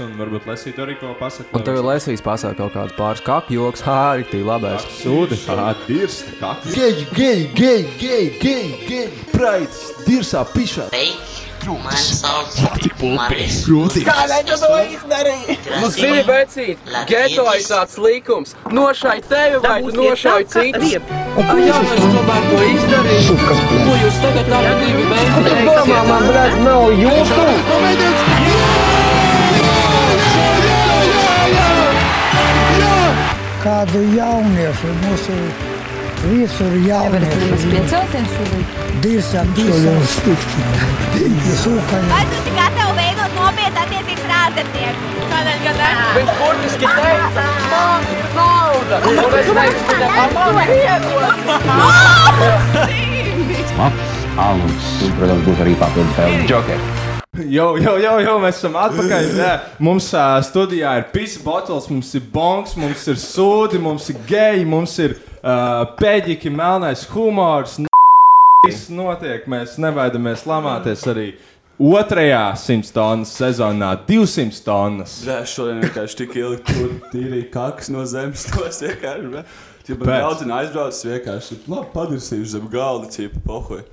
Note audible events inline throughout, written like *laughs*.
Un varbūt Lesīte arī ko pasakā. Un tev ir Lesijas pasaka kaut kāds pāris kapu joks, hā, rīktīgi labais. Sūdi, kā dirst, kakls. Gay, gay, gay, gay, gay, gay, praids, dirsā pišā. Man sauc Maris. Kādēļ tu to izdarīji? Nu, zini, vecīt, geto ir tāds likums. Nošai tevi vai tu nošai citus. A, jā, es tomēr to izdarīju. Ko jūs tagad abi divi mēģināt? Domā, man, blēd, nav jūtu. Kādu jauniešu mūsu visur jauniešu. Piecelties šodien. Dirsam, dirsam, stukšķi. Sūkaņi. Vai tu esi gatavs veidot nopietnu attiecības ar ārzemnieku? Kādēļ gan ne? Viņš burtiski teica, man ir nauda. Un es teicu, viņam, man piedod. Alus, un, protams, būs arī papildus vēl Joker. Jo, jo, jo, jo, mēs esam atpakaļ. Nē, mums uh, studijā ir pisa bottles, mums ir bonks, mums ir sūdi, mums ir geji, mums ir uh, pēdīgi, melnais humors. Viss notiek, mēs nevaidamies lamāties arī otrajā simts tonnas sezonā, 200 tonnas. Jā, šodien vienkārši tik ilgi tur tīrīju kakas no zemes. Tos vienkārši. Ja man daudz aizbraucis vienkārši, labi, padirsīšu zem galda, ķipa, pohoj.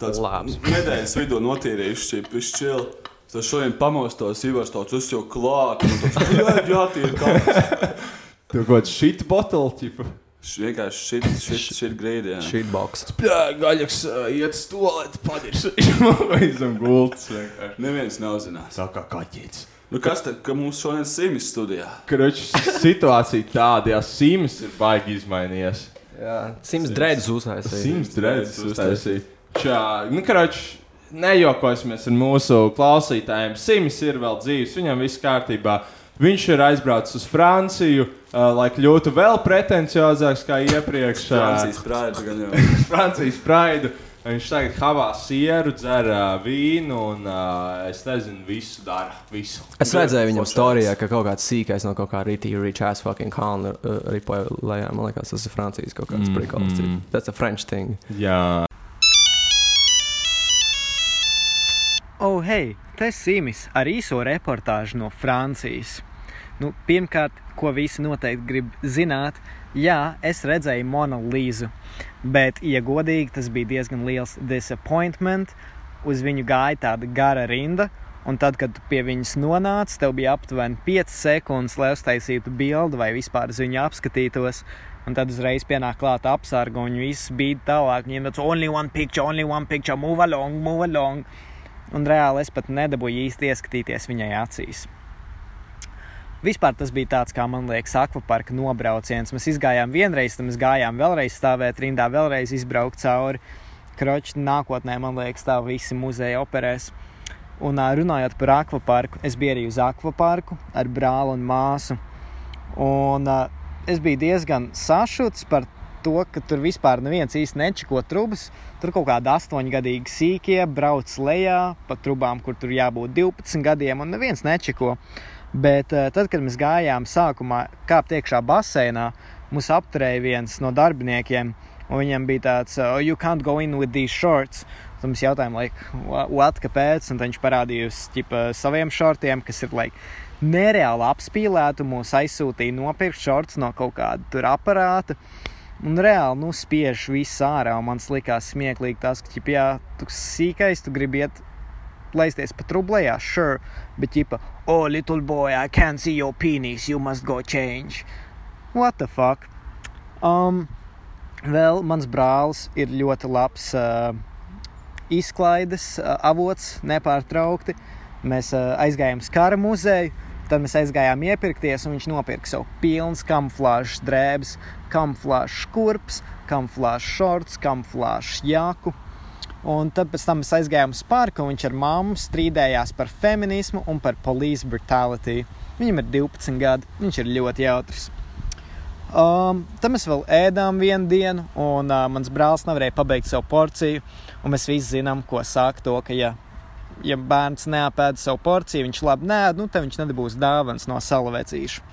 Tāds Labs. nedēļas vidū notīrījuši, čil. Tad šodien pamostos, Ivars tāds, jau klāt, un tāds, jā, jā, tie ir kakas. Tu kaut kāds šit bottle, tipa. Š- Vienkārši šit, šit, šit grīdi, jā. Shitbox. Jā, gaļaks uh, iet stolēt, padirsīšu. *laughs* Vai zem gultas vienkārši. Neviens neuzinās. Tā kā kaķīts. Nu, kas tad, ka mums šodien simis studijā? Kroč, situācija tāda, ja Sims ir baigi izmainījies. Jā, Sims Dreads uztaisīja. Sims drēbes uztaisīja. Čā, nu, kroč, nejokosimies ar mūsu klausītājiem. Sims ir vēl dzīves, viņam viss kārtībā. Viņš ir aizbraucis uz Franciju, uh, lai kļūtu vēl pretenciozāks kā iepriekš. Francijas prāta gan jau. *laughs* Francijas praidu. Viņš tagad havā sieru, dzer uh, vīnu un uh, es nezinu, visu dara. Visu. Es redzēju viņam storijā, ka kaut kāds sīkais no kaut kā rītī rich ass fucking kalna uh, ripoja lejā. Man liekas, tas ir Francijas kaut kāds mm, prikals. Mm. That's a French thing. Jā, Oh, hei, te Simis ar īso reportāžu no Francijas. Nu, pirmkārt, ko visi noteikti grib zināt, jā, es redzēju monolīzu, bet, ja godīgi, tas bija diezgan liels disappointment. Uz viņu gāja tāda gara rinda, un tad, kad pie viņas nonāci, tev bija aptuveni 5 sekundes, lai uztaisītu bildi vai vispār uz viņu apskatītos. Un tad uzreiz pienāk klāta apsarga, un viss bija tālāk. Viņiem tāds only one picture, only one picture, move along, move along. Un reāli es pat nedabūju īsti ieskatīties viņai acīs. Vispār tas bija tāds, kā man liekas, akvaparka nobrauciens. Mēs gājām vienreiz, tad mēs gājām vēlreiz stāvēt rindā, vēlreiz izbraukt cauri. Kroķi nākotnē, man liekas, tā visi muzeja operēs. Un runājot par akvaparku, es biju arī uz akvaparku ar brāli un māsu. Un es biju diezgan sašuts par to, ka tur vispār neviens īsti nečiko trubas. Tur kaut kādi astoņgadīgi sīkie brauc lejā pa trubām, kur tur jābūt 12 gadiem, un neviens nečiko. Bet eh, tad, kad mēs gājām sākumā kāpt iekšā baseinā, mūs apturēja viens no darbiniekiem, viņam bija tāds, oh, you can't go in with these shorts. Tad mēs jautājām, like, "Wha- what, kāpēc? Un viņš parādīja uz ķipa, saviem šortiem, kas ir like, nereāli apspīlēti, mūs aizsūtīja nopirkt šorts no kaut kāda tur aparāta. Un reāli nu, spiež visu ārā. un Man likās smieklīgi tas, ka, jā, tu sīkais, tu gribi iet laisties pa trublējā, sure, bet ķipa, oh, little boy, I can't see your penis, you must go change. What the fuck? Um, vēl mans brālis ir ļoti labs uh, izklaides uh, avots, nepārtraukti. Mēs uh, aizgājām uz kara muzeju, tad mēs aizgājām iepirkties, un viņš nopirka sev pilnas kamuflāžas drēbes, kamuflāžas kurpes, kamuflāžas šorts, kamuflāžas jaku. Un tad pēc tam mēs aizgājām uz parku, un viņš ar mammu strīdējās par feminismu un par police brutality. Viņam ir 12 gadi, viņš ir ļoti jautrs. Um, tad mēs vēl ēdām vienu dienu, un uh, mans brālis nevarēja pabeigt savu porciju. Mēs visi zinām, ko saka to, ka, ja, ja bērns neapēda savu porciju, viņš labi nē, nu tad viņš nedabūs dāvāns no salavecīša.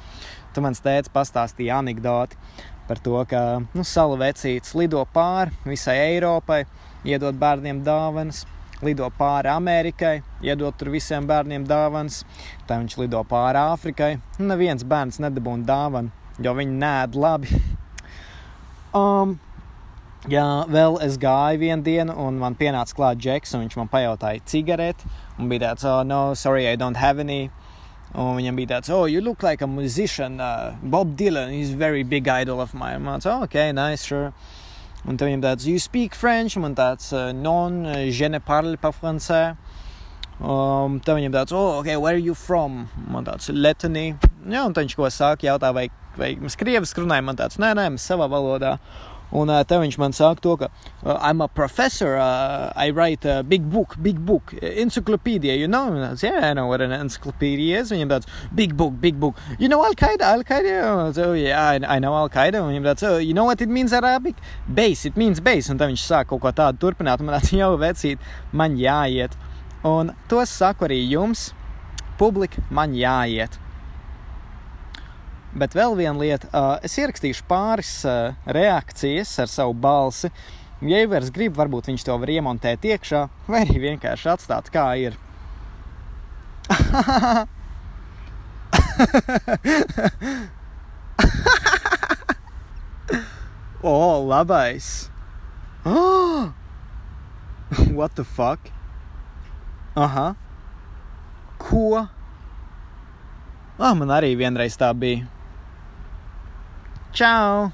Tad mans tēvs pastāstīja anekdoti par to, ka nu, salavecīts lido pāri visai Eiropai, iedod bērniem dāvanas. lido pāri Amerikai, iedot tur visiem bērniem dāvanas. Tad viņš lido pāri Āfrikai. Neviens bērns nedabūna dāvanu, jo viņi nēd labi. *laughs* Um, jā, vēl es gāju vienu dienu, un man pienāca klāt džeks, un viņš man pajautāja cigareti. Un bija tāds, oh, no, sorry, I don't have any. Un viņam bija tāds, oh, you look like a musician. Uh, Bob Dylan, he's very big idol of mine. Man tāds, oh, ok, nice, sure. Un tad viņam tāds, you speak French, man tāds, uh, non, uh, je ne parle pas français. Um, tad viņam tāds, oh, ok, where are you from? Man tāds, Letony. Jā, un tad viņš ko saka, jautā, vai, vai mēs krieviski runājam, man tāds, nē, nē, mēs savā valodā. Un uh, te viņš man saka to, ka uh, I'm a professor, uh, I write a big book, big book, encyclopedia, you know? Said, yeah, I know what an encyclopedia is. Viņam tāds, big book, big book. You know Al-Qaeda, Al-Qaeda? So, yeah, I, I know Al-Qaeda. Un viņam tāds, oh, you know what it means Arabic? Base, it means base. Un tad viņš sāk kaut ko tādu turpināt, man tāds *laughs* jau vecīt, man jāiet. Un to saku arī jums, publika, man jāiet. Bet vēl viena lieta, es ierakstīšu pāris reakcijas ar savu balsi. Ja Ivers grib, varbūt viņš to var iemontēt iekšā, vai arī vienkārši atstāt kā ir. *laughs* o, oh, labais! Oh! *gasps* What the fuck? Aha! Ko? Ah, man arī vienreiz tā bija. Čau!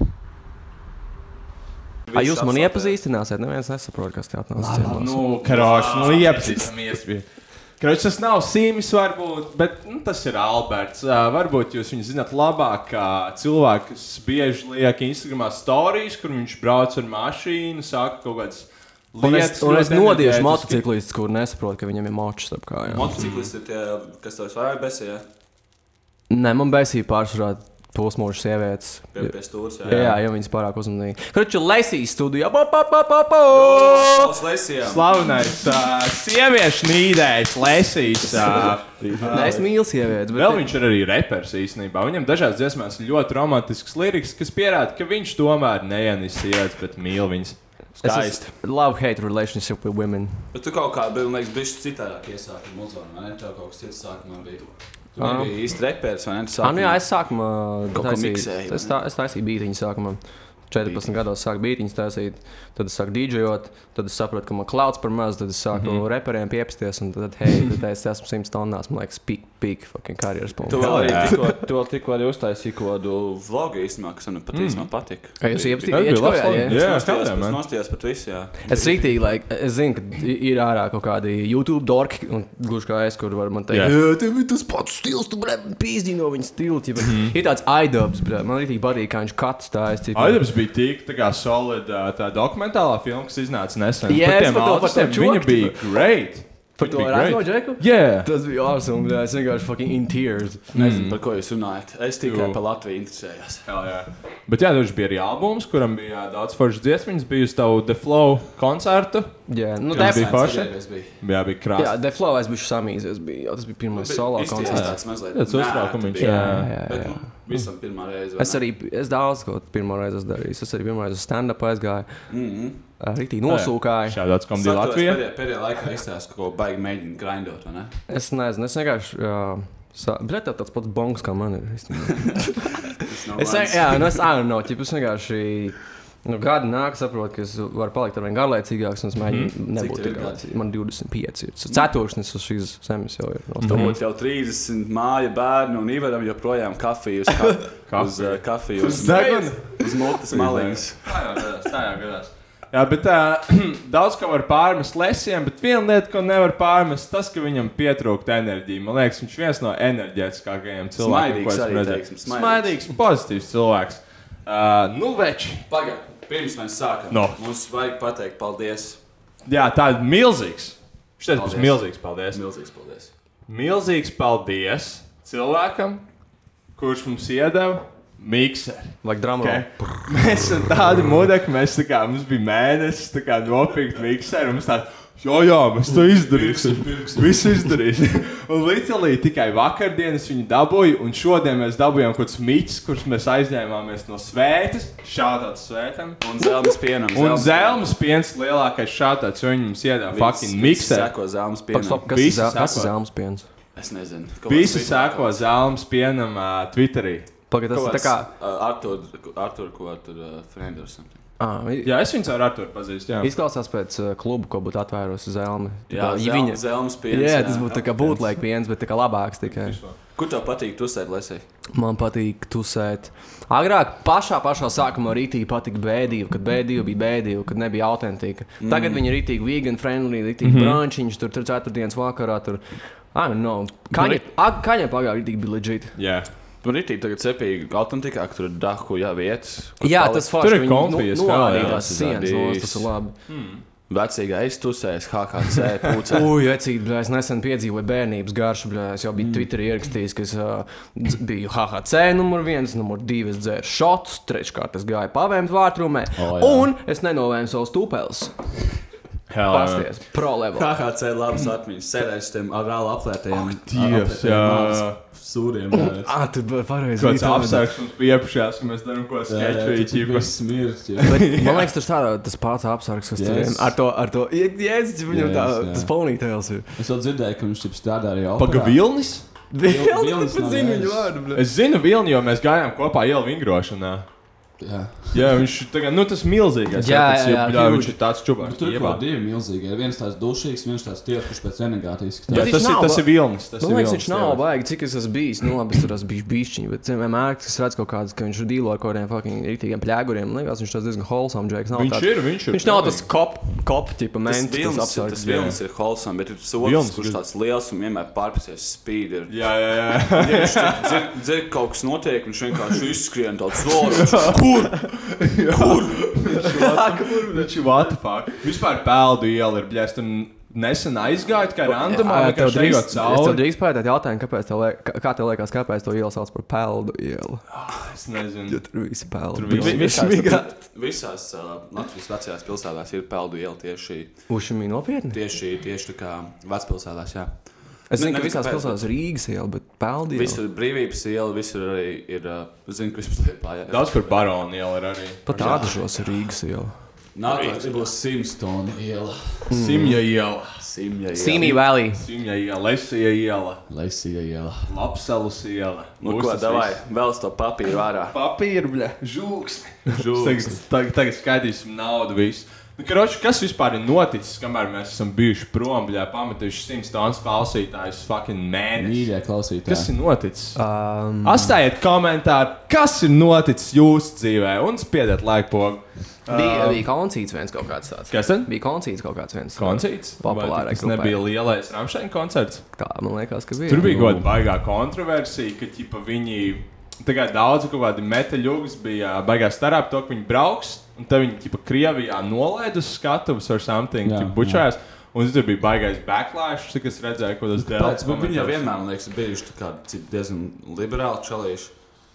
Ai, jūs man iepazīstināsiet? Neviens nesaprot, kas te atnāca. Nu, karoši, nu iepazīstamies. Kroķis tas nav Sīmis, varbūt, bet nu, tas ir Alberts. Uh, varbūt jūs viņu zināt labāk, kā cilvēks, kas bieži liek Instagramā stāstījis, kur viņš brauc ar mašīnu, saka kaut kādas Un es, lietas. un es nodiešu enerģētiski. motociklistus, kur nesaprotu, ka viņam ir močs ap kājām. Motociklisti ir tie, kas tev vairāk besīja. Nē, man bēsīja pārsvarā pusmūža sievietes. Pie- pie stūres, jā. jā. Jā, jo viņas pārāk uzmanīgi. Kroķis lesīs studijā. Slavenais uh, sieviešu nīdējs, Lesīs. Uh, Nē, es mīlu sievietes. bet- Vēl viņš ir arī reperis īstenībā. Viņam dažās dziesmās ir ļoti romantisks liriks, kas pierāda, ka viņš tomēr neienīst sievietes, bet mīl viņas. Skaisti. love hate relationship with women. Bet tu kaut kā biji, man liekas, bišķi citādāk iesāki muzonu, vai ne? Tev kaut kas cits sākumā bija. Tu Ah. nebija īsti reperis, vai ne? Tu Ah, nu jā, sākumā- es sākumā Kaut ko vai Es, tā, es taisīju beigtiņu sākumā. 14 gados sāku beigtiņus taisīt, tad es sāku dīdžojot, tad es sapratu, ka man klauds par maz, tad es sāku mm. -hmm. reperiem piepsties, un tad, hei, tad es esmu 100 tonnās, man liekas, peak, peak fucking karjeras Tu punkts. vēl arī tikko, tu vēl tikko arī uztaisīji kādu vlogu īstenībā, kas man pat īstenībā patika. Vai jūs jā? Es rītīgi, like, es zinu, ka ir ārā kaut kādi YouTube dorki, un gluži kā es, kur var man teikt, Jā. jā, tev ir tas pats stils, tu vari pīzdīt no viņa stila. Mhm. Ir tāds aidabs, man arī patīk, kā viņš katrs stāsta. Aidams bija tik tā kā solid tā dokumentālā filma, kas iznāca nesen. Jā, Par tiem par to autistiem Viņa bija great. Par to bija great. Džeku? Jā. Tas bija awesome, bļā, es vienkārši fucking in tears. Nezinu, par ko jūs runājat. Es tikai par Latviju interesējos. Hell, jā. Bet jā, viņš bija arī albums, kuram bija daudz foršas dziesmas. Bija uz tavu The Flow koncertu. Jā, nu, Tas bija forši. Bija. Jā, bija krāsa. Jā, The Flow es biju samīzies, bija, jā, tas bija pirmais solo koncerts. tāds mazliet Tāds uztraukums viņš, bija. jā, jā, Bet, jā. nu, Visam pirmā reize. vai Es arī, es daudz ko pirmo reizi darījis. Es arī pirmo reizi stand-up aizgāju. Mhm. Rītī nosūkāju. Šādāds komēdija Saku, es Latvijā. Pēdējā, pēdējā laikā izstāstu, ka ko baigi mēģina grindot, vai ne? Es nezinu, es vienkārši. Jā, sa... Bet tā tāds pats bongs kā man ir. īstenībā. *laughs* Tas nav es, mans. jā, nu es ānu no ķipa. Es vienkārši. Nu, gadi nāk, saprotu, ka es varu palikt ar vien garlaicīgāks, un es mēģinu mm. Nebūt tev ir tik garlaicīgs. Man 25 ir. Ceturksnis uz šīs zemes jau ir. Tur būtu jau 30 māja bērnu un Ivaram joprojām kafiju uz, ka *laughs* uz uh, kafiju uz, Uz uz mutes maliņas. Tā jau gadās, tā jau gadās. Jā, bet uh, *clears throat* daudz ko var pārmest lesiem, bet viena lieta, ko nevar pārmest, tas, ka viņam pietrūkst enerģija. Man liekas, viņš ir viens no enerģētiskākajiem cilvēkiem, Smaidīgs ko esmu arī, redzējis. teiksim, smaidīgs. Smaidīgs, pozitīvs cilvēks. Uh, nu, veči. Pagaid, pirms mēs sākam, No. mums vajag pateikt paldies. Jā, tā ir milzīgs. Šis būs Paldies. milzīgs. Paldies. Milzīgs paldies. Milzīgs paldies cilvēkam, kurš mums iedeva mikseri. Like Okay. Mēs esam tādi mudekļi, mēs tā kā mums bija mēnesis, tā kā nopirkt mikseru. Mums tāda, Jā, jā, mēs to izdarīsim. Viss izdarīsim. *laughs* Un Litālijā tikai vakardienas viņi dabūja, un šodien mēs dabūjām kaut kādus mītus, kurus mēs aizņēmāmies no svētas. Šādāds svētam. Un zelmes pienam. Un zelmes piens lielākais šādāds, jo viņi mums iedāvā fucking miksē. Seko zelmes Paks, pienam. Kas ir Visi zel- kas ir sako. zelmes piens? Es nezinu. Visi sēko zelmes pienam uh, Twitterī. Pagaid, tas ir tā kā. Artur, Artur, ko tur uh, friend or something. Ah, i- Jā, es viņu ar Arturu pazīstu. jā. Izklausās pēc uh, kluba, ko būtu atvērusi zelme. Jā, Tā kā, ja zel- viņa- zelmes piens, Jā, jā. tas būtu tā kā būtlēk piens, bet tā kā labāks tikai. Kur tev patīk tusēt, Lesē? Man patīk tusēt. Agrāk pašā, pašā sākumā rītīgi patika bēdīva, kad bēdīva bija bēdīva, kad nebija autentika. Tagad Mm. viņi ir rītīgi vegan friendly, rītīgi mm. -hmm. brunchiņš, tur tur ceturtdienas vakarā. Tur, don't know. Kaņa, ag- kaņa pagājušajā rītīgi bija legit. Jā. Tur rītīgi tagad cepīgi autentikā, ka tur ir dahu, jā, vietas. kur Jā, palikt. tas forši, Tur ir viņi konfijas, nu- kā, noādīja jā. tās sienas, nos, tas ir labi. Vecīgā es tusēju, HKC pūcē. Ui, vecīt, bļā, es nesen piedzīvoju bērnības garšu, bļā, es jau biju mm. Twitterī ierakstījis, ka es uh, biju HHC numur viens, numur divi, es dzēru šotus, treškārt es gāju pavēmt vārtrumē, oh, jā. un es nenovēju savus tūpēlus. Pasties, pro level. HKC labas atmiņas, sēdēs tiem ar rālu aplētējiem. Dievs, jā. Sūriem. Ah, tur bija pareizi. Kāds bija iepriekšējās, ka mēs darām ko sketču. Tas smirds. Bet, *laughs* man liekas, tas ir tas pats apsargs, kas tur ir. Ar to, ar to, jēdzis, viņam tā, tas ponytails ir. Es jau dzirdēju, ka viņš tur strādā arī jau. Paga Vilnis? Vēl Vilnis pat gājis. viņu vārdu. Es zinu Vilni, jo mēs gājām kopā ielu vingrošanā. Jā. Jā, viņš tagad, nu tas milzīgais. Jā, tas, jā, jā, jā, viņš ir tāds čubāks. Tur ir kaut divi milzīgi. Viens tāds dušīgs, viens tāds tieks, kurš pēc renegātisks. Jā, viņš tas ir, tas ir Vilnis. Tas Man ir liekas, viņš nav jā. baigi, cik es esmu bijis. Nu, labi, es tur esmu bijis bišķiņš, bet vienmēr, kad es redzu kaut kādas, ka viņš ir dīlo ar kaut kādiem fucking rītīgiem pļēguriem, man liekas, viņš tas diezgan wholesome, Džeks. Nav Viņš tāds, ir, viņš ir Viņš nav tas kop, kop tipa Tas vilnis, tas vilnis ir wholesome, bet ir tas otrs, Vilnis kurš tāds liels un vienmēr pārpasies speed. Ir. Jā, jā, jā. *laughs* Ja viņš dzird, dzird kaut kas notiek, viņš vienkārši izskrien tāds zoru. *laughs* Kur? Kur? *laughs* Viņš ir what the fuck. Vispār peldu iela ir bļēst. Nesen aizgāju, kā randomā, tev vienkārši drīkst, ejot es tev cauri. drīkst pētāt jautājumu, kāpēc tev, liek, kā- kā tev liekas, kāpēc to ielu sauc par peldu ielu. Es nezinu. Jo tur visi peldi. Tur Tur visi- visi Visās, visās uh, Latvijas vecajās pilsētās ir peldu iela tieši, Ušamī nopietni. tieši, tieši tā kā vecpilsētās. Jā. Es zinu, Ne- ka visās pilsētās ir Rīgas iela, bet peldi iela. Visur ir brīvības iela, visur arī ir. Zinu, ka vispār liepā. Jā. Daudz kur baroni iela ir arī. Pat tādažos ir Rīgas iela. Nākamais būs Simstona iela. Simja iela. Simja iela. Sīmī Valley. Simja iela, Lesija iela, Lesija iela. Lapsalus iela. Nu, ko, davai, vēl to papīru ārā. Papīra, bļa, žūks. Žūks. Tagad, tagad, skaidīsim naudu visu. Nu, karoči, kas vispār ir noticis, kamēr mēs esam bijuši prom, bļā, pametuši 100 stundas klausītājus fucking mēnesi? Mīļie klausītāji. Kas ir noticis? Um, Atstājiet komentāru, kas ir noticis jūsu dzīvē, un spiediet laiku pogu. bija, bija koncīts viens kaut kāds tāds. Kas tad? Bija koncīts kaut kāds viens. Koncerts? Populārais Tas nebija lielais Rāmsteina koncerts. Tā man liekas, ka bija. Tur bija kaut kāda baigā kontroversija, ka ķipa, viņi tagad daudz kaut kādi metaļugas bija baigā starā par to, ka viņi brauks. Un tad viņi ķipa, Krievijā nolaida uz skatuves ar something, Jā, ķipa, bučājās. Un tur bija baigais backlash, cik es redzēju, ko tas dēļ. Viņi jau vienmēr, man liekas, bijuši tā kā cik diezgan liberāli čalīši.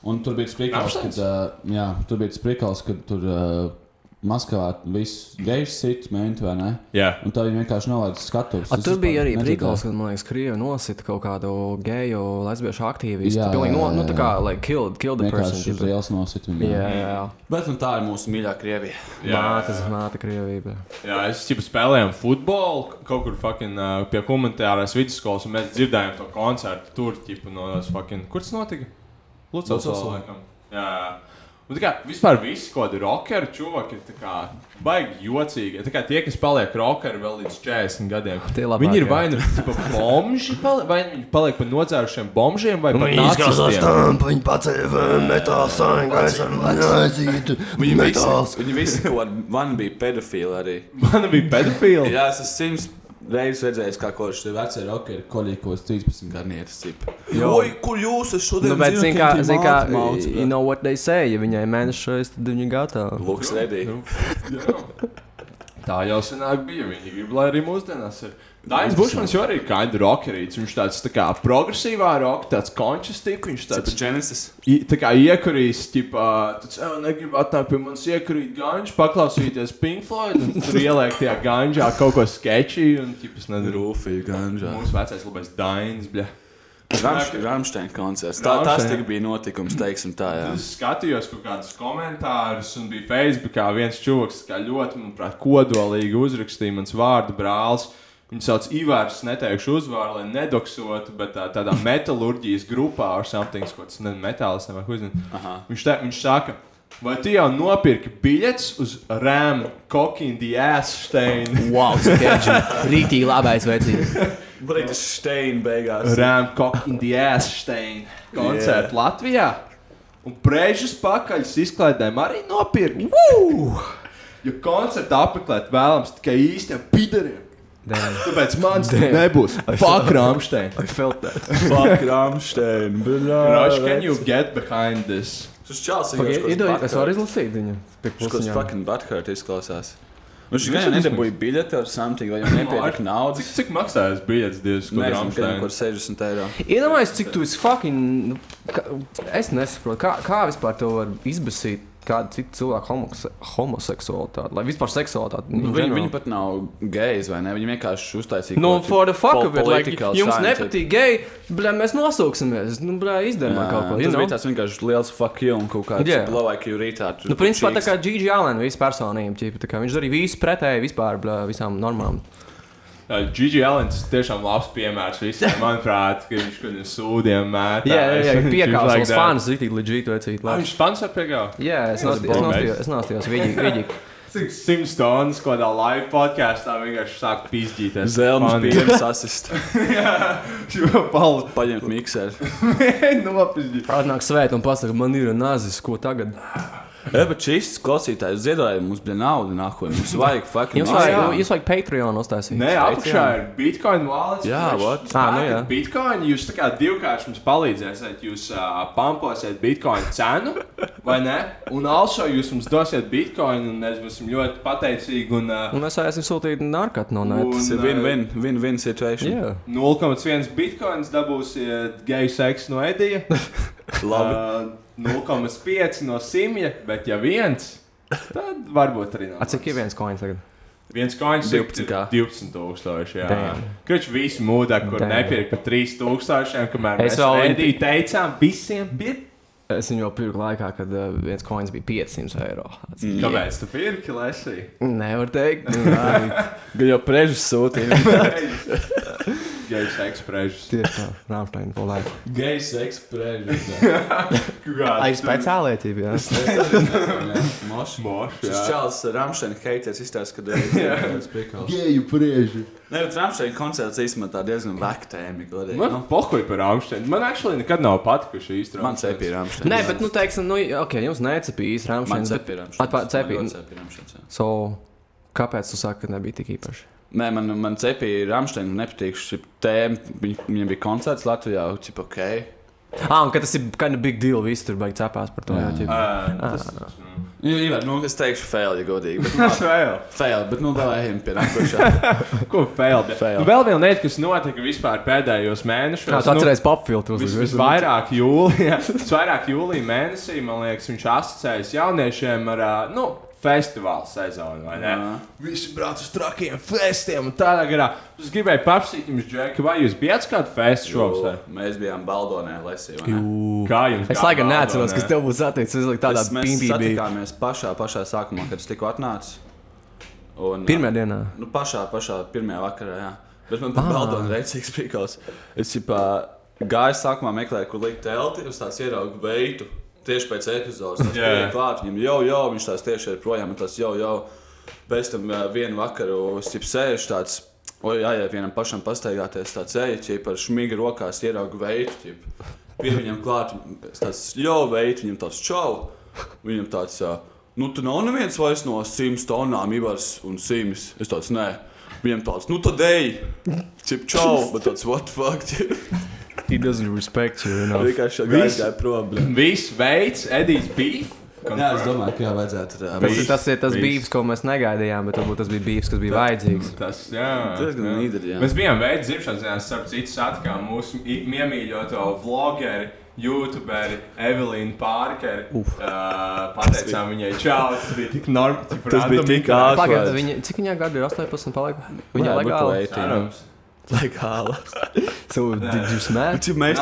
Un tur bija kad, Rammsteins? uh, jā, tur bija sprikals, kad tur uh, Maskavā viss gejs sit, mēnti vai ne? Jā. Un tā viņi vienkārši nolaida Es tur bija arī brīnums, kad, man liekas, Krievi nosita kaut kādu geju, lesbiešu aktīvistu. Jā, Jā, pilnīgi no, jā, nu, jā, tā kā, like, killed, killed the person. Vienkārši uz tipa. ielas nosit viņu. Jā, jā, jā. Bet nu, tā ir mūsu mīļā Krievija. Mātes, māte Krievība. Jā, es ķipa, spēlējām futbolu kaut kur fucking, uh, pie komentārās vidusskolas, un mēs dzirdējām to koncertu tur, ķipa, no tās fucking, kur tas notika? Lucas Lucavsalā. laikam. Jā, jā. Un tā kā vispār visi kaut kādi rockeri, tā kā baigi jocīgi. Tā kā tie, kas paliek rockeri vēl līdz 40 gadiem, Tie labākie. viņi ir vai nu bomži, pali- vai viņi paliek par nodzērušiem bombžiem, vai nacistiem. tam, viņi paceļ metālu sāņu, gaisam, aizītu, Viņi visi, metāls. viņi visi man bija pedofili arī. Man bija pedofili. Jā, es esmu simts reizes redzējis, kā kaut šie veci rockeri koļīkos 13 gadnieces. Oi, kur jūs esat šodien? Nu, bet, Zinu, zin kā, viņi zin kā, you know what they say, ja viņai mēnešais, tad viņa gatava. Looks ready. *laughs* Tā jau senāk bija. Viņi grib, lai arī mūsdienās ir. Dainis Bušmans jau arī ir kind of rockerīts. Viņš tāds tā kā progresīvā roka, tāds končs tips. Viņš tāds Genesis. I, tā kā iekurīs, tipā, tāds, ej, negribu atnākt pie manis iekurīt ganģu, paklausīties Pink Floyd, un tur ieliek tajā ganģā kaut ko sketčī, un, tipas, nezinu, Rūfīgi, ganžā. mūsu vecais labais Dainis, bļa. Ramstein koncerts. Tā, tas bija notikums, teiksim tā, jā. Es skatījos kaut kādus komentārus, un bija Facebookā viens čūlis, kas ļoti, manuprāt, kodolīgi uzrakstīja mans vārdu brālis. Viņu sauc Ivars, neteikšu uzvārdu, lai nedoksotu, bet tā, tādā metālurģijas grupā ar something, ko tas ne metālis vai ko zinu. Viņš, te, viņš saka, vai tu jau nopirki biļetes uz Rām Cocky in the Ass Stein? Wow, edži. Rītīgi labais vecīgs. *laughs* Brīdis Stein beigās. Rām Cocky in the Ass Stein koncertu yeah. Latvijā. Un brīžus pakaļ izklaidēm arī nopirkt. Jo koncertu apmeklēt vēlams tikai īstiem pidariem. Tāpēc man tas nebūs. Fuck Rāmstein. I felt that. Fuck Ramstein. Rush, can you get behind this? Tas čāls Pagaid, Ido, es varu izlasīt viņu. Kāds fucking butthurt izklausās. Viņš gan jau ir nedabūja biļeti ar something, vai jau nepietika naudas. Cik, cik maksājas biļetes divas Nezinu, ka kaut Rāmstein? kur 60 eiro. Iedomājieties, cik tu esi fucking. nu, Es nesaprotu, kā, kā vispār to var izbasīt kādu citu cilvēku homose homoseksualitāti, lai vispār seksualitāti. Nu, viņi, viņi pat nav gejs, vai ne? Viņi vienkārši uztaisīja Nu, kaut for the fuck of it, like, jums science. nepatīk geji, bet mēs nosauksimies. Nu, blē, izdarām kaut ko. you Tas bija tāds vienkārši liels fuck you un kaut kāds yeah. low IQ rītā. Nu, principā tā kā Gigi Allen, visu personību, ķipa, tā kā viņš darīja visu pretēji vispār blē, visām normām. Gigi Alens tiešām labs piemērs visiem. *laughs* Manuprāt, ka viņš kaut kādiem sūdiem mētā. Jā, jā, jā *laughs* piekāpst like fans, ritīgi leģīt, vecīt. Viņš fans ar piekāpst. Jā, es Tas nostājos, vidīgi, vidīgi. Cik simts tonnas, ko tādā live podkāstā vienkārši sāk pīzdīties. Zelmas bija *laughs* asist. Jā, šo palu. Paņemt mikseru. Nopietni. Atnāk svēt un pasaka, man ir nazis, ko tagad. Jā, bet šis klausītājs ziedoja mums bija nauda nākotnē. Mums vajag fucking Jums Ah, vajag, jā. jūs vajag Patreon uztaisīt. Nē, apakšā ir Bitcoin wallets. Jā, what? Ā, nu jā. Bitcoin jūs tā kā divkārši mums palīdzēsiet. Jūs uh, pamposiet Bitcoin cenu, vai ne? Un also jūs mums dosiet Bitcoin, un mēs būsim ļoti pateicīgi. Un, uh, Un mēs varēsim sūtīt narkotiku no neta. Tas ir win-win, win-win situation. Jā. 0,1 bitkoins dabūsiet geju seksu no Edija. *laughs* Labi. Uh, 0,5 no simja, bet ja viens, tad varbūt arī A, nav. cik ir viens koins tagad? Viens koins 12 kā. 12 tūkstoši. Jā, Damn. Kurš visi mūdā, kur nepirka par 3 tūkstošiem, kamēr Es mēs vēl- Ediju teicām, visiem bija. Es viņu jau pirku laikā, kad uh, viens koins bija 500 eiro. Mm. Kāpēc tu pirki lesī? Nevar teikt. Nē, *laughs* Gan jau prežus sūtīja. *laughs* *laughs* Geju seksu prežus. Tieši tā, Rāmsteina for life. Gejs eksprežus. *laughs* Ai, speciālietība, jā. Moši. Moši, Šis jā. čāls Ramsteina haters izstāsta, ka ir prikals. Geju prieži. Nē, bet Ramsteina koncerts īstenībā tā diezgan veka tēma. godīgi, Man nu. pohuj par Amsteinu. Man actually nekad nav patikuši īsti. Man cepīja Ramsteina. Nē, bet, nu, teiksim, nu, ok, jums necepīs Man Rāmsteina. cepīja Ramsteina. Cepīja. Ramsteina. So, kāpēc tu saki, ka nebija tik īpaši? Nē, man, man cepīja Ramsteina. Nepatīk šī tēma. Viņ- Viņam bija koncerts Latvijā. Cip, ok. Ah, un ka tas ir kind of big deal, visi tur baigi cepās par to. Jā, jā, Uh, tas, tas, Jā, nu, es teikšu, fail, ja godīgi. Bet, *laughs* tas vēl. fail, bet nu, vēl ejam pie nākošā. *laughs* Ko fail? Fail. Nu, vēl viena lieta, kas notika vispār pēdējos mēnešos. Kā tu atceries popfiltru Vis, uz visvairāk jūlijā, visvairāk jūlijā mēnesī, man liekas, viņš asociējas jauniešiem ar nu, festivāla sezonu. vai ne? Jā. Visi brauc uz trakiem festiem un tādā garā. Es gribēju paprasīt jums, Džeki, vai jūs bijat kādu festu šovasar? Mēs bijām Baldonē, Lesī. Kā jums? Es laikam neatceros, Baldonē? kas tev būs atteicis. Es laikam tādā Mēs- Mēs pimpī biju. satikāmies pašā, pašā sākumā, kad es tikko atnācu. Un, Pirmajā dienā. Nu, pašā, pašā pirmajā vakarā, jā. Bet man bija Ah. Baldona reizes prikals. Es ģipā, gāju sākumā meklēt, kur likt telti, uz tāds ieraugu veidu. Tieši pēc epizodes. Tas bija klāt, viņam jau, jau, viņš tās tieši ir projām, tas jau, jau. Pēc tam vienu vakaru sēžu tāds, o jā, jā, vienam pašam pastaigāties tāds eja, ķip ar šmīgi rokās ieraugu veidu. Pie viņam klāt, tāds jau veidu, viņam tāds čau. Viņam tāds, nu, tu nav neviens vairs no simts tonām, Ivars un Sims. Es tāds, nē. Viņam tāds, nu, tad ej, cip čau, bet tāds, what fuck. He doesn't respect you. you know. Vienkārši gāja prom. Viss veids, Edijs bija. Jā, es domāju, ka jā, vajadzētu. uh, Tas ir tas, ir tas Bijis. ko mēs negaidījām, bet varbūt tas bija bijis, kas bija vajadzīgs. Tas, jā, jā. nīderi, jā. Mēs bijām veids dzimšanas dienās, starp citu, satikām mūsu iemīļoto vlogeri, youtuberi Evelīnu Pārkeri. Uh, pateicām viņai, čau, tas bija tik normāli. Tas bija tik ātri. Cik viņai gadi ir 18 palika? Viņa legāli. Cerams. Legāli. So, did you smash? Cik mēs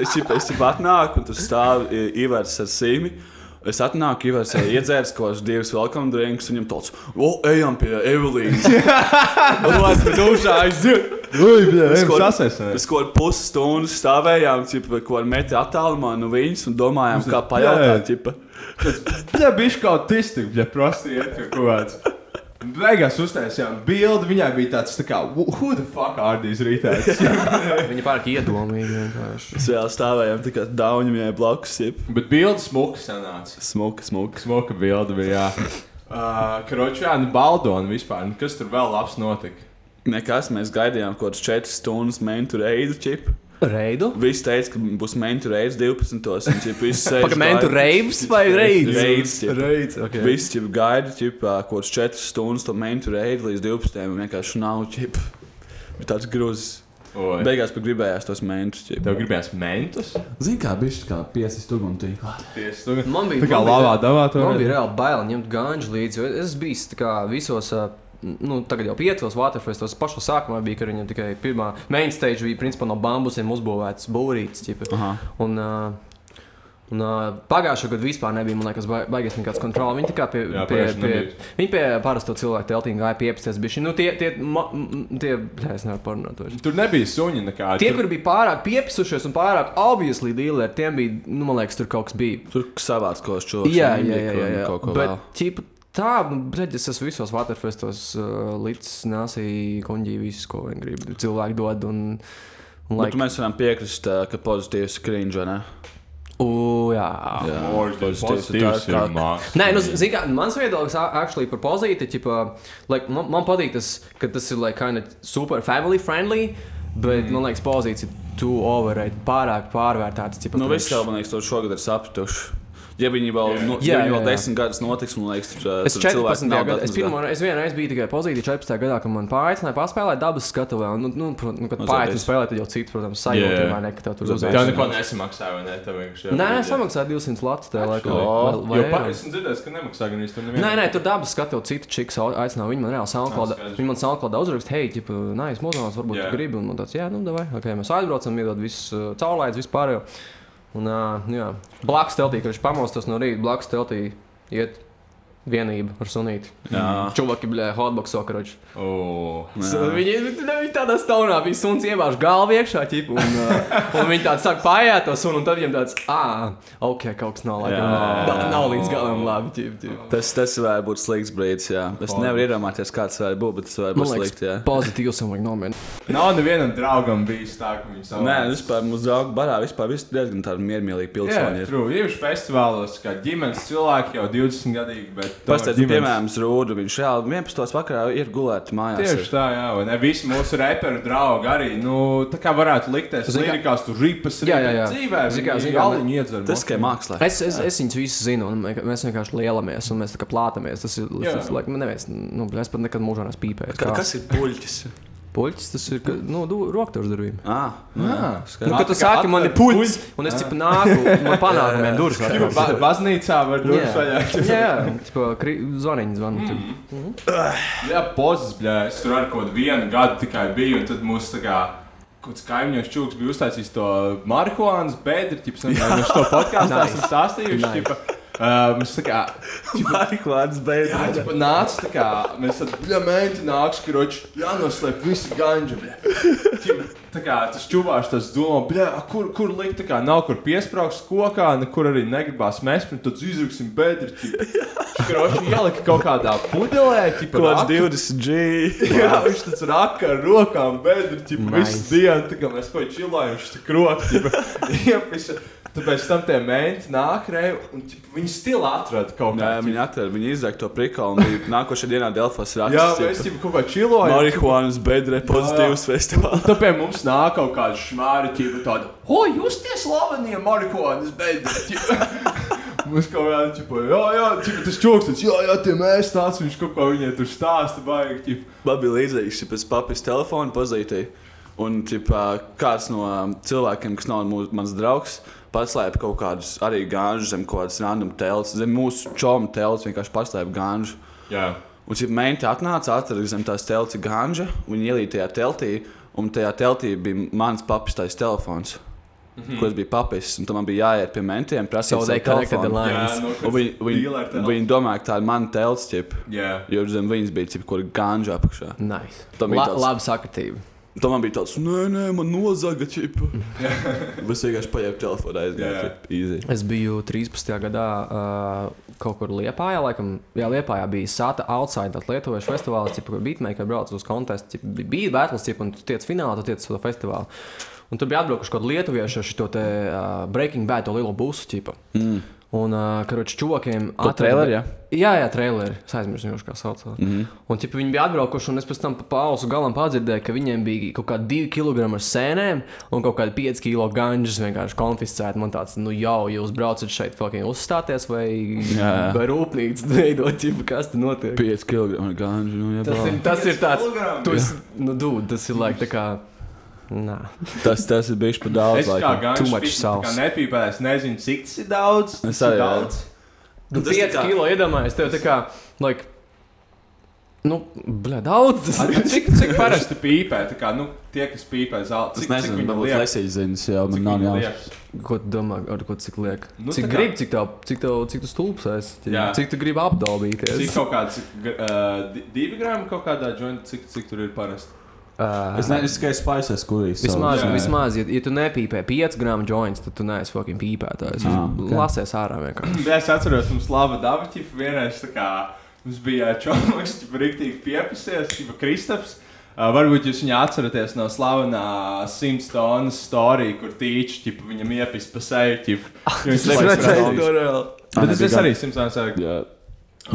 es jau es jau atnāku, un tur stāv i- Ivars ar sīmi. Es atnāku, Ivars ir iedzēris kaut kādus divus welcome drinks, un viņam tāds - o, ejam pie Evelīnas. Tas bija dušā aiziet. Ui, bļa, Mēs kaut- kādu pusstundu stāvējām, ko ar meti attālumā no viņas, un domājām, kā pajautāt. Jā, bija kaut kas tāds, ja prasīja, ka kaut kāds. Beigās uztaisījām bildi, viņai bija tāds, tā kā, who the fuck are these rītēs? *laughs* Viņa pārāk iedomīgi vienkārši. Mēs vēl stāvējām tikai dauņam viņai blakus, ķipa. Bet bildi smuka sanāca. Smuka, smuka. Smuka bildi bija, jā. Uh, Kročā, nu, Baldona vispār, nu, kas tur vēl labs notika? Nekas, mēs gaidījām kaut kādas 4 stundas mentu reidu, ķipa. Reidu? Visi teica, ka būs mentu reids 12. un ķip, visi *laughs* sēž Pagaid, mentu reibs vai reids? Reids, ķip. Reids, ok. Visi ķip, gaida, ķip, ā, kaut kāds 4 stundas to mentu reidu līdz 12. un vienkārši nav, ķip. Bet tāds grūzis. Oi. Beigās pat gribējās tos mentus. ķip. Tev gribējās mentus? Zini, kā piesist uguntī. Tiesa, tu- Man bija Tā kā man bija- lavā davā to Man bija reāli bail ņemt ganžu līdzi. jo Es biju tā kā visos. ā, Nu, tagad jau piecos Waterfestos pašā sākumā bija, ka viņam tikai pirmā main stage bija principā no bambusiem uzbūvēts būrītis. Un, uh, un uh, pagājušā gada vispār nebija, man liekas, bai- baigās nekāds kontrols. Viņi tikai pie, Jā, pie, pie, viņi pie parasto cilvēku teltīm gāja piepsties. Bišķi. Nu, tie, tie, ma, tie, jā, es nevaru parunāt. vairs. Tur nebija suņi nekādi. Tie, tur... kur bija pārāk piepsušies un pārāk obviously dealeri, tiem bija, nu, man liekas, tur kaut kas bija. Tur savāds kaut kas čūlis. Jā, jā, jā. jā, jā. Kaut ko Bet, ķipa, tā, nu, bet es esmu visos Waterfestos uh, līdz nesīju konģī visu, ko viņi grib. Cilvēki dod un, un Bet like, mēs varam piekrist, ā, ka pozitīvs cringe, vai ne? U, jā. Jā, Pozitīvs pozitīvs ir kā- mākslinieks. Nē, nu, zini, kā mans viedoklis actually par pozīciju, ķipa, like, man, man patīk tas, ka tas ir like, kind of super family friendly, bet mm. man liekas, pozīcija too overrated, pārāk pārvērtēts. Nu, visi jau, man liekas, to šogad ir sapratuši. Ja viņi vēl, nu, Jā, ja viņi jā, vēl jā. desmit gadus notiks, man liekas, tur, Es tur cilvēki 14. nav gadā, es pirmo reizi, es vienu reizi biju tikai pozīcijā 14. gadā, kad man paaicināja paspēlēt dabas skatuvē. Un, nu, nu, nu, kad es- spēlēt, tad jau cits, protams, Jā. sajūta, vai ne, ka tev tur uzreiz. Tev neko nesamaksāja, vai ne? Tev vienkārši Nē, nē, samaksāja 200 lats tajā laikā. Jo, esmu dzirdējis, ka nemaksā gan īsti. Nē, nē, tur dabas skatu citu čiks aicināja. Viņi man reāli SoundCloud, viņi man SoundCloud uzrakst, hei, tipu, nē, es mūzikos, varbūt Jā. tu gribi. Un man tāds, jā, nu, davai, ok, mēs aizbraucam, iedod visu uh, caurlaides, vispār jau. Un, uh, nu, jā, blakus teltī, kad viņš pamostas no rīta, blakus teltī iet vienība ar sunīti. Jā. Čuvaki, bļē, hotboxo, karoči. O, So, viņi, viņi tādā stāvā bija suns iebāž galvu iekšā, ķip, un, uh, un viņi tāds sāk paiet to sunu, un tad viņiem tāds, ah, ok, kaut kas nav labi. Jā. Nav, nav līdz galam labi, ķip, ķip. Tas, tas varētu būt slikts brīdis, jā. Es nevaru iedomāties, kāds varētu būt, bet tas Man būt slikti, jā. pozitīvs un vajag nomēr. Nav nevienam draugam bijis tā, ka viņš savu. Nē, vispār mūsu draugu barā vispār viss diezgan tādi miermīlīgi Jā, pilsoņi. ir. true. Īpaši festivālos, kā ģimenes cilvēki jau 20 gadīgi, bet Pastāstiet, piemēram, Rūdu. Viņš reāli 11. vakarā ir gulēti mājās. Tieši tā, jā, vai ne? Visi mūsu reperu draugi arī, nu, tā kā varētu likties, kā- lirikās tur ripas, jā. dzīvē, Zini, kā- viņi iedzer. Tas tikai mākslā. Es, es, es viņus visus zinu, un mē- mēs vienkārši lielamies, un mēs tā kā plātamies. Tas ir like, neviens, nu, es pat nekad mūžā. Ka, kas ir puļķis? Puļķis, tas ir ka- nu, rokturis darbība. Ah, nu, jā, skaidrs. Nu, kad tu kā sāki, man ir puļķis, un es tipu nāku, man panākumiem durvis *laughs* Ba atvērt. baznīcā var būt Jā, šajā. *laughs* jā, tipo, zvaniņi zvanu. Mm. Jā, pozas, bļā, es tur ar kaut vienu gadu tikai biju, un tad mūs tā kā. Kaut kāds kaimiņš čūlis bija uztaisījis to marihuānas bedri, tips, un viņš to *laughs* podkāstā Nice. esam stāstījuši. Uh, mums tā kā, *laughs* Marihuānas jā, beidzot. ķipa, nāca tā kā, mēs tad, bļā, menti nāks, karoči, jānoslēp visi ganģi. Ķipa, Tā kā tas čuvāš, tas domā, bļā, kur, kur likt, tā kā nav kur piesprāgst kokā, nekur arī negribās mest, un tad izruksim bedri, ķipa. Karoči ielika kaut kādā pudelē, ķipa, Kaut kāds raku. 20 G. Jā, viņš tāds raka ar rokām, bedri, ķipa, Nice. visu dienu, tā kā mēs ko čilājam, viņš tik rokas, *laughs* ķipa, iepisa. Tāpēc tam tie menti nāk reju, un ķipa, viņi stila atrada kaut Jā, kā. viņi atrada, viņi izraka to prikalu, un nākošajā dienā Delfos Jā, raksts. mēs ķipa kaut kā čilojam. Marihuānas bedre pozitīvs festivāls. Tāpēc mums nāk kaut kāda šmāra, ķipa tāda, o, jūs tie slavenie marihuānas ķipa. *laughs* Mums kaut kādā čipa, jā, jā, čipa, tas čoks, tas, jā, jā, tie mēs tāds, viņš kaut ko viņai tur stāsta, baigi, bija līdzīgs, pēc papis telefona pazītīja. Un ķipā, kāds no cilvēkiem, kas nav mūs, mans draugs, paslēpa kaut kādus arī gāžus zem kaut kādas random telpas. Zem mūsu čomu telpas vienkārši paslēpa gāžu. Jā. Un šī meita atnāca, atrada zem tās telpas gāža, un ielīja tajā teltī, un tajā teltī bija mans papistais telefons. Mm -hmm. Ko es biju papis, un tam man bija jāiet pie mentiem, prasīt, lines. Jā, nu, Un viņi, domāja, ka tā ir mana telts, Jā. jo zem viņas bija kaut kāda gāža apakšā. Nice. Tam bija La, tāds- Labi sakritība. Tam man bija tāds, nē, nē, man nozaga čipa. es vienkārši paņēmu telefonu, aizgāju. Easy. Es biju 13. gadā uh, kaut kur Lietpājā, laikam, jā, Lietpājā bija Sata Outside, tāds lietuviešu festivāls, tipa, kur beatmaker brauc uz kontestu, tipa, bija battles, tipa, un tu tiec finālā, tu tiec uz to festivālu. Un tur bija atbraukuši kaut kādi lietuvieši ar šo te uh, Breaking Bad, to lielo busu, tipa. Mm. Un, uh, karoči, čokiem. To traileri, jā? Jā, jā, traileri. Es aizmirsu, vienkārši, kā sauc. Mm. -hmm. Un, tipa, viņi bija atbraukuši, un es pēc tam pa pausu galam padzirdēju, ka viņiem bija kaut kādi 2 kg sēnēm un kaut kādi 5 kg ganžas vienkārši konfiscēti. Man tāds, nu jau, jūs braucat šeit fucking uzstāties vai, Jā. vai rūpnīca veidot, tipa, kas tur notiek. 5 kg gāžu. Nu, jā, Tas ir, tas ir tāds, tu esi, nu, dude, tas ir like tā kā, nā. tas, tas ir bijis par daudz. Es kā laikam. gan Too much sauce. nepīpēju, es nezinu, cik tas ir daudz. Es tas ir daudz. Nu, tas 5 tā kā- kilo iedomājies, tev tā kā, like, nu, bļā, daudz. Tas A, ir. Cik, cik parasti pīpē? Tā kā, nu, tie, kas pīpē zelta, Es cik, cik nezinu, viņi varbūt lesīs ziņas, jā, man Cik nav jāsaka. Ko tu domā, ar ko cik liek? Nu, Nu, cik kā- gribi, cik tev, cik tev, cik tu stulbs esi? Jā. Cik tu gribi apdalbīties? Cik kaut kāds uh, divi grāmatā kaut kādā jointā, cik, cik tur ir parasti? Uh, Es nezinu, tikai spaises, kurīs. Vismaz, Jā, vismaz ja, ja tu nepīpē 5 gramu joints, tad tu neesi fucking pīpētājs. Ah, Okay. ok. Lasies ārā vienkārši. *laughs* Es atceros, mums Lava Davičs vienreiz tā kā mums bija čoms, kas rīktīgi piepasies, tipa Kristaps. Uh, varbūt jūs viņu atceraties no slavenā 100 tonnas storija, kur tīči ķipa, viņam iepis pa seju. *laughs* viņš rādījis. reāli. Bet tas arī 100 tonnas arī. Jā,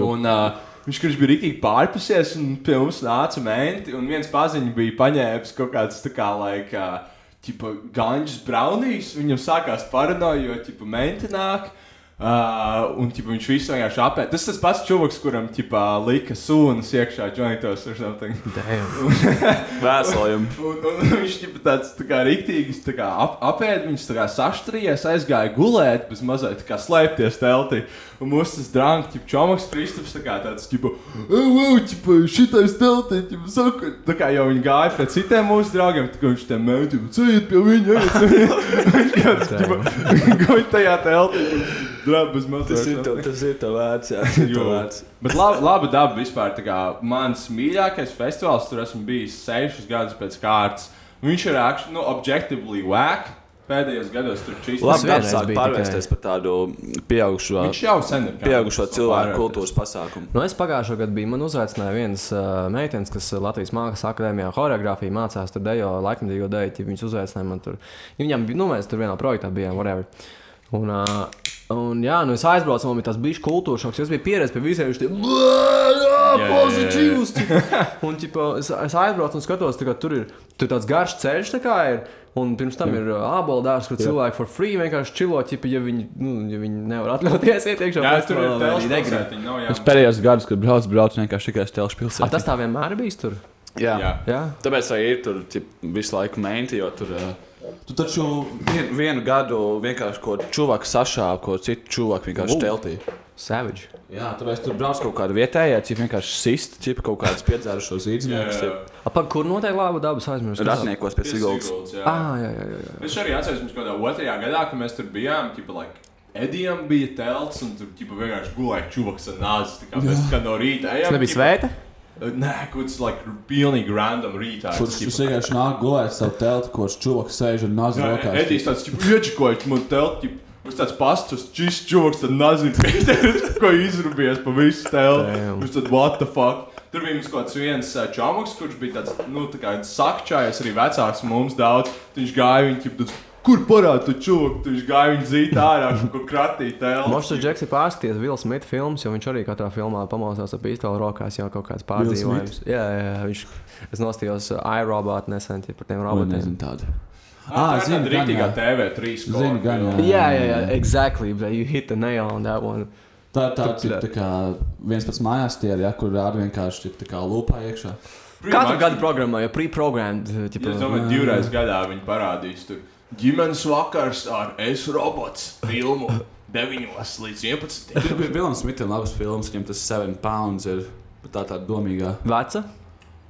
Un uh, viņš kurš bija rīktīgi pārpasies, un pie mums nāca menti, un viens paziņš bija paņēmis kaut kāds tā kā, like, uh, ķipa, ganģis braunīs, viņam sākās paranoja, jo, ķipa, menti nāk. Uh, un ķipa, viņš visu vienkārši apēda. Tas tas pats čūlis, kuram ķipa, lika sūnas iekšā jointos or something. *laughs* vēsojumi. Un, un viņš ķipa, tāds tā kā rīktīgs tā kā ap, apēda, viņš tā kā saštrījies, aizgāja gulēt, bez mazliet kā slēpties teltī. Un mūsu tas drāmas, ķipa, čomaks Kristaps, tā kā tāds, ķipa, ej, ķipa, šitais teltī, ķipa, saka, tā kā jau viņi gāja pie citiem mūsu draugiem, tā kā viņš tiem mēģi, ceļiet pie viņa. *laughs* Viņš kāds, ķipa, guļ *laughs* tajā bez mazliet. Tas ir tev, tas ir tev vērts, jā, tas ir tev vērts. Bet laba, laba daba vispār. tā Kā, mans mīļākais festivāls, tur esmu bijis sešus gadus pēc kārtas. Viņš ir nu, objektīvi whack. Pēdējos gados tur čīs. Labi, darbs sāk pārvērsties par tādu pieaugušo, kā pieaugušo tas cilvēku pārvērties. kultūras pasākumu. Nu, es pagājušajā gadā biju. Man uzaicināja viens uh, meitenes, kas Latvijas Mākslas akadēmijā choreogrāfiju mācās. Tur dejo laikmatīgo deju. Viņas uzaicināja man tur. Viņam bija, nu, mēs tur vienā projektā bijām, whatever. Un, uh, un jā, nu es aizbraucu, man bija tas bijis kultūras šoks. Es biju pieredzējis pie visiem šiem pozitīvus. *laughs* Un ķipa, es, es aizbraucu un skatos, kā tur ir tur tāds garš ceļš. Tā kā ir, un pirms tam ir uh, ābola dārsts, kur cilvēki for free vienkārši čilo, ķipa, ja viņi, nu, ja viņi nevar atļauties iet iekšā. Jā, tur ir arī negrib. Es jā. pēdējos gados, kad braucu, braucu vienkārši tikai uz Telšu A, pilsētu. tas tā vienmēr bijis tur. Jā. Jā. Jā. Tāpēc arī ir tur cip, visu laiku menti, jo tur. Uh, Tu taču vien, vienu gadu vienkārši ko čūvāku sašāvu, ko citu čūvāku vienkārši teltī. Savage. Jā, tāpēc tur brauc kaut kāda vietējā, cik vienkārši sist, cip kaut kādas piedzērušos zīdzniekus. Apa, kur noteikti laba dabas aizmirst? Ratniekos pie Siguldas. Ah, jā, jā, jā. jā. Es arī atceros, mums kaut kādā otrajā gadā, kad mēs tur bijām, ķipa, like, Edijam bija telts, un tur ķipa, vienkārši gulēja čuvaks ar nāzi. tā kā Mēs kā no rīta ejam. Tas nebija svēta? Nē, kaut kas like, pilnīgi random rītā. Kurš tas vienkārši nāk gulēt savu telti, kurš čūvaks sēž ar nazu Jā, rokās. Edijs tāds iečikojas, man telti. Viņš tāds pastus, čīs čūvaks, tad nezinu, ko izrūpējies pa visu. Damn. Viņš tad, what the fuck? Tur bija mums kaut kāds viens uh, čomoks, kurš bija tāds, nu, tā kā sakčājies arī vecāks mums daudz. Viņš gāja, viņš tāds kur parāda tu čūku, tu viņš gāja viņu zīt ārā, kaut kur kratīt tēlu. Mums tas Džeks ir pārskatījies Vila Smita filmas, jo viņš arī katrā filmā pamostās ar pīstoli rokās jau kaut kāds pārdzīvojums. Jā, jā, jā, viņš, es nostījos iRobot nesen par tiem robotiem. Ah, Ā, zinu, zinu, gan, rītīgā jā. TV3. Zinu, gan, jā. Jā, jā, jā, exactly, but you hit the nail on that one. Tā ir tāds Tu- ir tā kā viens pats mājās tie ir, ja, kur rāda vienkārši tā kā lupā iekšā. Katru gadu programmā jau pre-programmed. Ja es domāju, divreiz gadā viņi parādīs tur ģimenes vakars ar es robots filmu 9 līdz 11. Tur bija Vilnius Smitam labas filmas, viņam tas 7 pounds ir tā tāda domīgā. Veca?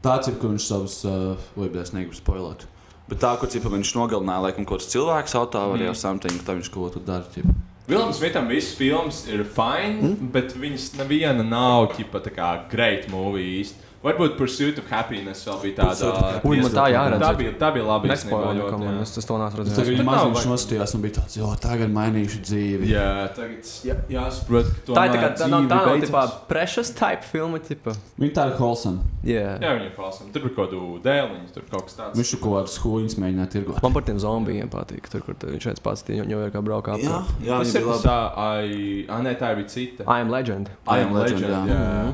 Tāds ir, kur viņš savus, uh, vai es negribu spoilot. Bet tā, kur cipa, viņš nogalināja laikam kaut kāds cilvēks autā vai Mm. jau something, tā viņš kaut ko tur dara. ķipa. Viljams Smitam visas filmas ir fine, mm? bet viņas neviena nav ķipa tā kā great movie īsti. Varbūt Pursuit of Happiness vēl bija tāda. Ui, man tā jāredz. Tā bija, tā bija labi. Nespoilēju, ka man es to Tas redzējis. tagad maziņš vajag- nostājās un bija tāds, jo tagad mainīšu dzīvi. Jā, tagad jā, jāsaprot, ka Tā ir tā kā tā nav, tā nav tipā precious type filma, tipa. Viņa tā ir wholesome. Jā. Jā, viņa ir falsam. Tur bija kaut kāda dēliņa, tur kaut kas tāds. Viņš kaut kādas huīņas mēģināja tirgot. Man par tiem zombijiem patīk, tur, kur viņš šeit pats tie jau ir kā braukā. Jā, jā, Tas ir tas, labi. ai, nē, tā bija cita. I am legend. I am legend, jā.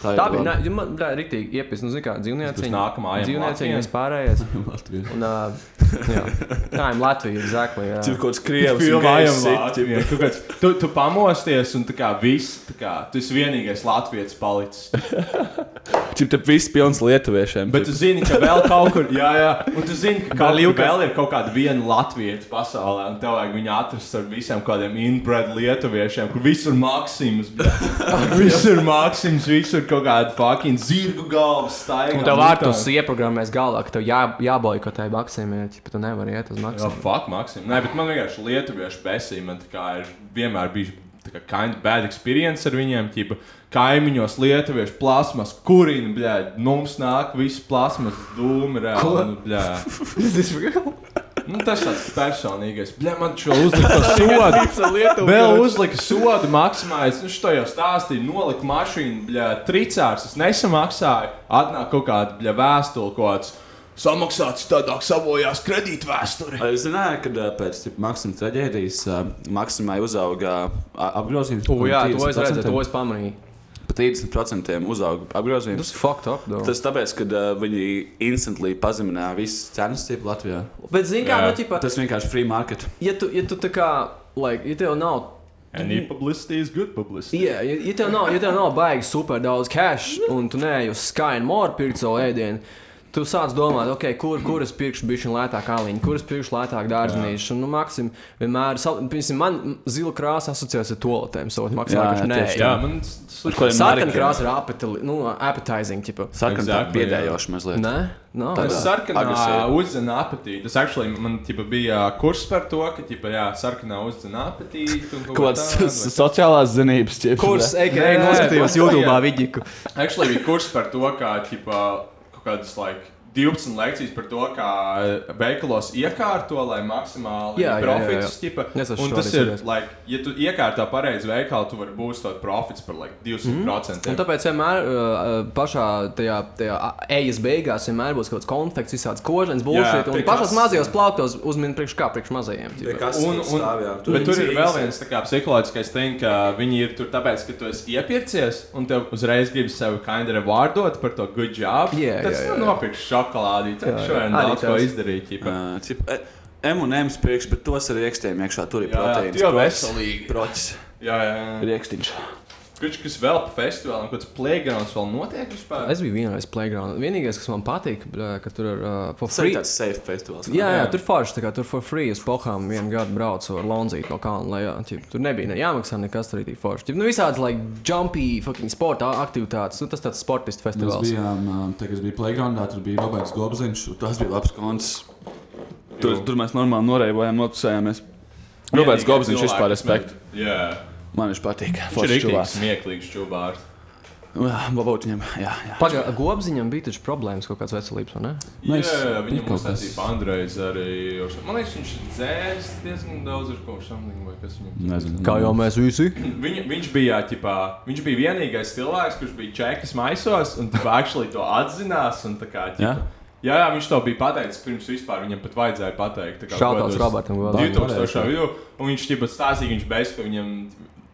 Tā Tā bija, ne, man tā rīktīgi iepis, nu, kā, Tas dzīvnieciņi. nākamā, I am Dzīvnieciņi Latvian. vispārējais. *laughs* Latvijas. Un, uh, jā, tā ir Latvija, exactly, jā. Tur kaut kāds krievs Latvijā. Tu, kāds- tu, tu pamosties un tā kā viss, tā kā, tu esi vienīgais latvietis palicis. *laughs* Cik te viss pilns lietuviešiem. Bet tu zini, ka vēl kaut kur, *laughs* jā, jā, un tu zini, ka kaut Vēl kur vēl ir kaut kāda viena latvieta pasaulē, un tev vajag viņu atrast ar visiem kādiem inbred lietuviešiem, kur visur maksims, visur maksims, visur kaut kāda fucking zirgu galvas staigā. Un tev vārtus ieprogrammēs galvā, ka tev jā, jāboikotē maksimum, ja tu nevari iet uz Jā, maksimumu. fuck, maksim. Nē, bet man vienkārši lietuviešu besīja, man tā kā ir vienmēr bijis tā kā kind of bad experience ar viņiem, ķipa kaimiņos lietuviešu plasmas, kurina, bļē, mums nāk viss plasmas dūmi, reāli, bļē. *laughs* Nu, tas tāds personīgais. Bļā, man šo *laughs* uzlika sodu. Vēl uzlika sodu maksimāli. Nu, šo jau stāstīju. Nolika mašīnu, bļā, tricārs. Es nesamaksāju. Atnāk kaut kāda, bļā, vēstule, kaut kāds. Samaksāts tādā savojās kredītvēsturē. Es zināju, ka pēc Maksima traģēdijas ā, Maksimai uzauga apgrozījums. Jā, to es 30%. redzēju, to es pamanīju. Par 30% uzauga apgrozījums. Tas ir fucked up, though. Tas tāpēc, ka uh, viņi instantly pazemināja visas cenas tīpa Latvijā. Bet, zini, kā, nu, ķipa, Tas vienkārši free market. ja tu, ja tu tā kā, like, ja tev nav Any publicity is good publicity. Jā, ja, ja tev nav, ja tev nav baigi super daudz cash, un tu neej uz Sky and More pirkt savu ēdienu, tu sāc domāt, okay, kur, kur es pirkšu bišķiņu lētāk aliņu, kur es pirkšu lētāk dārzenīšu. Un, Nu, maksim, vienmēr, piemēram, man zila krāsa asociējas ar toaletēm, savukārt Jā, maksimāli, jā, ka nē. tieši Jā, man Sarkana krāsa ir appetili, nu, appetizing, tipa. Sarkana Exactly, biedējoša mazliet. Nē, no. Tādā. Tas sarkanā uzzina apetīti. Tas actually man ķipa, bija kurs par to, ka ķipa, jā, sarkanā uzzina apetīti. un kaut kāds sociālās zinības ķips. Kurs, ej, noskatījos YouTube jā. vidiku. Actually bija kurs par to, kā ķipa, kaut kādas like, 12 lekcijas par to, kā veikalos iekārto, lai maksimāli Jā, jā, jā, jā. Es esmu Un tas ir, like, ja tu iekārto pareizi veikalu, tu vari būt tāds profits par like, 200%. Un tāpēc vienmēr uh, pašā tajā, tajā ejas beigās vienmēr būs kaut kāds konflikts, visāds kožens, bullshit. Un kas- mazajos plauktos uzmin priekš kā priekš mazajiem. tipa. Un, un, bet tur ir vēl viens kā psiholoģiskais thing, ka viņi ir tur tāpēc, ka tu esi iepircies un tev uzreiz gribas sevi kind of rewardot par to good job. Jā, tas jā, jā. nu Jā, jā. Tad šodien daudz ko izdarīt. e, M&M's priekš, bet tos arī iekšķiem iekšā. Tur ir Jā, jā, proteīns. tie jau prots, veselīgi. Prots. Jā, jā, jā. Riekstīņš. Kurš kas vēl pa festivālam, kāds playgrounds vēl notiek vispār? Es biju vienreiz playground. Vienīgais, kas man patīk, ka tur ir uh, for Tas ir free. tāds safe festivāls. Jā, jā, tur forši, tā kā tur for free. Es pohām vienu gadu braucu ar Lonzītu no kalna lejā. Ķip, tur nebija ne jāmaksā nekas, tur arī bija forši. Ķip, nu, visādas, like, jumpy, fucking sporta aktivitātes. Nu, tas tāds sportistu Mēs festivāls. bijām, um, te, kas bija playgroundā, tur bija Roberts Gobziņš, un tas bija labs konts. Tur, tur mēs normāli noreibojām, notusējāmies. Roberts Gobziņš vispār respekt. Jā. Man viņš patīk. Viņš ir čuvāks. smieklīgs Varbūt viņam, jā, jā. Pagaidām, gobziņam bija taču problēmas kaut kādas veselības, vai ne? Jā, Mēs- jā, viņam kas. uztaisīja Andrejs arī. Man liekas, viņš ir dzēris diezgan daudz ar kaut something, vai kas viņam Nezinu. Kā jau mēs visi. Viņ, viņš bija, ķipā, viņš bija vienīgais cilvēks, kurš bija čekas maisos un ķipā, actually to atzinās. un tā Kā, ķipā, Jā? Jā, jā, viņš to bija pateicis pirms vispār viņam pat vajadzēja pateikt. tā kā Shoutouts kādos Robertam Godam. 2000. vidū, un viņš tikai stāstīja, viņš beidz, ka viņam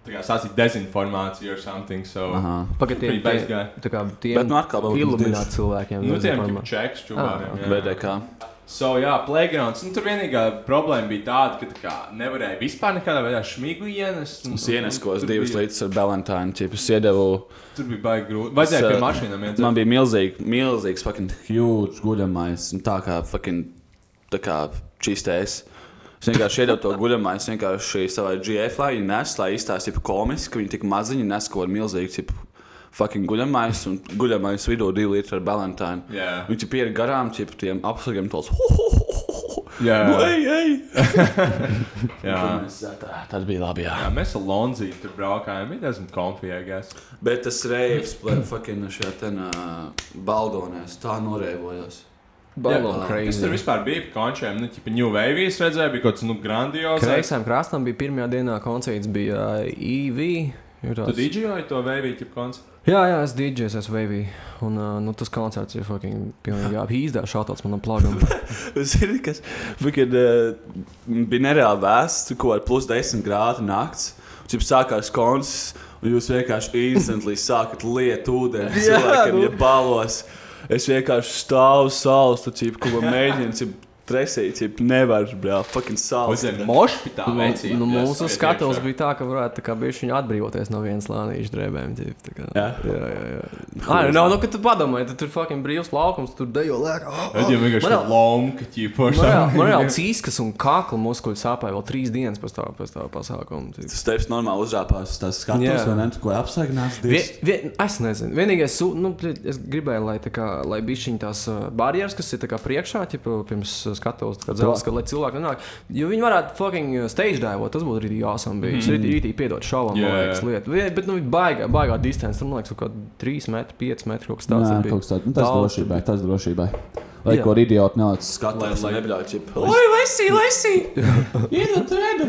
tā kā stāstīja dezinformāciju or something. So, Aha. Pagaidām, Pretty basic guy. tā kā tiem Bet, nu, atkal vēl iluminēt cilvēkiem. Nu, tiem ir čeks, čūvāriem. Ah. VDK. So, jā, playgrounds. Nu, tur vienīgā problēma bija tāda, ka tā kā, nevarēja vispār nekādā veidā šmigu ienest. un- Es ieneskos tur divas bija- līdz ar Valentīnu. Es iedevu. Tur bija baigi grūti. Vajadzēja pie mašīnām iet. Man bija milzīgi, milzīgs, fucking huge guļamais. un Tā kā fucking, tā kā čistējs. Es vienkārši iedevu to guļamais, es vienkārši savai GF, lai viņi nes, lai izstāstītu komiski, ka viņi tik maziņi nes kaut ko milzīgu. Tipu, Fucking guļamais un guļamais vidū divi litri ar Valentīnu. Jā. Viņi ir garām, tipu tiem apsargiem tos. Jā. Nu, ej, ej! *laughs* Jā. Tā, tas bija labi. Jā. Jā, mēs ar Lonzīti tur braukājām. Bija diezgan konfijēgās. Bet tas reivs, fucking šajā tenā baldonēs, tā norēvojos. Kas tur vispār bija par končiem? Nu, tipā New Wave redzēja, bija kaut kas nu, grandios. Kreisajam krastam bija pirmajā dienā koncerts, bija uh, EV. ir Tu didžoji to Wave tipu koncertu? Jā, jā, es DJs, esmu Wavy. Un uh, nu, tas koncerts ir fucking pilnīgi apīzdās, šāds manam plānam. Zini, kas Fakad, uh, bija nereāli vēsts, ko ar plus 10 grādu nakts. Cik sākās koncerts, un jūs vienkārši instantly sākat lietot ūdeni. *laughs* Jā, Cilvēkiem nu. ir balos. Es vienkārši stāvu saules, tur ko mēģinu. Cip, Tresīt, cip, nevar, brāl, fucking saules. Uz mošpitā Nu, vecīt. nu, mūsu iekšā. bija tā, ka varētu tā kā bišķiņu atbrīvoties no vienas slānīša drēbēm. Ģip, tā kā. Jā? jā, jā. jā. Ah, nav, nu, kad tu padomāji, tad tur fucking brīvs laukums, tur dejo lēkā. Tad jau vienkārši Man jau- lomka ķīpo. Man reāli *laughs* cīskas un kakla muskuļi sāpēja vēl trīs dienas pēc tā, pēc tā pasākuma. ģip. Tas tevis normāli uzrāpās, tas skatos, Jā. vai ne? Tu ko apsaignās? Vie, vie, es nezinu. Vienīgais, su- nu, es gribēju, lai, tā kā, lai šī tās barjeras, kas ir tā kā priekšā, ķipa, pirms skatuves, kā dzelzs, ka, lai cilvēki nenāk. Jo viņi varētu fucking uh, stage dive, tas būtu arī awesome. Bija. Es Mhm. rītī, rītī piedot Jā, man liekas, jā. lietu. Bet, nu, baigā, baigā distance, man liekas, kaut kā 3 metri, 5 metri kaut kas tāds. Nē, bija. kaut kas tāds. Nu, tas drošībai, tas drošībai. Lai Jā. ko idioti neliec skatās, Lai- lai lai- nebļauj ķip. Lesi, lesi! *laughs* Iedod, redu!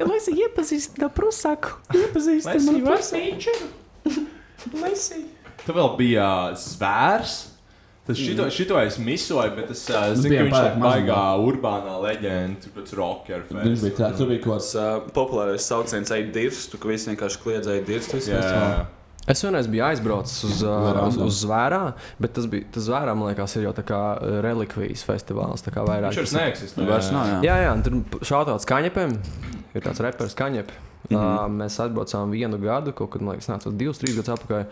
Lesi, iepazīstina Prusaku. Iepazīstina Lesi, manu lesi. Lesi. Tu vēl bija uh, zvērs. Tas šito, šito es misoju, bet es uh, zinu, ka viņš ir baigā urbānā leģenda, tur pēc rocker Viņš bija tāds, tur bija kaut kāds. uh, populārs sauciens, ej, dirstu, ka visi vienkārši kliedzēja dirstu. Jā, jā. Es vienreiz biju aizbraucis uz, uh, uz, uz Zvērā, bet tas bija tas Zvērā, man liekas, ir jau tā kā relikvijas festivāls. tā kā vairāk Viņš vairs neeksistē. Nav, jā. Jā, jā, un tur šautauts kaņepēm. Ir tāds reperis kaņep. Mm -hmm. uh, mēs atbraucām vienu gadu, kaut kad, man liekas, nāca divus, trīs gadus atpakaļ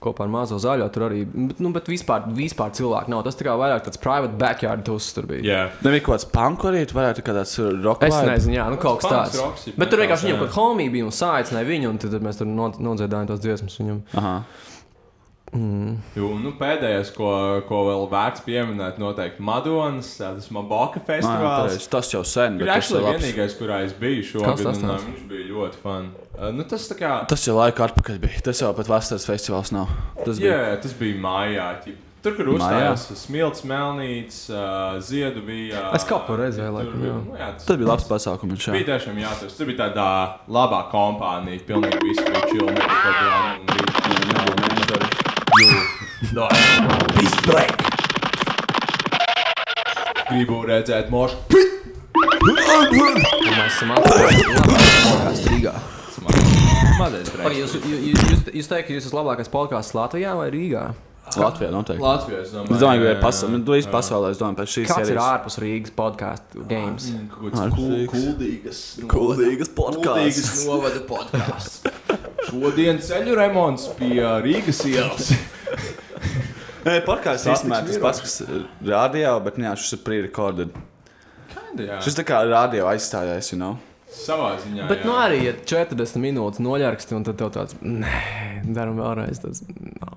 kopā ar mazo zaļo. Tur arī, bet, nu, bet vispār, vispār cilvēku nav. Tas tā kā vairāk tāds private backyard tus tur bija. Jā. Nebija kaut kāds panku arī, tu varētu kā tāds rock Es nezinu, jā, nu kaut kas tāds. rocks, jeb Bet tur vienkārši viņam kaut kāda homija bija un saicināja viņu, un tad mēs tur no- nodziedājām tos dziesmas viņam. Aha. Mm. Jo, nu, pēdējais, ko, ko vēl vērts pieminēt, noteikti Madonas, tas Maboka Nā, festivāls. pareizi, Tas jau sen, bet tas ir vienīgais, kurā es biju šogad, tas un ā, tāds? viņš bija ļoti. Uh, nu, tas tā kā... Tas jau laika atpakaļ bija. Tas jau pat vasaras festivāls nav. Tas Jā, bija. tas bija mājā. ķip. Tur, kur uzstājās smilts, melnīts, uh, ziedu bija. Es kaut ko redzēju, tur laikam, bija- jā. Nu, jā, tas, Tas bija labs pasākums. Bija jā. tiešām jāatcerās. Tur bija tāda labā kompānija. Pilnīgi viss bija chill. No, Peace break! Gribu redzēt mošu. Mēs esam apgājuši Rīgā. Mazais Pagaid, Jūs, jūs, jūs, jūs teikt, ka jūs esat labākais podkāsts Latvijā vai Rīgā? Latvijā noteikti. Latvijā, es domāju. Es domāju, ka ir pasaulē, nu, visu pasaulē, es domāju, pēc šīs Kāds ir sērijas. ārpus Rīgas podkāstu games? Kul- Rīgas. kuldīgas. Kuldīgas podcasts. Kuldīgas novada podkāsts. Šodien ceļu remonts pie Rīgas ielas. Nē, podkāsts īstenībā tas pats, kas ir radio, bet jā, šis ir pre-recorded. Šis tā kā radio aizstājās, you know. Savā ziņā. Bet, jā. nu, arī, ja 40 minūtes noļarksti, un tad tev tāds, nē, darām vēlreiz. Tas, no.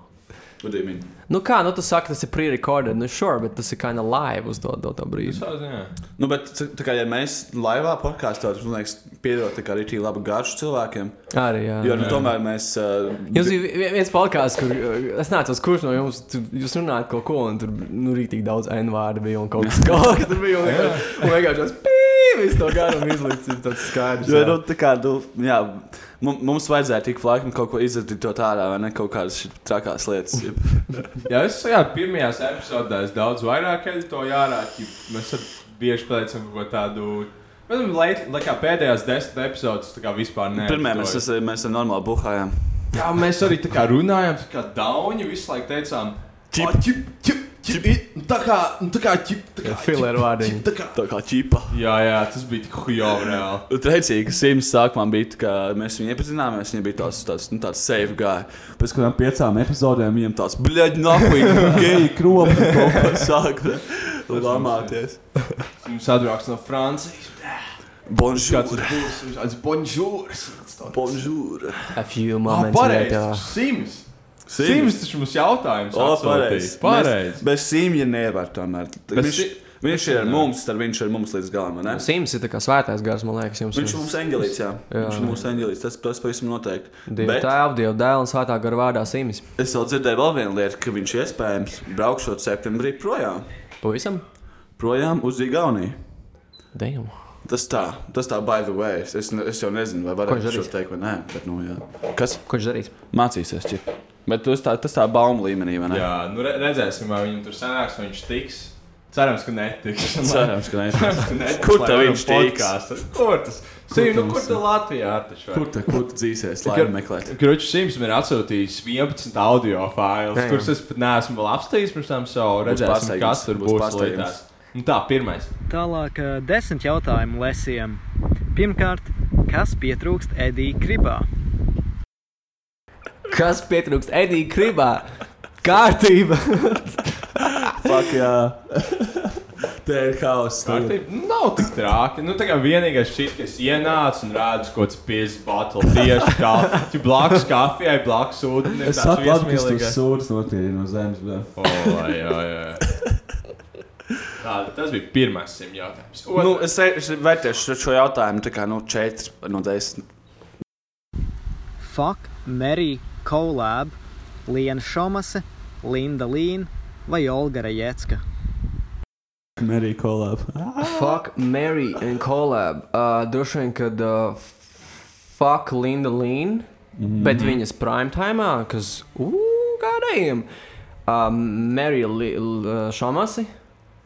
What do you mean? Nu, kā, nu, tu saki, tas ir pre-recorded, nu, sure, bet tas ir kind of live uz to, to, to brīdi. Savā ziņā. Nu, bet, tā kā ja mēs laivā podkāstā, tas, man liekas, piedod tā kā arī tī labu garšu cilvēkiem. Arī, jā. Jo, nu, tomēr mēs. Uh, Jums bija vi- viens podkāsts, kur es nācu uz kursu no jums, tu, jūs runājat kaut ko, un tur nu, rītīgi daudz N vārdu bija un kaut kas *laughs* tāds. Tur bija un un vienkārši pīp, *laughs* visu to garumu ir tāds skaidrs. Jo, nu, tā kā, nu, jā, mu- mums vajadzēja tik laikam kaut ko izdarīt to ārā, vai ne kaut kādas trakās lietas. jeb. Jā, es jā, pirmajās epizodēs daudz vairāk ārā. ķip, Mēs ar bieži pēcam kaut ko tādu. Bet nu, lai, lai kā pēdējās desmit epizodes, tā kā vispār nē. Pirmie mēs, es- mēs ar normāli buhājām. Jā, mēs arī tā kā runājām, tā kā dauņi visu laiku teicām, ķip, ķip, ķip, ķip, i- tā kā, tā kā ķip, tā kā vārdiņi. ķip, Tā kā, Tā kā čipa. jā, jā, tas bija tik *laughs* Teicīgi, ka Sims sākumā bija tā, ka mēs viņu iepazināmies. Viņa bija tāds, tāds, nu, tāds safe guy. Pēc kādām piecām epizodēm viņam tāds - bļaigi, nahuj, geji, kropi, kā sāk lamāties. Mums atbrauks no Francijas. Bonjour. bonžūrs. Bonjour. A few Ah, moments pareizi. later. Sims. Sims. Sims taču mums jautājums. O, pareizi. Pareizi. Bez- Simja nevar tomēr. Bez Viņš, Si- viņš ir ar mums, tad viņš ir mums līdz galam, vai ne? Sims ir tā kā svētais gars, man liekas, jums. Viņš ir mūsu eņģelīts, jā. Jā. Viņš ir mūsu eņģelīts, tas, tas pavisam noteikti. Dieva Bet tēva, dieva dēla un svētā gara vārdā Sims. es vēl dzirdēju vēl vienu lietu, ka viņš iespējams braukšot septembrī projām. Pavisam? Projām uz Igauniju. Damn. Tas tā, tas tā, by the way. Es, es, jau nezinu, vai varētu darīs? teikt vai nē. Bet, nu, jā. Kas? Ko viņš darīs? Mācīsies, čip. Bet tas tā, tas tā bauma līmenī, vai ne? Jā, nu re, redzēsim, vai viņam tur sanāks, vai viņš tiks. Cerams, ka netiks. *laughs* Cerams, ka netiks. Cerams, ka netiks, Kur varam viņš tiks? Kur tas? Sim, nu, kur tad Latvijā taču? Kur tu, kur tu dzīsies, lai meklētu? Kručs Sims man ir atsūtījis 11 audio failus, kurus es pat neesmu vēl apstājis pirms tam savu. Redzēsim, kas tur būs būs Nu tā, pirmais. Tālāk, eh, desmit jautājumu lesiem. Pirmkārt, kas pietrūkst Edija Kribā? Kas pietrūkst Edija Kribā? Kārtība! Fuck, jā. Te ir Nu, nav tik traki. Nu, tā kā vienīgais šis, kas ienāca un rāda kaut kāds piezas bottles tieši kā tu blakus kafijai, blakus ūdenim. Es saprotu, ka tas sūds nokrīt no zemes. Bet... O, jā, jā. Tā, tas bija pirmais simt jautājums. Nu, es, es vērtēšu šo- jautājumu tā kā nu, 4 no 10. Fuck, Mary Kolab, Liena Šomase, Linda Līna vai Olga Rajecka? Mary Collab. Fuck Mary and Collab. Uh, droši vien, kad uh, fuck Linda Lean, mm. -hmm. bet viņas prime time, kas, uh, kādējiem. Uh, Mary Li- L- uh, Šamasi.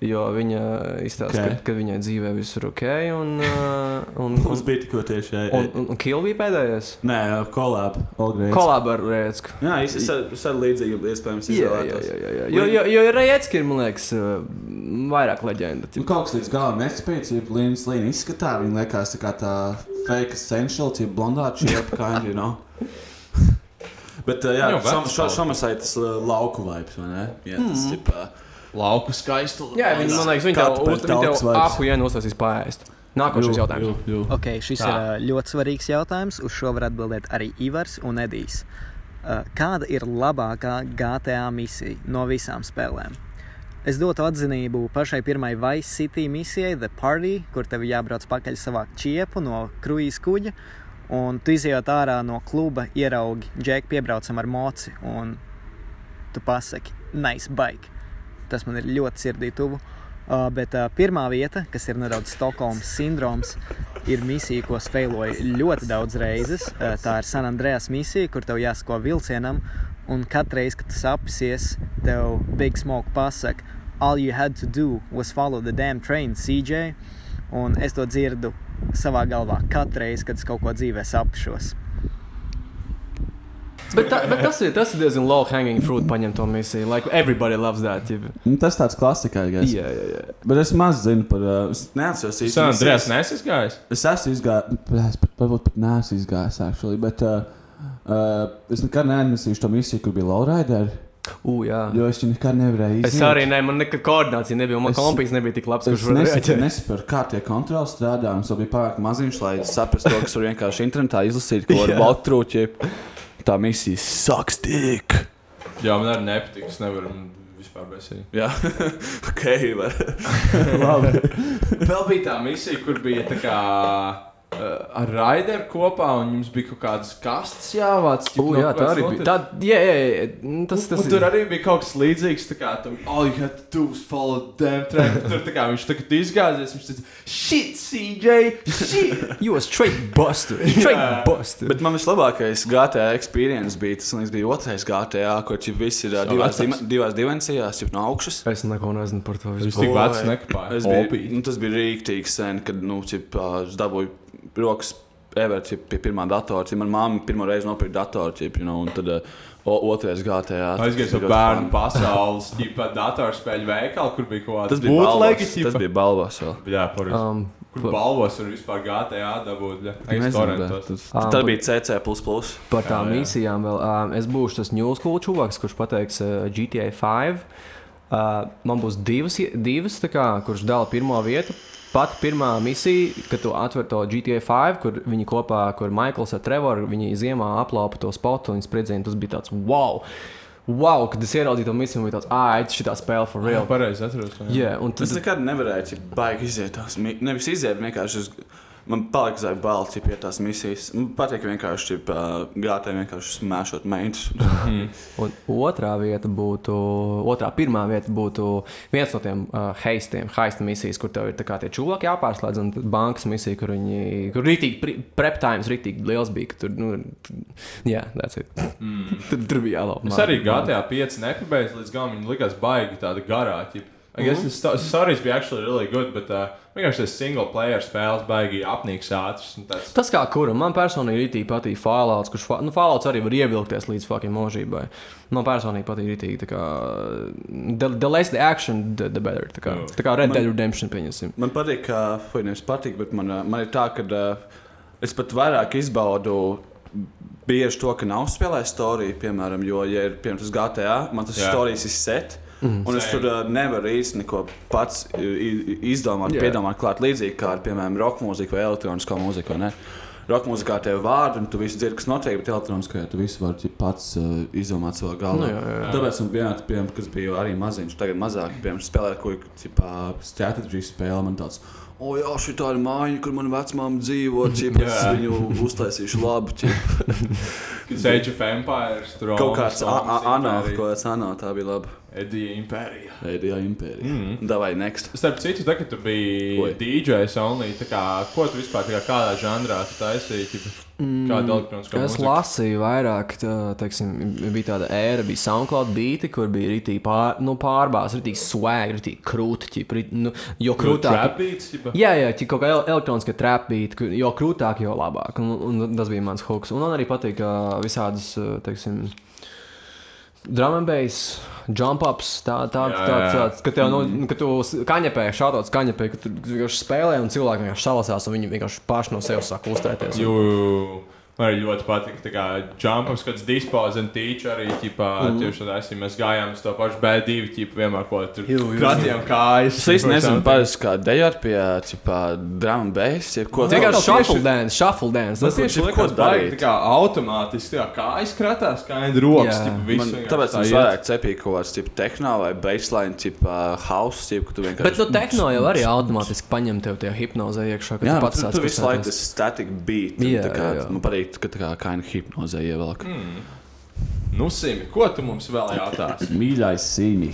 Jo viņa izstāsta, Ok. okay. ka, ka viņai dzīvē viss ir ok. Un, uh, *laughs* un, Mums bija tikko tieši jā, un, un, un Kill bija pēdējais. Nē, kolāba. Kolāba ar Rēcku. Jā, es, es, ar- es ar līdzīgi iespējams Jā, jā, izvēlētos. jā, jā, jā. Jo, jo, jo Rēcka ir, man liekas, uh, vairāk leģenda. Nu, kaut kas līdz galam nespēcīgs, Līnas līnija izskatā. Viņa liekas tā kā tā fake essential, tie blondā čiepa, kind, you know. *laughs* Bet, uh, jā, Jau šam, vecs šo, kaut šamasai tas uh, lauku vibes, vai ne? Jā, tas Mhm. tipā. Lauku skaistumu. Jā, viņi, man liekas, viņi tev uz- viņi tev vibes? ahu ienostasīs pāriest. Nākošais jautājums. Ok, šis Tā. Ir ļoti svarīgs jautājums. Uz šo var atbildēt arī Ivars un Edijs. Kāda ir labākā GTA misija no visām spēlēm? Es dotu atzinību pašai pirmai Vice City misijai, The Party, kur tev jābrauc pakaļ savākt čiepu no kruīzes kuģa. Un tu izjūt ārā no kluba, ieraugi džeku piebraucam ar moci, un tu pasaki, nice bike. Tas man ir ļoti sirdī tuvu. Uh, bet uh, pirmā vieta, kas ir nedaudz Stokholmas sindroms, ir misija, ko spēloju ļoti daudz reizes. Uh, tā ir San Andreas misija, kur tev jāsako vilcienam, un katru reizi, kad tas apsies, tev Big Smoke pasaka, all you had to do was follow the damn train, CJ. Un es to dzirdu savā galvā katru reizi, kad es kaut ko dzīvē sapšos. Bet, ta, bet tas, ir, tas ir diezgan low hanging fruit paņemt to misiju. Like, everybody loves that. Ja. Nu, tas tāds klasikākais. Jā, jā, jā. Bet es maz zinu par. Uh, es Neatceros īsti. San misijas. Andreas nesi izgājis? Es esmu izgājis, es pat, varbūt pat neesmu izgājis, actually, bet uh, uh, es nekad neatnesīšu to misiju, kur bija Lauraideri. U, jā. Jo es viņu nekad nevarēju Es iziet. arī ne, man nekad koordinācija nebija. un Man Es- kompīs nebija tik labs, kurš Es varētu nesaprotu, reaģēt. nesaprotu, kā tie kontroli strādā. Mums jau bija pārāk maziņš, lai saprastu to, kas var vienkārši internetā izlasīt, ko *laughs* Jā. valkt trūķi. Tā misija saks tik. Jā, man arī nepatīk. Es nevaru vispār besīt. Jā, *laughs* ok. *laughs* Labi. Vēl bija tā misija, kur bija tā kā. Uh, ar Raideru kopā, un jums bija kaut kādas kastes jāvāc. ķip, U, no jā, kaut tā arī bija. notiek- Tā, jā, jā, jā, nu, tas, tas un, un tur arī bija kaut kas līdzīgs. Tā kā tam, all you had to do was follow them trend. Tur tā kā viņš tagad izgāzies, viņš teica, shit, CJ, shit! *laughs* You was straight buster. Straight Jā. buster. Bet man vislabākais GTA experience bija tas, liekas, bija otrais GTA, kur jau viss ir Jau divās, dim divās dimensijās, jau no augšas. Es neko nezinu par to. Viņš tik vecs. Es Opīt. nu, tas bija rīktīgi sen, kad nu, ā, es dabūju rokas Everts pie pirmā datora. Cip, man māma pirmo reizi nopirka datoru, cip, you know, un tad uh, otrais GTA. tas Aizgājis bija uz bērnu pasaules, tīpa datorspēļu veikalu, kur bija kaut kāda Tas bija balvas. Tas bija balvas vēl. Jā, pareizi. Um, Kur balvos var vispār GTA dabūt? Ja? Tas- Tad bija CC. Par tām Jā, jā. misijām vēl. Um, es būšu tas New School čuvaks, kurš pateiks uh, GTA 5. Uh, man būs divas, divas tā kā, kurš dala pirmo vietu. Pati pirmā misija, kad tu atver to GTA 5, kur viņi kopā, kur Maikls ar Trevoru, viņi ziemā aplaupa to spotu un spriedzina, tas bija tāds wow! Wow, kad es ieraudzīju to misiju, bija tāds, ah, šī tā spēle for real. Jā, pareizi atceros, ka jā. Jā, un Es tas nekad nevarēju cip, baigi iziet tās misijas. Nevis iziet, vienkārši es, man palika zai balti pie tās misijas. Man patīk vienkārši uh, gātē vienkārši smēšot meitas. Un otrā vieta būtu, otrā pirmā vieta būtu viens no tiem uh, heistiem, heista misijas, kur tev ir tā kā tie čūlaki jāpārslēdz, un tad bankas misija, kur viņi, kur rītīgi, pri- prep times rītīgi liels bija, ka tur, nu, jā, that's it. Mm. tur, tur bija jālaupa. Es arī GTA 5 nepabeidzu līdz galam. Viņa likās baigi tāda garā. ķip. I guess Mhm. the sto- stories bija actually really good, bet uh, vienkārši tas single player spēles baigi apnīks ātrs. un tāds- Tas kā kuram man personīgi rītīgi patīk Fallouts, kurš fa- nu, Fallouts arī var ievilkties līdz fucking mūžībai. Man personīgi patīk tā kā the, the less the action, the, the better. Tā kā, tā kā Red Man- Dead Redemption pieņemsim. Man patīk, ka, vai nevis patīk, bet man, man ir tā, ka uh, es pat vairāk izbaudu. Bieži to, ka nav spēlējis storiju, piemēram, jo, ja ir piemēram tas GTA, man tas stāstījis ir set. Mhm. Un es tur uh, nevaru īsti neko pats izdomāt, yeah. piedomāt, klāt līdzīgi kā ar, piemēram, roka mūziku vai elektronisko mūziku. vai ne? Roka mūzikā tev ir vārdi, un tu visu dzirdi, kas notiek, bet elektroniskajā tu visu vari pats uh, izdomāt savā galvā. Nu, jā, jā, jā. Tāpēc man bija piemēram, kas bija arī maziņš, tagad mazāk, piemēram, spēlēt kaut kādu strateģiju spēli. Man tāds, o jā, šī tā ir māja, kur man vecmāma dzīvo, *laughs* ķip, es viņu uztaisīšu Age of Empires, tur Kaut kāds anāls, kaut kāds anāls, tā bija laba. Edija Impērija. Edija Impērija. Mm. Davai, next. Starp citu, tā, kad tu biji Oi. DJs only, tā kā, ko tu vispār, kā, kādā žanrā tu taisīji, ķip, kāda elektroniskā Mm, Es mūzika? lasīju vairāk, tā, teiksim, bija tāda ēra, bija SoundCloud beati, kur bija rītīgi pār, nu, pārbāzta, rītīgi swag, rītīgi krūti. Nu, jo krūtāk. ķipa? Jā, jā, kaut kā el- elektroniska trap beat, kur- jo krūtāk, jo labāk. Un, un tas bija mans hooks. Un man arī patīk visādas, teiksim, drum and bass. Jump ups, tā, tā, Jā, tāds, tāds, ka tev, nu, ka tu kaņepē, šādot kaņepē, ka tu vienkārši spēlē un cilvēki vienkārši salasās un viņi vienkārši paši no sevis sāk uztēties. Jū, Man arī ļoti patīk, kā jumps, kāds dispose un teach arī, ķipā, Mhm. tieši tādā esam, mēs gājām uz to pašu B2, ķipa, vienmēr ko tur kratījām kājas. Es īsti nezinu, parasti kā dejot pie cipā, drum and bass. jeb Ko Vienkārši Vēl shuffle dance, shuffle dance. Tas Tas tieši ko likās baigi, darīt? tā kā automātiski, tā kā kājas kratās, kā ir rokas, tāpēc tā es varētu cepīt kaut kāds tips tehno vai baseline, tipā house, tip, ka tu vienkārši. Bet no tehno jau arī automātiski paņem tev tie hipnozē iekšā, ka tu pats sāc tu visu laiku tas static beat. Tā kā, tā kā kaina hipnozē ievelk. Mm. Nu, Simi, ko tu mums vēl jautāsi? *laughs* Mīļais Sīmi.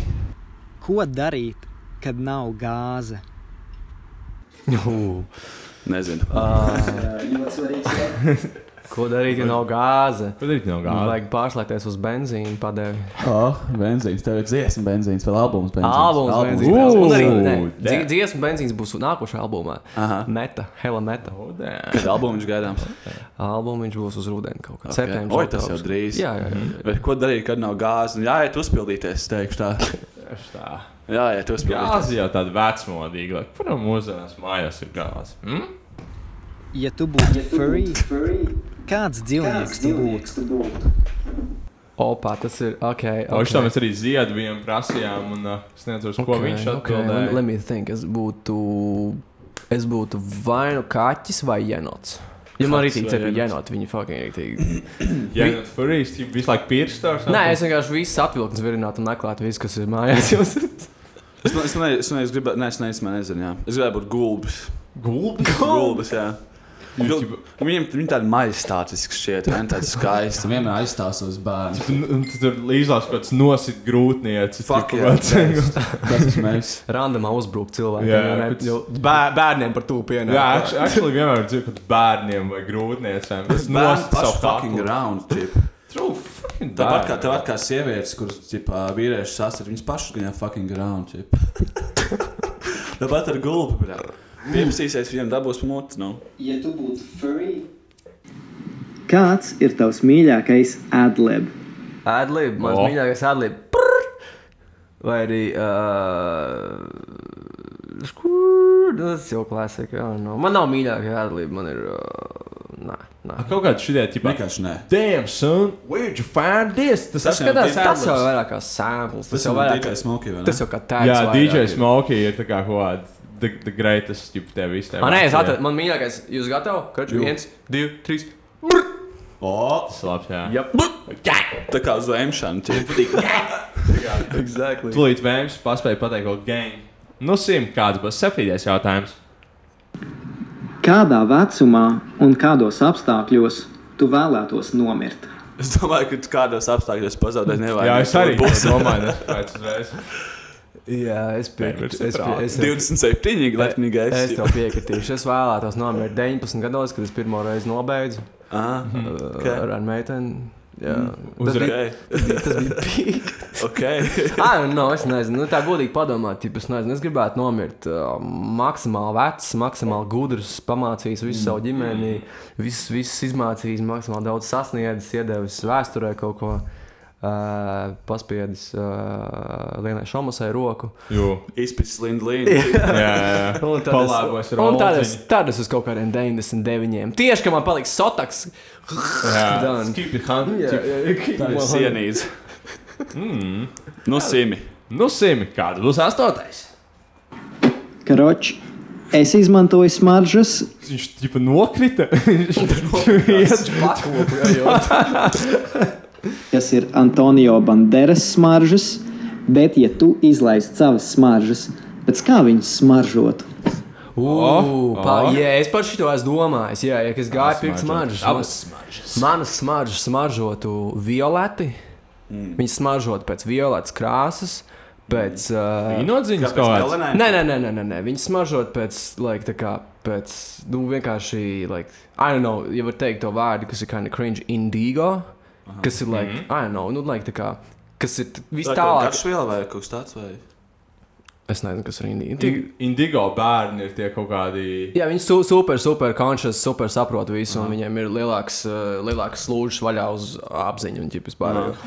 Ko darīt, kad nav gāze? Nezinu. *laughs* Ko darīt, ja nav gāze? Ko darīt, ja nav gāze? Vajag pārslēgties uz benzīnu padevi. Oh, benzīns, tev ir dziesma, benzīns, vēl albums. Benzīns. Albums, Albums. benzīns. Un arī ne, damn. dzi- dziesmu benzīns būs nākošajā albumā. Aha. Meta, Hela Meta. Kad albums gaidāms? Albumu viņš būs uz rudeni kaut kādā Okay. septembrī. Oi, tas jau drīz. Jā, jā, jā. Bet ko darīt, kad nav gāzes? Jā, iet uzpildīties, es teikšu tā. Tā. Jā, iet uzpildīties. Gāze jau tāda vecmodīga, kuram mūsdienās mājās ir gāze. Mm? Ja tu būtu furry, kāds dzīvnieks tu būtu? Opa, tas ir ok. Okay. okay. Tam mēs arī ziedu viņam prasījām, un uh, es nezinu, uz ko viņš atbildēja. let- Let me think, es būtu, es būtu vai nu kaķis vai jenots. Ja man arī tīk, jenots? jenoti, viņi fucking nu, furijas, ķip, visu laiku pirkstā. Nē, es vienkārši visu atvilktu, virinātu un meklētu visu, kas ir mājās. Jums. *laughs* Es, ne- es, ne, es, ne, es gribēju, ne, es, ne, es man nezinu, jā. Es gribēju būt gulbis. Gulbis? Gulbis, jā. Viņam viņi tādi majestātiski šķiet, vien tādi *laughs* skaisti. Vienmēr aizstāsos bērnu. Un, tu tur līdzās kaut kāds nosit grūtnieci. Fuck, jā. *laughs* Tas esmu mēs. Randamā uzbrukt cilvēkiem. Jā, ne, jau bēr, bērniem par to pienākt. Jā, actually, vienmēr dzirdu, ka bērniem vai grūtniecēm tas nosit savu fucking fucking Tāpat kā, tāpat kā sievietes, kuras vīrieši sasprāst, viņas pašas gan jau fucking around. ģip. *laughs* Tāpat ar gulbu. Piepsīsies, viņam dabūs mūcis. Nu. Ja tu būtu furry, kāds ir tavs mīļākais adlib? Adlib, mans O. oh. mīļākais adlib. Vai arī. Uh, skur, tas jau klasika. Jā, no. Man nav mīļākā adlib, man ir. Uh, nā, nā. A, Kaut kāda šī tipā. Vienkārši nē. Damn, son, where'd you find this? Tas, Tas, jau skatās, ir tas jau adlibs. ir vairāk kā samples. Tas Tas jau ir vairāk DJ Smokey, vai ne? Tas jau kā tāds. Jā, DJ Smokey ir tā kā kaut kāda. The, the greatest, tip, tev visiem. Ah, nē, es atradu, man mīļākais, jūs gatavi? Kaču, Jū. viens, divi, trīs. O, Slabs, jā. Yep. tā kā uz vēmšanu. *laughs* exactly. Tūlīt vēms paspēja pateikt, ko game. Nu, simt, kāds būs septītais jautājums. Kādā vecumā un kādos apstākļos tu vēlētos nomirt? Es domāju, ka tu kādos apstākļos pazaudēji nevainīgi. Jā, es arī domāju, tas uzreiz. *laughs* Jā, es piekrītu. Es, prātu. es, 27 lepnīgais. Es tev piekritīšu. Es vēlētos nomirt 19 gados, kad es pirmo reizi nobeidzu. Ah, uh, okay. Ar, ar meiteni. Jā, Mm, tas bija, uzreiz. tas bija, tas bija pīk. *laughs* okay. *laughs* ah, no, es nezinu, nu, tā godīgi padomāt, ja es nezinu, es gribētu nomirt uh, maksimāli vecs, maksimāli gudrs, pamācījis visu savu ģimeni, visus, visus izmācījis, maksimāli daudz sasniedzis, iedevis vēsturē kaut ko. Uh, paspiedis uh, Lienai Šamasai roku. Jū. Izpildījis Lindlīnu. Jā, jā, jā. Un tad Kolābos es, un tad es, tad es uz kaut kādiem 99. Tieši, ka man paliks sotaks. Jā, *laughs* keep it hunt. Jā, jā, Tā ir one. sienīze. Mm. No simi. Nu, simt, kāds būs astotais? Karoči, es izmantoju smaržas, Viņš tipa nokrita. *laughs* Viņš *laughs* pakopu, jā, jau. Kas ir Antonio Banderas smaržas, bet, ja tu izlaiž savas smaržas, pēc kā viņas smaržotu? Uh, pa, oh. jā, es par šo esmu domājis. Jā, ja es gāju pirkt smaržas, Abas smaržas. Manas smaržas smaržotu violeti. Mm. Viņas smaržotu pēc violetas krāsas. Pēc, Vīnodziņas Kāpēc kaut galenē? Nē, nē, nē, nē, nē. Viņi smaržot pēc, like, tā kā, pēc, nu, vienkārši, like, I don't know, ja var teikt to vārdu, kas ir kind of cringe, indigo, Aha. kas ir, like, mm -hmm. I don't know, nu, like, tā kā, kas ir vis tālāk. garšviela vai kaut kas tāds? Vai? Es nezinu, kas ir indigo. In- Indigo bērni ir tie kaut kādi. Jā, viņi su super, super conscious, super saprot visu, un viņiem ir lielāks, uh, lielāks slūžs vaļā uz apziņu un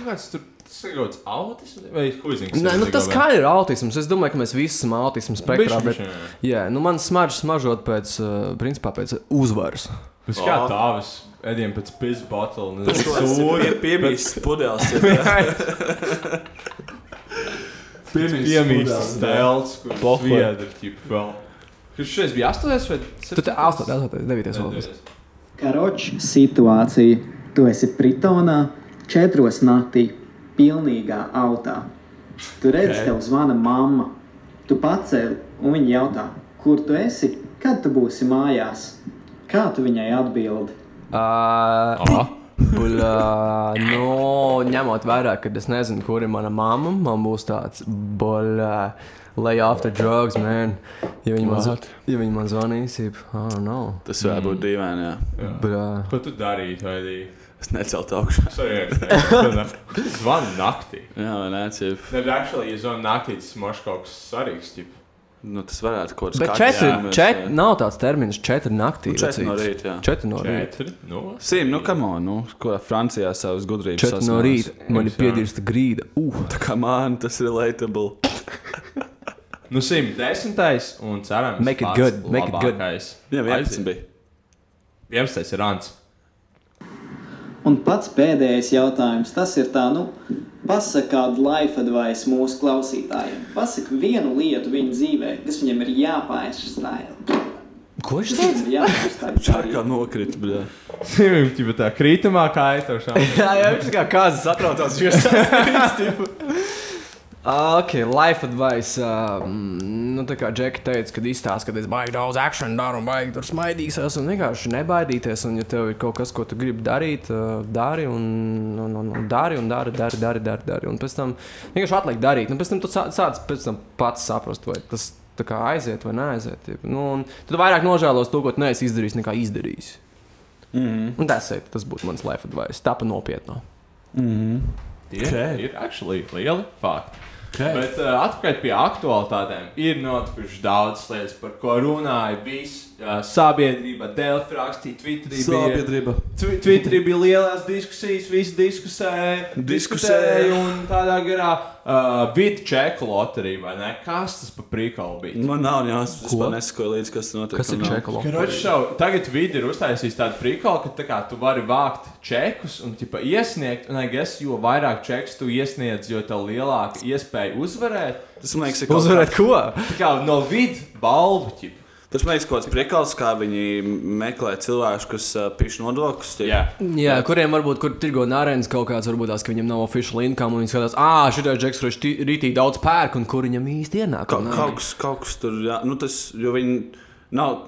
kāds tur tas ir kaut kāds autisms vai huizings. Nē, nu, tas kā ir autisms. Es domāju, ka mēs visi esam autismu spektrā. Bišķi, Bet, jā, nu, man smaržas smaržot pēc, uh, principā, pēc uzvaras. Tas kā tāvis ēdiem pēc pizza botla. Tas kaut kāds ir piemīsts pudeles. *laughs* *laughs* Piemīsts stēls, kur Pohoi. viedri, ķip vēl. Kurš šeit bija 8 vai Tu te 8, 8, 9 solis. Karoči, situācija. Tu esi Pritonā, četros naktī, pilnīgā autā. Tu redzi, Ok. okay. tev zvana mamma. Tu pacēli un viņa jautā, kur tu esi, kad tu būsi mājās. Kā tu viņai atbildi? Uh, Buļā, nu, ņemot vērā, ka es nezinu, kur ir mana mamma, man būs tāds buļā, lay off the drugs, man. Ja viņi man, ja viņi man zvanīs, I don't know. Tas varētu būt dīvaini. jā. Buļā. Ko tu darītu? Vai Es neceltu augšā. *laughs* Zvani naktī. Jā, vai nē, cip. Nē, bet actually, ja zvani naktī, tas moš kaut kas svarīgs. Ķip. Nu, tas varētu kaut kas Bet kāds četri, jāmēs, četri, jā. nav tāds termins, četri naktī. Nu, četri no rīta, jā. Četri no rīta. Nu, Sīm, nu, kam on, nu, ko Francijā savas gudrības Četri no sasniedz. rīta. Man ir piedirsta grīda. Uh. Tā kā man tas ir relatable. nu simt desmitais un cerams. Make it good, make it good. Jā, 11 Aiziet. bija. 11. ir Ants. Un pats pēdējais jautājums, tas ir tā, nu, pasaka kādu life advice mūsu klausītājiem. Pasaka vienu lietu viņa dzīvē, kas viņam ir jāpārstāja. Ko viņš teica? Jāpārstāja. Čārkā nokrita, bļā. Simt, ķipa tā krītamā kaita. *laughs* jā, jā, viņš kā kāzas atrautos. Viņš Ok, life advice. Uh, nu, tā kā Džeki teica, kad izstāsta, ka es baigi daudz akciju daru un baigi tur smaidīsies, un vienkārši nebaidīties. Un, ja tev ir kaut kas, ko tu gribi darīt, uh, dari un, un, un, un dari un dari, dari, dari, dari, dari. Un pēc tam vienkārši atliek darīt. Un pēc tam tu sā- sāc pēc tam pats saprast, vai tas tā kā aiziet vai neaiziet. Nu, un tad vairāk nožēlos to, ko tu neesi izdarījis, nekā izdarījis. Mm -hmm. Un tas, ir- tas būtu mans life advice. Tā pa nopietnu. Mm -hmm. Ir, Okay. ir actually lieli fakti. Okay. Bet uh, atpakaļ pie aktuālitātēm. Ir notikušas daudzas lietas, par ko runāja visi. Uh, sabiedrība, Delfi rakstīja, Twitterī bija, Sabiedrība. Twi- Twitterī bija lielas diskusijas, visi diskusēja, diskutēja un tādā garā uh, vidu čeku loterija, vai ne? Kas tas par prikalu bija? Man nav jāsaka, es Ko? vispār nesakoju līdzi, kas tur notiek. Kas ir čeku loterija? Tagad vidi ir uztaisījis tādu prikalu, ka tā kā, tu vari vākt čekus un ķipa, iesniegt, un guess, jo vairāk čekus tu iesniedz, jo tev lielāka iespēja uzvarēt. Tas man liekas, kaut Uzvarēt ko? Tā kā no vidu balvu ķipa. Tas man liekas, kaut kāds priekals, kā viņi meklē cilvēkus, kas uh, piš nodokļus. tie- Jā. Jā, kuriem varbūt kur tirgo nārēns kaut kāds, varbūt tās, ka viņam nav oficiāla income, un viņi skatās, ah, šī ir Džeks, kurš tī- rītī daudz pērk, un kur viņam īsti ienāk. Ka, un nav. kaut, kas, kaut kas tur, jā, nu tas, jo viņi nav.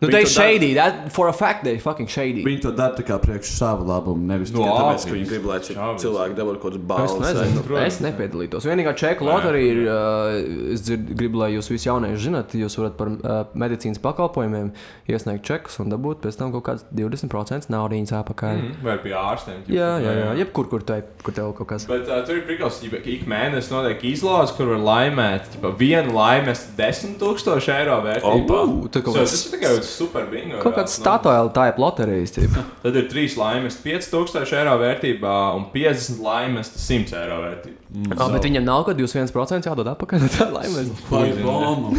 Nu, they shady, that for a fact they fucking shady. Viņi to dara kā priekš savu labumu, nevis No, Tikai tikai tāpēc, ka viņi grib, lai cilvēki dabūtu kaut kādas Es balvas. nezinu, protams. es nepiedalītos. Vienīgā čeka loterija ir, uh, es dzird, gribu, lai jūs visi jaunieši zinat, jūs varat par uh, medicīnas pakalpojumiem iesniegt čekus un dabūt pēc tam kaut kāds 20% naudas atpakaļ. Mm, vai pie ārstiem. ķipa. Jā, jā, jā, jebkur, kur, te, kur tev kaut kas. Bet uh, tur ir prikals, ka ik mēnesi notiek izlozes, kur var laimēt. Ķipa, vienu laimes 10,000 eiro vērtībā. Opa, tad kaut so, kāds- tas ir tikai super bingo. Kaut kāds statoil type loterijas. tipa. *laughs* Tad ir trīs laimes 5000 eiro vērtībā un 50 laimes 100 eiro vērtībā. Ah, bet viņam nav kaut kāds 21% jādod atpakaļ. *laughs* Tā laimēs. bombu.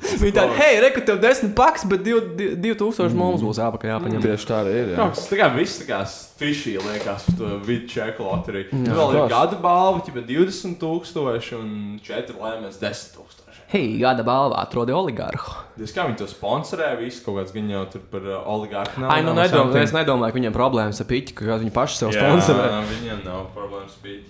Viņi tādi, hei, reku tev 10 paks, bet 2000 mums būs jāpakaļ jāpaņem. Tieši tā arī ir. jā. Kas tā kā viss tā kā fišī liekas to vidu čeku loteriju. Vēl ir gada balva, ķipa 20 tūkstoši un 4 laimes 10 tūkstoši. Hei, gada balvā atrodi oligārhu. Es kā viņi to sponsorē, visu kaut kāds gan jau tur par uh, oligārhu. Ai, nu nedomāju, es nedomāju, ka viņiem problēmas ar piķi, ka viņi paši sev Jā, sponsorē. Viņiem nav problēmas bija.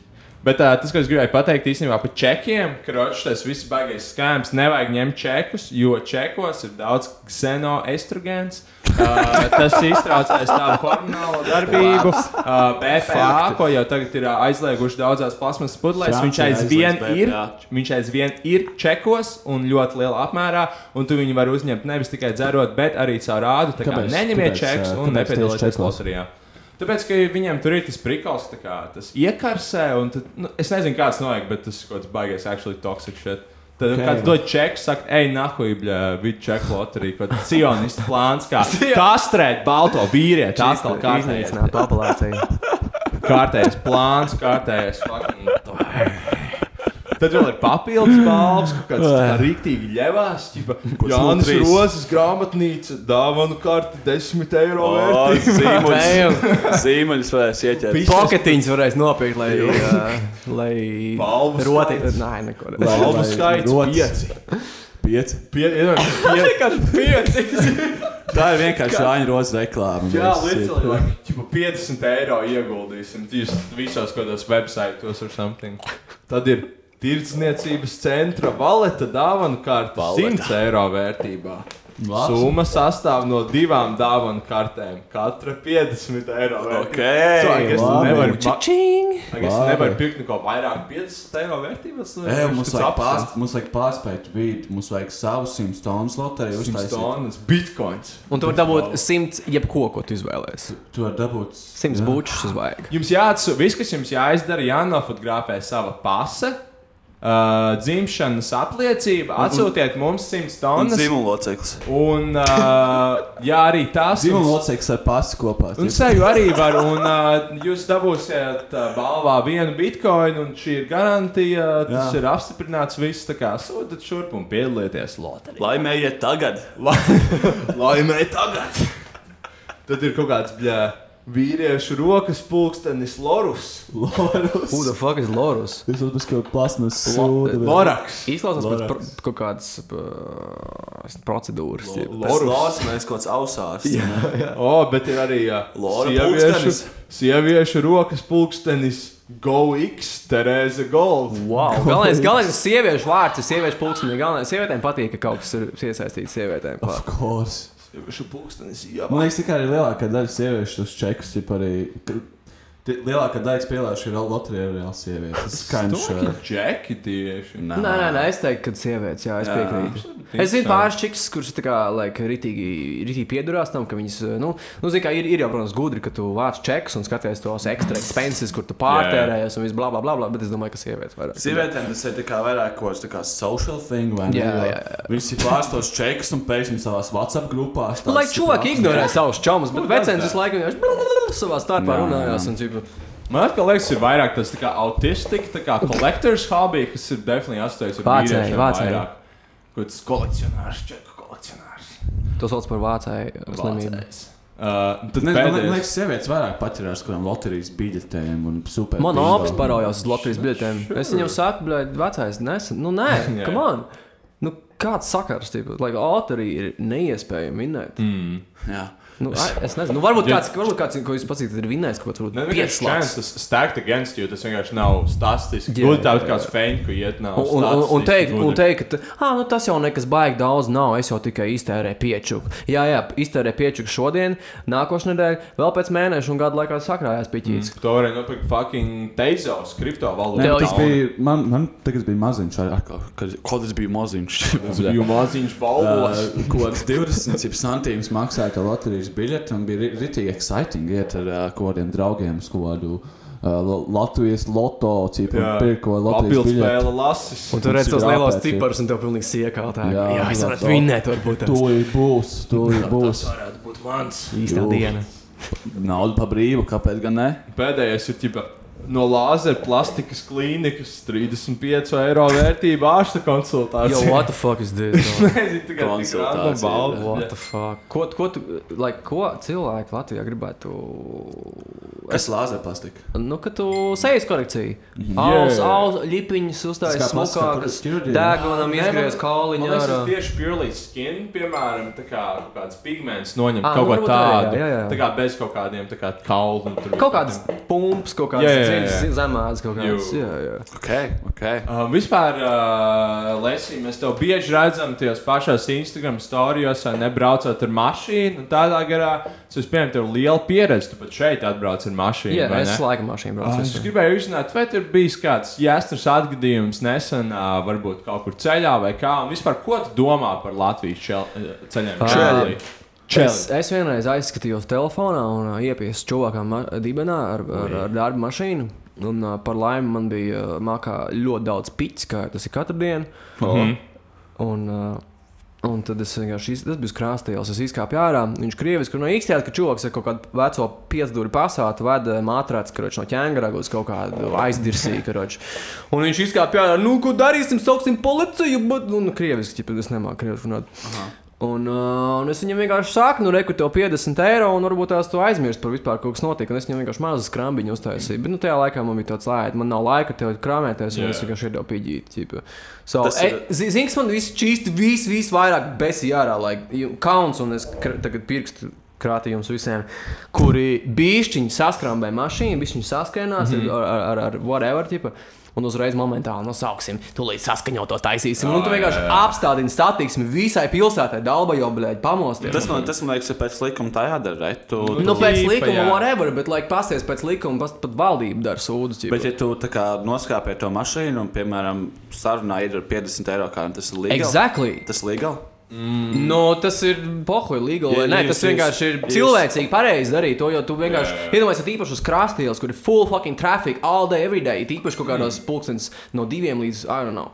Bet uh, tas, ko es gribēju pateikt īstenībā par čekiem, ka ročs tas viss baigais skāms, nevajag ņemt čekus, jo čekos ir daudz xenoestrogēns. Uh, tas iztraucēs tādu hormonālo darbību. Uh, BPA, ko jau tagad ir uh, aizlieguši daudzās plasmasas pudelēs, viņš aizvien ir. Viņš aizvien ir čekos un ļoti lielā apmērā, un tu viņu vari uzņemt nevis tikai dzerot, bet arī caur rādu. Tā kā Kāpēc? neņemiet Kāpēc, čekus un nepiedalieties loterijā. Tāpēc, ka viņiem tur ir tas prikals, tā kā tas iekarsē, un tad, nu, es nezinu, kāds notiek, bet tas kaut kāds baigais, actually toxic shit. Tad Ok. okay. kāds dod čeku, saka, ej, nahuj, vidu čeku loteriju, kaut kāds sionists plāns, kā *laughs* kastrēt balto vīrieti, atkal kārtējais, populāciju. kārtējais plāns, kārtējais fucking. Tad vēl ir papildus balvas, kaut kāds rīktīgi ļevās. Jānis? Rozes grāmatnīca, dāvanu karti 10 eiro. Zīmuļs. Zīmuļs varēs ieķert. Poketiņus varēs nopirkt, lai. Lai Balvu roti. skaits. Nē, neko. Balvu skaits rotas. 5. Pieci. *laughs* Vienkārši pieci. Tā ir vienkārši Jāņa Rozes reklāma. Jā, līdzīgi, like, ķipa, 50 eiro ieguldīsim vis- visos kaut kādos websaitos or something. Tad ir tirdzniecības centra valeta dāvanu karte 100 eiro vērtībā. Labs. Summa sastāv no divām dāvanu kartēm. Katra 50 eiro vērtībā. Ok. So, tu Labi. nevari pirkt neko vairāk 50 eiro vērtības. Ej, mums, vajag pār, mums vajag pārspēt vidi, mums vajag savu 100 tonnas loteriju 100 uztaisīt. tonnas bitcoins. Un tu vari dabūt simts jebko, ko tu izvēlēsies. Tu vari dabūt Simts bučus uz vajag. Jums jāatsūta, viss, kas jums jāizdara, jānofotografē sava pase, uh, dzimšanas apliecība, atsūtiet mums 100 Un tonnas. zīmula loceklis. Un, uh, jā, arī tās Zīmola loceklis ar pasi kopā. Un seju arī var, un uh, jūs dabūsiet uh, balvā vienu bitkoinu, un šī ir garantija. Tas Jā. ir apstiprināts viss, tā kā sūtiet šurp un piedalieties loterijā. Laimējiet tagad. *laughs* Laimē tagad! Tad ir kaut kāds bļā, vīriešu rokas pulkstenis Lorus. Lorus. Who the fuck is Lorus? Tas būs kaut kāds plasmas Lo- sūda. bet- Loraks. Izklausās pēc pro- kaut kādas uh, procedūras. jeb- Pēc lācis mēs kaut kāds ausās. O, bet ir arī uh, sieviešu, pulkstenis. sieviešu rokas pulkstenis Go X, Terēza Gold. Wow. Galvenais, galvenais ir sieviešu vārds, ir sieviešu pulkstenis. Galvenais sievietēm patīk, ka kaut kas ir iesaistīts sievietēm. Of course. Sieviešu pulkstenis, jā. Man liekas, tikai arī lielākā daļa sieviešu tos čekus ir arī. Lielākā daļa spēlēšu ir loterijā reāli sievietes. Tas skaņš. Stūki džeki tieši. Nē, nē, nē, es teiktu, ka sievietes, jā, es Jā. piekrītu. Es zinu pāris čiks, kurš tā kā, like, ritīgi, ritīgi piedurās tam, ka viņas, nu, nu zini, kā ir, ir jau, protams, gudri, ka tu vāc čekus un skaties tos ekstra expenses, kur tu pārtērējies un viss bla, bla, bla, bla, bet es domāju, ka sievietes vairāk. Sievietēm tas ir tā kā vairāk kaut kāds tā kā social thing, vai ne? Jā, jā, jā. Viņas ir pārstos čekus un pēkšņi savās WhatsApp grupās. Nu, lai cilvēki ignorē savus čomus, bet Nu, vecens visu laiku vienkārši savā starpā Jā, runājās. jā. Un, ķipa, Man atkal liekas, ir vairāk tas tā kā autistika, tā kā collectors hobby, kas ir definitīvi asociēts ar vācēji. vairāk. Kaut kāds kolekcionārs, čeku kolekcionārs. to sauc par vācēju slimību. Uh, tad Man, man, man pēdējais- liekas, sievietes vairāk paķerās kaut kādām loterijas biļetēm un super. Man opis parādījās uz Latvijas biļetēm. Es viņam saku, bļaļ, vecais, nesen. Nu, nē, *laughs* Jā. kam on? Nu, kāds sakars, tipo, lai loterija ir neiespējami minēt. Mm. Jā. Nu, es nezinu, nu, varbūt kāds, varbūt kāds, ko jūs pacītat, ir vinnējis kaut ko tādu chance, tas stacked against you, tas vienkārši nav statistiski. Jā, Gluži jā, tāds jā. kāds feņš, ko iet nav. Un, un, un, teikt, un teikt, ka ah, nu, tas jau nekas baigi daudz nav. Es jau tikai iztērēju piečuku. Jā, jā, iztērēju piečuku šodien, nākošais nedēļa, vēl pēc mēneša un gada laikā sakrājās piķīts. Mm, to varēja nopirkt fucking Teizos, Nē, kriptovalūtu. tas bija, man, man tagad bija maziņš, kad, kad tas bija maziņš. Tas bija maziņš balvos. Kaut kāds 20 centīmus maksāja tā loterijas biļete, un bija ritīgi exciting iet ar uh, kaut kādiem draugiem uz kaut kādu uh, Latvijas loto, kaut kādu Latvijas biļeti. lasis. Un tur redz tos lielos ciparus, un tev pilnīgi siekā tā. Jā, jā es varētu vinnēt, varbūt. tas. Tūlīt būs, tūlīt būs. varētu būt mans. Īstā diena. Nauda pa brīvu, kāpēc gan ne? Pēdējais ir ķipa, no lāzera plastikas klīnikas 35 eiro vērtība ārsta konsultācija. Yo, what the fuck is this? *laughs* Nezinu, tikai tik Konsultācija, balva. What the fuck? Ko, ko, tu, like, ko cilvēki Latvijā gribētu? Kas lāzē plastika? Nu, ka tu sejas korekciju. Yeah. Aus, aus, lipiņas uzstājas smukākas, Nē, izgriez kauliņu Man liekas, ārā. tas tieši purely skin, piemēram, tā kā kāds pigments noņem Ā, kaut nu, ko tādu. jā, jā, jā. Tā kā bez kaut kādiem tā kā kaulu. tur Kaut kādas pumpas, kaut kādas Dziļas zemādas, kaut kādas. Jā, jā. Ok, ok. Uh, vispār, uh, Lesī, mēs tev bieži redzam tajos pašos Instagram storijos, vai nebraucot ar mašīnu. un Tādā garā es pieņemu, tev liela pieredze. Tu pat šeit atbrauc ar mašīnu. Jā, es laikam mašīnu braucu. Es visur. gribēju uzzināt, vai tur bija kāds jāstras atgadījums nesen, ā, varbūt kaut kur ceļā vai kā. Un vispār, ko tu domā par Latvijas čel, ceļiem? Čeli. Čeli. Es, es vienreiz aizskatījos telefonā un uh, iepiesu ma- dibenā ar, ar, ar darba mašīnu. Un, uh, par laimi man bija uh, mākā ļoti daudz pits, kā tas ir katru dienu. Mhm. Un, uh, un tad es vienkārši iz- tas bija krāstījis. Es izkāpu ārā. Viņš krieviski no īstenībā, ka čūlis ar kaut kādu veco piecdūri pasātu veda mātrāts karoč, no ķēngara uz kaut kādu aizdirsīju. karoč. Un viņš izkāpa ārā, nu, ko darīsim, sauksim policiju. Bet, nu, nu krieviski, ķipa, es nemāku krieviski runāt. Un, uh, un es viņam vienkārši saku, nu, reku, tev 50 eiro, un varbūt tās tu aizmirsti par vispār kas notika. Un es viņam vienkārši mazu skrambiņu uztaisīju. Bet, nu, tajā laikā man bija tāds lēts, man nav laika tev krāpēties, un Jā. es vienkārši iedevu pīģīt. So, e, ir- zi- Zini, kas man viss čīsti, viss, viss vairāk besīja ārā, like, kauns, un es tagad pirkstu krātīju jums visiem, kuri bišķiņi saskrambē mašīnu, bišķiņi saskrienās Mhm. mm -hmm. ar, ar, ar, ar whatever. Tipa. Un uzreiz momentāli nosauksim, tūlīt saskaņoto taisīsim. Jā, un tu jā, vienkārši jā. apstādini satiksmi visai pilsētai, dalba jau blēģi pamosties. Tas man, tas man liekas, ir pēc likuma tā jādara. Right? Tu, Nu, pēc Tīpa, likuma, jā. whatever, bet, like, pasties pēc likuma, pat, pat valdība dara sūdu. Bet, ja tu tā kā noskāpē to mašīnu un, piemēram, sarunā ir ar 50 eiro, kā tas ir legāli. Exactly. Tas ir legāli. Mm. No, tas ir pohoļi, līgali. Jā, Yeah, Nē, jūs- tas vienkārši ir jūs- cilvēcīgi pareizi darīt to, jo tu vienkārši jā. iedomājies, ka īpaši uz krastījus, kur ir full fucking traffic all day, every day, īpaši kaut kādos mm. pulkstenis no diviem līdz, I don't know.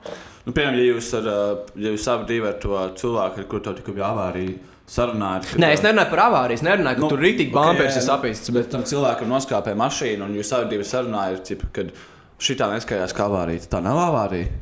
Nu, piemēram, ja jūs, ar, uh, ja jūs abi divi ar to cilvēku, ar kuru tev tikko bija avārija, sarunājat. Nē, es nerunāju par avāriju, es nerunāju, ka Nu, nu, tur rītīgi ok, bumpers ir nu, sapists. Bet tam cilvēkam noskāpē mašīnu, un jūs abi divi sarunājat, ka šī tā neskaidrs kā avārija. Tā nav avārija.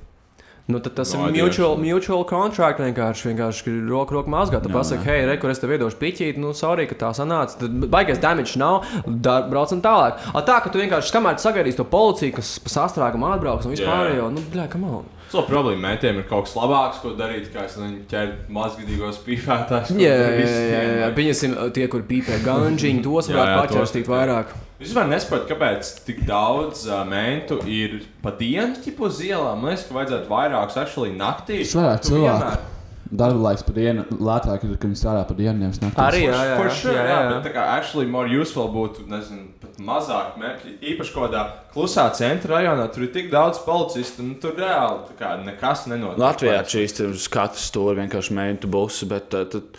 Nu, tad tas No, ir mutual, mutual contract vienkārši. Vienkārši ir roku roku mazgā. Tu Jā, pasaki, jā. hei, re, kur es tev iedošu piķīt, nu, sorry, ka tā sanāca. Tad baigais damage nav, da, braucam tālāk. A, tā, ka tu vienkārši kamēr sagaidīsi to policiju, kas pa sastrēgumu atbrauks un vispār Jā. jau, nu, bļā, kam on. So problēma mētiem ir kaut kas labāks, ko darīt, kā es nezinu, ķert mazgadīgos pīpētājus. Jā, jā, jā, jā. vienmēr. Pieņemsim, tie, kur pīpē ganžiņu, tos Jā, varētu jā, paķerstīt vairāk. Es vispār nesaprotu, kāpēc tik daudz uh, mentu ir pa dienu ķipu uz ielām. Man liekas, ka vajadzētu vairākus actually naktī. Tas varētu Tu cilvēku. Darba laiks par dienu lētāk, ir, kad viņi strādā par dienu, nevis naktī. Arī, jā, jā. For sure, jā, jā, jā. bet tā kā actually more useful būtu, nezinu, pat mazāk mērķi. Īpaši kaut kādā klusā centra rajonā, tur ir tik daudz policistu, un tur reāli tā kā nekas nenotiek. Latvijā šīs ir uz katru stūri vienkārši meitu busi, bet uh, tad,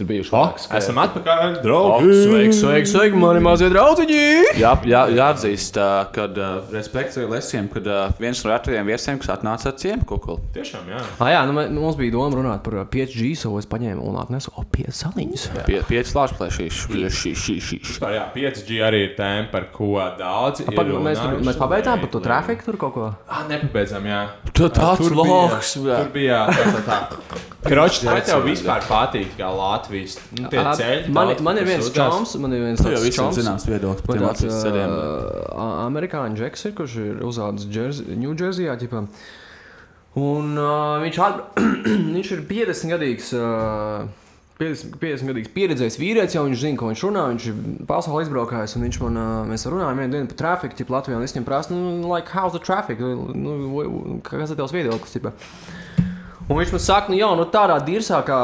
Tur bija Oh, esam atpakaļ, draugi! Sveiki, sveiki, sveiki, mani mazie draugiņi! Jā, jā, jāatzīst, ka uh, respekts ir lesiem, kad uh, viens no retajiem viesiem, kas atnāca ar ciemu kukuli. Tiešām, jā. Ah, jā, nu, mē- mums bija doma runāt par uh, 5G, so es paņēmu un atnesu o, 5 saliņus. Pie, pieci lāčplēšīs. Vispār, jā, 5G arī ir tēma, par ko daudz ir. Pat, mēs, tur, mēs pabeidzām par to trafiku tur kaut ko. Ah, nepabeidzam, jā. Tu tāds loks. Tur bija tā, tā, tā. *laughs* Kročs, vai tev vispār patīk kā Latvijas nu, tie Ā, ceļi? Man, daudz, man ir viens čoms, man ir viens jau tāds zināms viedoklis par Latvijas ceļiem. ā, Amerikāņu džeks ir, kurš ir uzaugusi Ņūdžerzijā. Un uh, viņš, at... *clears throat* viņš ir 50 gadīgs. Uh, 50, 50 gadīgs pieredzējis vīrietis, jau viņš zina, ko viņš runā. Viņš ir pasauli izbraukājis, un viņš man, mēs runājam vienu dienu par trafiku, tipu Latvijā, es viņam prasu, nu, like, how's the traffic? Nu, vai- kas ir tavs viedoklis? Tipa? Un viņš man saka, nu, jau nu, tādā dirzā, kā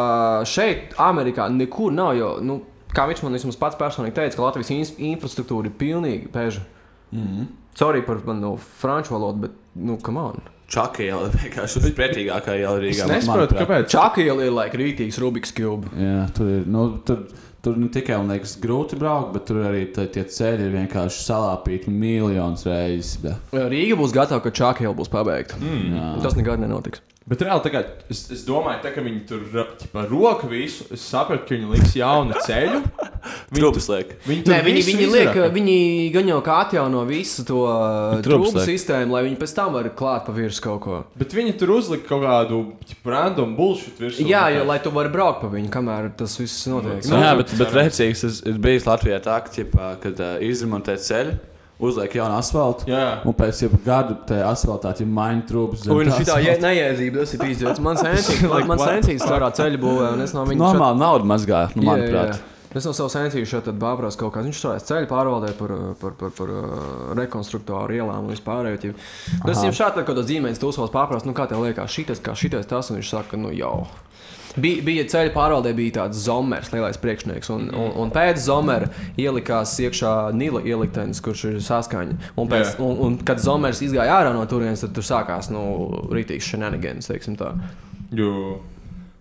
šeit, Amerikā, nekur nav. Jo, nu, kā viņš man vismaz pats personīgi teica, ka Latvijas in infrastruktūra ir pilnīgi pēža. Mm -hmm. Sorry par manu franču valodu, bet, nu, come on. Čaka iela vienkārši ir pretīgākā iela Rīgā. Es nesaprotu, kāpēc. Čaka iela ir like rītīgs Rubiks cube. Jā, tur ir. Nu, tur, tur ne tikai man liekas, grūti braukt, bet tur arī tie, tie ceļi ir vienkārši salāpīti miljonus reizes. bļa. Rīga būs gatava, ka Čaka iela būs pabeigta. Mm. Tas nekad nenotiks. Bet reāli kā es, es domāju, tā, ka viņi tur ķipa, roka visu. Es sapratu, ka viņi liks jaunu ceļu. *laughs* Trūpes liek. Viņi tur Nē, viņi, viņi, liek, izraka. viņi gan jau kā atjauno visu to trūks trūkumu sistēmu, lai viņi pēc tam var klāt pa virsmu kaut ko. Bet viņi tur uzlika kaut kādu ķipa, random bullshit virsū. Jā, jo lai tu vari braukt pa viņu, kamēr tas viss notiek. Nu, jā, bet, bet rēcīgs tas ir bijis Latvijā tā, ka, ķipā, kad uh, izremontē ceļu, uzliek jaunu asfaltu. Jā. Un pēc jau gada tajā asfaltā ir maina trūks. zem Un tā neiedzība, tas ir pīzdēts. Man sensīgs, *laughs* Like man sensīgs strādā ceļu būvē, un es no viņa Normāli naudu mazgā, nu, manuprāt. Es no savas sensīgas šeit bābros kaut kā. Viņš strādājas ceļu pārvaldē par, par, par, par uh, rekonstruktoru ielām un vispār. Nu, es viņam šādi kaut kādā zīmēs tūsos pārprast, nu kā tev liekas, šitas, kā šitas tas, un viņš saka, nu jau. Bija, bija ceļa pārvaldē, bija tāds zomers, lielais priekšnieks. Un, un, un pēc zomera ielikās iekšā Nila ieliktenis, kurš ir saskaņa. Un, pēc, Jā. un, un kad zomers izgāja ārā no turienes, tad tur sākās nu, rītīgs shenanigans. Jo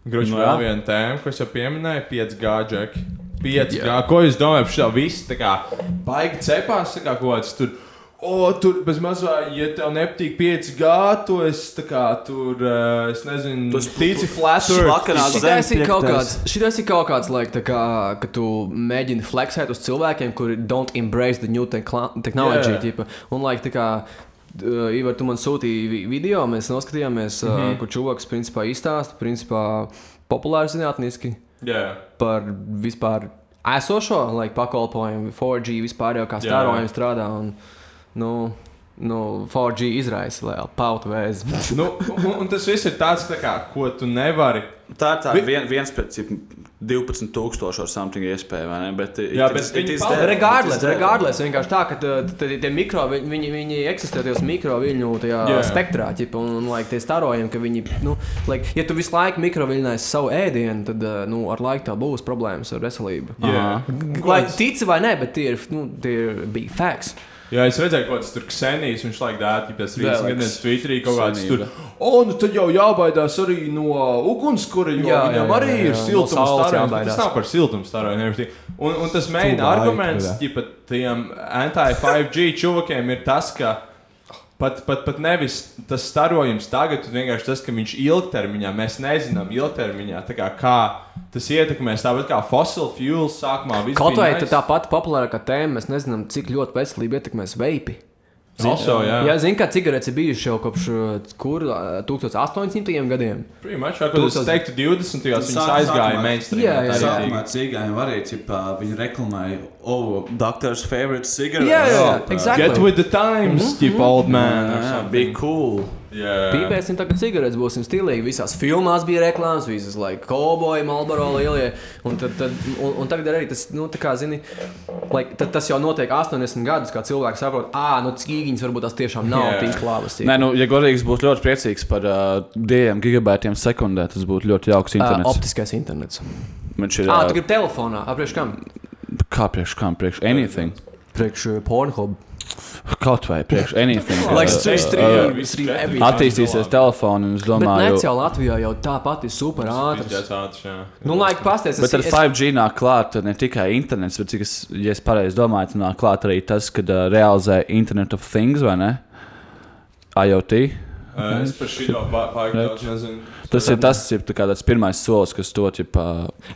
Gruši Nu, vēl viena tēma, ko es jau pieminēju, 5G džeki. 5G. Ko jūs domājat par šo visu? Tā kā baigi cepās, tā kā kaut kāds tur. O, tur bez mazā, ja tev nepatīk 5G, tu esi tā kā tur, uh, es nezinu, esi tici šlakanās Šitais ir kaut kāds, šitais ir kaut kāds like, tā kā, ka tu mēģini fleksēt uz cilvēkiem, kuri don't embrace the new technology. Yeah. Un, like, tā kā, uh, Ivar, tu man sūtīji vi- video, mēs noskatījāmies, mm. -hmm. uh, kur čūlis principā izstāsta, principā populāri zinātniski Jā, par vispār esošo like, pakalpojumu, 4G vispār jau kā stārojumi strādā. Un, nu, nu, 4G izraisa lielu pautu vēzi. nu, un, un tas viss ir tāds, tā kā, ko tu nevari. Tā ir tā Vi- vien, viens pēc cip 12,000 ar something iespēju, vai ne? Bet, Jā, bet viņi paldies. Regardless, regardless, vienkārši tā, ka tā- tie mikro, viņi, viņi, eksistē tajos mikroviļņu tajā Jā. yeah. spektrā, ķipa, un, un like, tie starojumi, ka viņi, nu, like, ja tu visu laiku mikroviļņais savu ēdienu, tad, uh, nu, ar laiku tā būs problēmas ar veselību. Jā. Lai tici vai nē, bet tie ir, nu, tie ir bija facts. Jā, es redzēju, ka tas tur ksenijas, viņš laik dēta, rīts, Reliks. gadiem Twitterī kaut kāds tur. O, nu tad jau jābaidās arī no ugunskura, jo Jā, viņam jā, arī jā, ir jā. No siltums starojums. jābaidās. Tas nav par siltums starojumiem. Un, un tas main arguments, ja pat tiem anti-5G čuvakiem ir tas, ka Pat, pat, pat nevis tas starojums tagad, bet vienkārši tas, ka viņš ilgtermiņā, mēs nezinām, ilgtermiņā, kā, kā tas ietekmēs. Tāpat kā fosil fuels sākumā viss Kaut bija vai nice. tā pati populārākā tēma, mēs nezinām, cik ļoti veselība ietekmēs veipi. Also, jā. jā zinu, kā cigaretes ir bijušas jau kopš uh, kur, uh, 1800 gadiem. Pretty much, vai, kad es teiktu 20. gados, viņas aizgāja mainstream. Jā, jā, jā. Sākumā cīgājiem arī, ķipā, viņi reklamēja, oh, doctor's favorite cigarette. Jā, jā, jā, exactly. Get with the times, mm -hmm. old man. or Jā, something. be cool. Yeah. Pīpēsim tagad cigaretes, būsim stilīgi. Visās filmās bija reklāmas, visas like, kauboji, malboro lielie. Un, tad, tad, un, un tagad arī tas, nu, tā kā, zini, like, tad, tas jau notiek 80 gadus, kā cilvēks saprot, ah, nu, cīgiņas varbūt tās tiešām nav yeah. tik labas. Nē, nu, ja godīgs būtu ļoti priecīgs par uh, diviem gigabaitiem sekundē, tas būtu ļoti jauks internets. Uh, optiskais internets. Viņš ir. Ah, ā, tu gribi telefonā, apriekš kam? Kā priekš kam? Priekš anything. Priekš uh, Pornhub. Kaut vai priekš *laughs* anything. Like Uh, stream, uh, stream, everything. Attīstīsies telefoni, un es Bet domāju, nec jau Latvijā jau tāpat ir super ātrs. Pizdzēts ātrs, jā. Nu, laik pasties. Bet ar 5G nāk klāt ne tikai internets, bet, cik es, ja es pareizi domāju, tad nāk klāt arī tas, kad uh, realizē Internet of Things vai ne? IoT. Uh, es par šito ba- baigi daudz nezinu. Tas ir tas, ir tā kā tāds pirmais solis, kas to ķipā.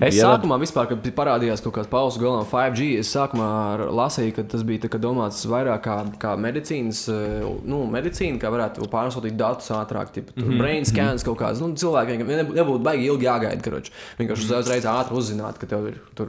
Es sākumā, vispār, kad parādījās kaut kāds pauzes galā 5G, es sākumā lasīju, ka tas bija tā domāts vairāk kā, kā medicīnas, eh, nu, medicīna, kā varētu pārsūtīt datus ātrāk, tipo mm Mhm, -hmm. brain scans kaut kāds. Nu, cilvēkiem neb- nebūtu baigi ilgi jāgaida, karoči. Vienkārši Mhm. uzreiz ātri uzzināt, ka tev ir tur,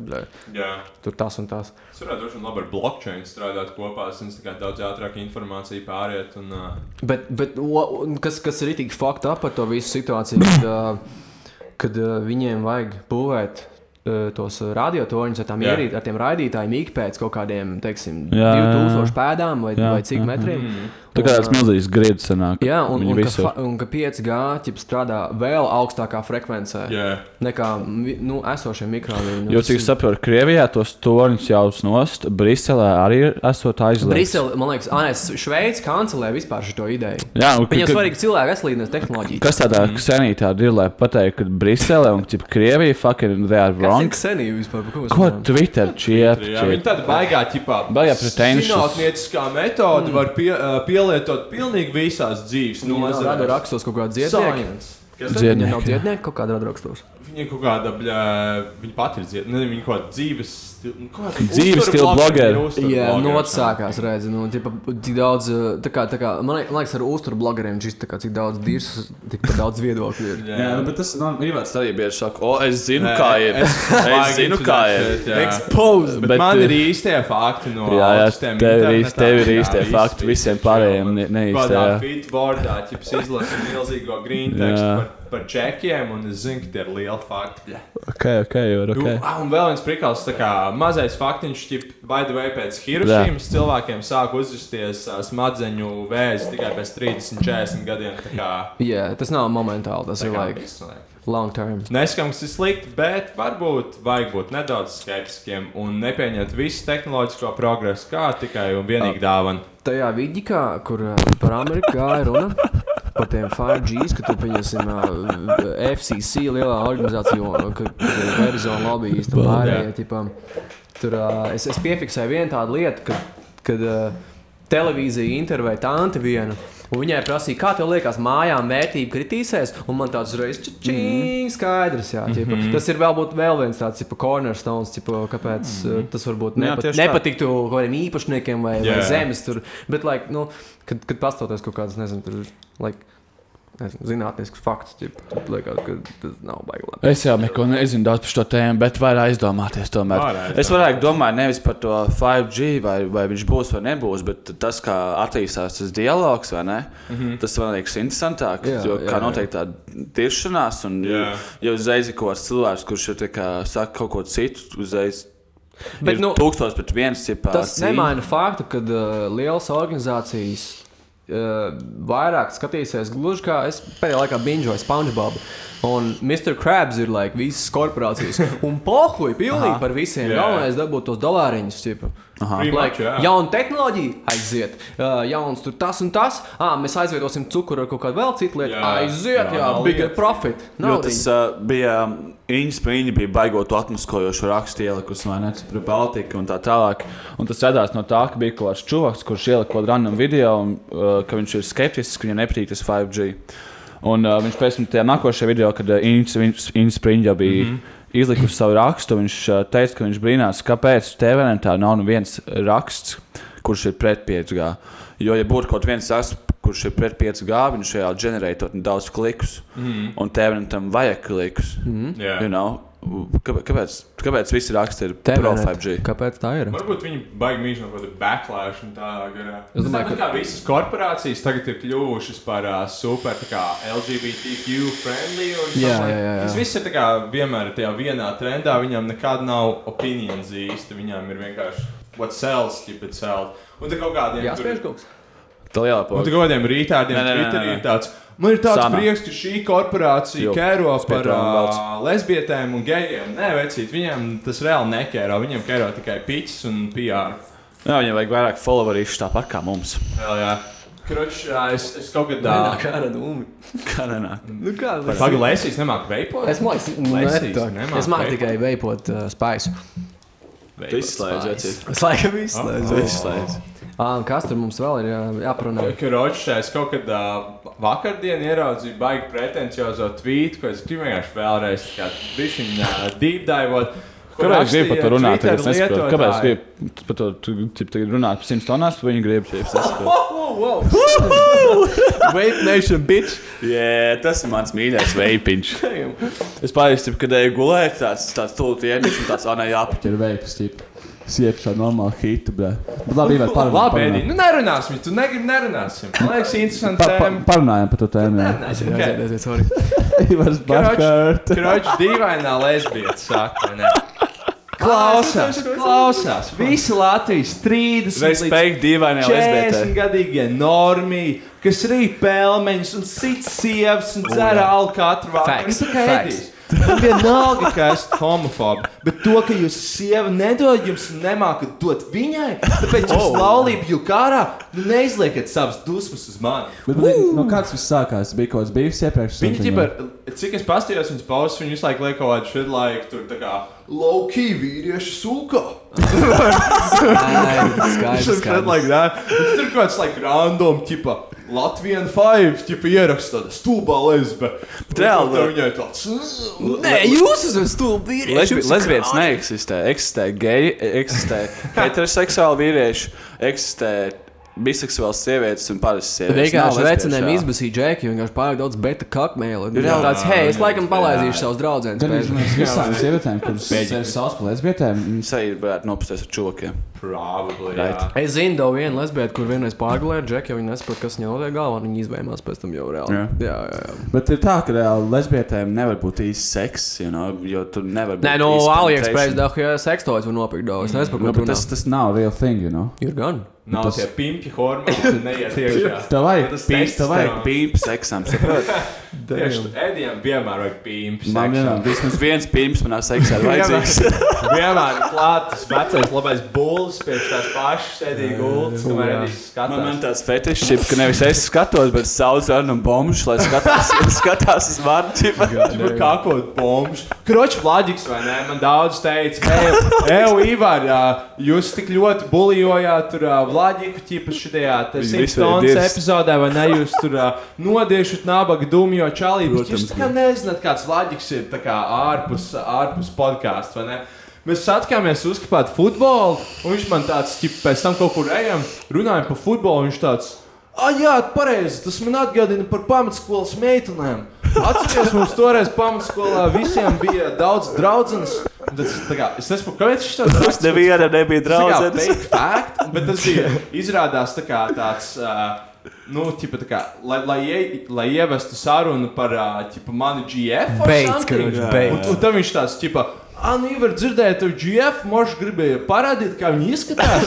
tur tas un tas. Es varētu droši vien labi ar blockchain strādāt kopā. Es nezinu, kā daudz ātrāk informācija pāriet. Un, uh, Bet, bet o, un kas, kas ir itī fucked up par to visu situāciju, kad, uh, kad uh, viņiem vajag būvēt uh, tos radiotorņus ar, ierīt, ar tiem raidītājiem ik pēc kaut kādiem, teiksim, Jā, jā, jā. 2000 pēdām vai, Jā, vai cik jā, metriem. jā. Tā kā tāds milzīgs griezts sanāk. Jā, un, un, ka, visur. fa- un ka 5G ķip strādā vēl augstākā frekvencē Jā. nekā nu, esošie mikrofoni. Nu, Jo, cik es saprotu, Krievijā tos torņus jau nost, Briselē arī ir esot aizliegts. Brisele, man liekas, Anēs, Šveicis kancelē vispār šo ideju. Jā, un ka- Viņam ka- svarīgi cilvēku aslīdnes tehnoloģijas. Kas tādā mm. senītā ir, lai pateiktu, ka Brisele un ķip, Krievija fucking they are Kas wrong? ir senība vispār? Ko mēs Ko? Twitter čiep? Viņi tāda baigā ķipā. Baigā pretentious. Zinātnieciskā metode mm. var pie, uh, pielietot pilnīgi visās dzīves nav rada nozarēs. rakstos kaut kāda dziednieka. Viņam nav dziednieka kaut kāda rakstos. Viņa kaut kāda, bļā, viņa pati ir. Nezinu, viņa kaut kāda dzīves Dzīves uzturu stila blogeri, Jā, nu atsākās redzi, nu, tipa, cik daudz, uh, tā kā, tā kā, man liek- man liekas, ar uzturu blogeriem šis, tā kā, cik daudz dirs, tik daudz viedokļu ir. Jā, jā, bet tas nav īvērts arī bieži saka, o, es zinu, Nē, kā ir. es *laughs* Es zinu, kā ir. jā. Exposed! Bet, Bet, man ir īstie fakti no Jā, jā, augstiem tev ir tev ir Jā, īstie fakti, visiem pārējiem jā. ne- neīstie, Kādā jā. feedboardā, ķips izlasa milzīgo green Jā. par, par čekiem, un es zinu, ka tie ir lieli fakti. Ok, ok, jau ir ok. Nu, ah, un vēl viens prikals, tā kā mazais faktiņš, by the way, pēc Hirošimas cilvēkiem sāk uzrasties ā, smadzeņu vēzi tikai pēc 30, 40 gadiem. kā- Jā, tas nav momentāli, tas ir like. long term. Neskams, tas ir slikti, bet varbūt vajag būt nedaudz skeptiskiem un nepieņemt visu tehnoloģisko progresu kā tikai un vienīgi dāvanu. Tajā vidīkā, kur uh, par Ameriku gāja runa, par tiem 5G, ka tur pieņemsim uh, FCC lielā organizācija, ka ka ir Verizona lobbyis un pārējie. Tipā, tur uh, es, es piefiksēju vienu tādu lietu, ka, kad uh, televīzija intervēja tanti vienu. Un viņai prasīja, kā tev liekas, mājām vērtība kritīsies, un man tāds uzreiz čing, skaidrs. Jā, ķipa. Mhm. Tas ir varbūt vēl viens tāds tipa, cornerstones, tipa, kāpēc mm. tas varbūt Jā, nepat, tā. nepatiktu kaut kādiem īpašniekiem vai, Jā. vai zemes. Tur. Bet, like, nu, kad, kad pastoties kaut kādas, nezinu, tur, like, nezinu, zinātnisks fakts, ķip, liekas, ka tas nav labi. Es jau neko nezinu daudz par šo tēmu, bet var aizdomāties tomēr. Aizdomāties. Es varētu domāt nevis par to 5G, vai, vai viņš būs vai nebūs, bet tas, kā attīstās tas dialogs, vai ne? Mm. -hmm. Tas man liekas interesantāk, Jā, jo jā, kā notiek tāda tiršanās, un Jā. jau uzreiz ir kaut kāds cilvēks, kurš ir tā kā saka kaut ko citu, uzreiz. Bet, ir nu, tūkstoš pret viens cipā. Tas nemaina faktu, ka uh, lielas organizācijas vairāk skatīsies gluži kā es pēdējā laikā binžoju SpongeBob. Un Mr. Krabs ir like, visas korporācijas. Un pohuļ pilnīgi Aha. par visiem. Jā. Galvenais dabūt tos dolāriņus. Like, jauna tehnoloģija aiziet, uh, jauns tur tas un tas. Ah, mēs aizvietosim cukuru ar kaut kādu vēl citu lietu. Jā. Aiziet, jā, Jā, bigger profit. Naudiņa. tas uh, bija Inns Prīņa, bija baigot atmaskojošu rakstu ielikusi, vai ne, par Baltiku un tā tālāk. Un tas radās no tā, ka bija kaut kāds čuvaks, kurš ielika kaut kādu random video, un, uh, ka viņš ir skeptisks, ka viņam nepatīk tas 5G. Un uh, viņš pēc tam tajā nākošajā video, kad uh, Inns Prīņa bija mm -hmm. izlikusi savu rakstu, viņš uh, teica, ka viņš brīnās, kāpēc TVN tā nav neviens raksts, kurš ir pret 5G. Jo, ja būtu kaut viens tas, kurš ir pret 5G, viņš reāli ģenerētot daudz klikus. Mhm. Un tev tam vajag klikus. Mhm. Jā. You know? Kāpēc, kāpēc, visi raksti ir Tev pro net. 5G? Kāpēc tā ir? Varbūt viņi baigi mīļi no kaut kāda backlash un tā garā. Es domāju, ka... kā visas korporācijas tagad ir kļuvušas par uh, super kā, LGBTQ friendly. un Jā, jā, jā, jā. Tas viss ir tā kā, vienmēr tajā vienā trendā. Viņam nekad nav opinions īsti. Viņam ir vienkārši what sells, keep it sell. Un tā kaut kādiem Jāspiež kaut kas? Tā lielā Un tā kaut kādiem rītādiem Nē, nē, nē, Twitterī nē. Man ir tāds Sana. prieks, ka šī korporācija Jo, kēro par uh, lesbietēm un gejiem. Nē, vecīt, viņiem tas reāli nekēro. Viņiem kēro tikai piķis un PR. Jā, viņam vajag vairāk followerīšu tāpat kā mums. Jā. Kroč, jā, es, es kaut Nenāk ārā dūmi. *laughs* Kā nenāk? Nu kā? Pagaidām, Lēsīs nemāku veipot. Es māku, es māku tikai veipot uh, spēju. Izslēdz, vecīt. Es laikam izslēdzu. Oh. Ah, kas tur mums vēl ir jā- jāparunā? Kroč, es kaut kad uh, vakardien ieraudzīju baigi pretenciozo tvītu, ko es gribu vienkārši vēlreiz bišķiņ uh, deep divot. Kāpēc gribi par to runāt? Es nesaprotu. Kāpēc gribi par to runāt par 100 tonās, vai viņi grib šeit? Wow. Vape Nation, bitch! Jā, tas ir mans mīļākais veipiņš. es pārējais, kad eju gulēt, tāds, tāds tūlīt ienīšu un tāds, ah, nē, jāpaķer veipas, tip. Siet šādu normālu hitu, bļā. Bet labi, Ivar, parunājam. Labi, Edi, nu nerunāsim, tu negribi nerunāsim. Man liekas, interesanti Pa, pa, tēma. parunājam par to tēmu. jā. Nerunāsim, ok. aiziet, sorry. *laughs* Ivars Kroč, Bakārt. kroč, dīvainā lesbieta saka, vai ne? *laughs* Klausās, klausās. Visi Latvijas 30 Respekt dīvainai 40 lesbietei. gadīgie normī, kas rīt pelmeņus un cits sievas un dzer alu katru vakaru. Facts, tikai facts. Man vienalga, ka esat homofobi, bet to, ka jūs sieva nedod jums nemākat dot viņai, tāpēc jūs Oh. laulību jūkat ārā, nu neizliekat savas dusmas uz mani. Bet, bet, no kāds viss sākās? Bija kaut kāds bijis iepriekš. Viņa, ģipa, cik es paskatījos viņas pausas, viņa visu laiku liek kaut kādu šādu laiku, tur tā kā Skaidrs, *laughs* skaidrs, Shit skaidrs. like that. Un Tur kaut kāds like random, tipa, Latvian 5, tipa, ieraksta tāda stulbā lesbe. reāli- Tā viņai tāds. Nē, jūs esat stulbi vīrieši. Lesbi, jums lesbietes neeksistē. Eksistē geji, eksistē *laughs* heteroseksuāli vīrieši, eksistē biseksuāls sievietes un parastas sievietes. Vienkārši jā. izbasīja džeku, jo vienkārši pārāk daudz beta kakmēla. Ir Jā. tāds, hei, es laikam palaidīšu savus draugus. Tad viņš mums visām sievietēm, kuras sauc par lesbietēm, Viņas arī varētu nopasties ar čokiem. Probably, Right. Es zinu, to vienu lesbieti, kur vienreiz pārgulēja džeku, jo viņi nesaprot, kas viņai notiek galvā, un viņi izvēlējās pēc tam jau reāli. Jā. jā, jā. jā. Bet ir tā, ka reāli lesbietēm nevar būt īsts seks, you know, jo tu nevari būt. Nē, no AliExpress dahu, ja sekstojas var nopirkt daudz. Es nu, par ko bet tas, tas nav real thing, you know. Ir gan. Nav Tas- tie pimpi hormoni, neiet *laughs* iekšā. Tev vajag tests tev vajag pīp seksam, saprot? *laughs* Ēdiem vienmēr vajag pimpi. Man vienmēr vismaz viens pīps manā seksā ir *laughs* vajadzīgs. *laughs* Vienmēr ir klāts vecais labais bulls, pēc tās pašas sēdīgi gultas, kamēr. Edijs Man, man skatās. tāds fetišs, ka nevis es skatos, bet sauc Arnu Bombušu, lai skatās, *laughs* skatās uz vārdu. Tur kā kaut bombs. Kroķis Vladiks, vai ne? Man daudz teica, hei, Evo, Ivar, jūs tik ļoti bulijojāt tur Vladiku, Viņi visi Simpsons ir epizodē, vai ne? Jūs tur nodiešat nabaga dumjo bet Protams, Jūs kā nezināt, kāds Vladiks ir kā ārpus, ārpus podkāstu, vai ne? Mēs satikāmies uzkāpt futbolu, un viņš man tāds, ķip, pēc tam kaut kur ejam, runājam par futbolu, un viņš tāds. Ah, jā, pareizi. Tas man atgādina par pamatskolas meitenēm. Atcerieties, mums toreiz pamatskolā visiem bija daudz Tas, kā, es nezinu, kāpēc viņš tāds Mums neviena nebija draudzenes. Tas fake fact, bet tas bija izrādās tā kā tāds. Uh, Nu, ķipa, kā, lai, lai, ie, lai ievestu sarunu par ķipa, manu GF. or Beidz, something. karoč, Un- beidz. Un tad viņš tāds, ķipa, Ah, nu, var dzirdēt, ka GF mošs gribēja parādīt, kā viņi izskatās.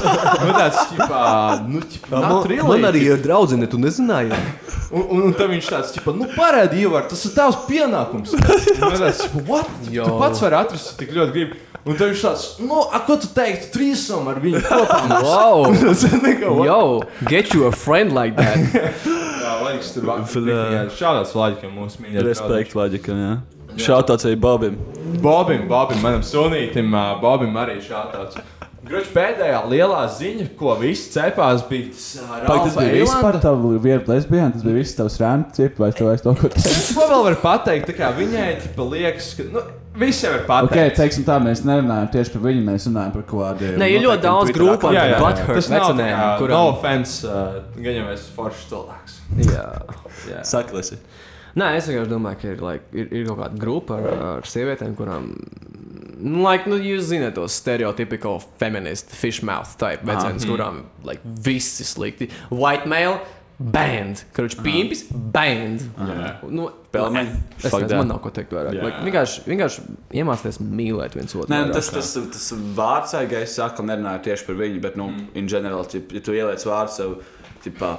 Nu, tāds, ķipa, nu, ķipa, not really, man arī ir draudzene, tu nezināji. Un, un, un tad viņš tāds, ķipa, nu, parādi, Ivar, tas ir tavs pienākums. Un tāds, ķipa, what? Jo. Tu pats vari atrast, tik ļoti gribi. Un tad viņš tāds, nu, a, ko tu teiktu, trīsam ar viņu kopā? *laughs* Wow! *laughs* Tas ir? Yo, get you a friend like that. *laughs* Jā, Laģis tur bija. Šādās Laģikam mūsu mīļākais. Respekt Vaģikam, jā. Šautauts arī Bobim. Bobim, Bobim, manam sunītim, ā, Bobim arī šādāds. Gruč pēdējā lielā ziņa, ko visi cepās, bija tas Pag, tas bija Eilanda. tavu vietu lesbienu, tas bija viss tavs rēns, cip, vai tu vairs to ko teici? Ko vēl var pateikt? Viņai tipa, liekas, ka nu, Viss jau ir Ok, pateikts. teiksim tā, mēs nerunājam tieši par viņu, mēs runājam par kaut kādiem. Nē, ir ļoti daudz grupu Jā, jā, Butthurt tas nav kuram- no offense, uh, gan jau es foršs cilvēks. Jā. Jā. Saklasi. Nē, es vienkārši domāju, ka ir, like, ir, ir kaut kāda grupa ar, ar sievietēm, kurām. Nu, like, nu, jūs zināt, tos stereotipisko feministu fishmouth type vecens, Mhm. kurām like, viss ir slikti. White male, band, kurš pīmpis, band. Nu, Pelmeņi, Es nezinu, man nav ko teikt vairāk. Like, vienkārši, vienkārši iemācīties mīlēt viens otru. Nē, nu, vairāk. tas, tas, tas vārds, ja es saku, nerunāju tieši par viņu, bet, nu, mm. in general, tip, ja tu ieliec vārdu sev, tipā,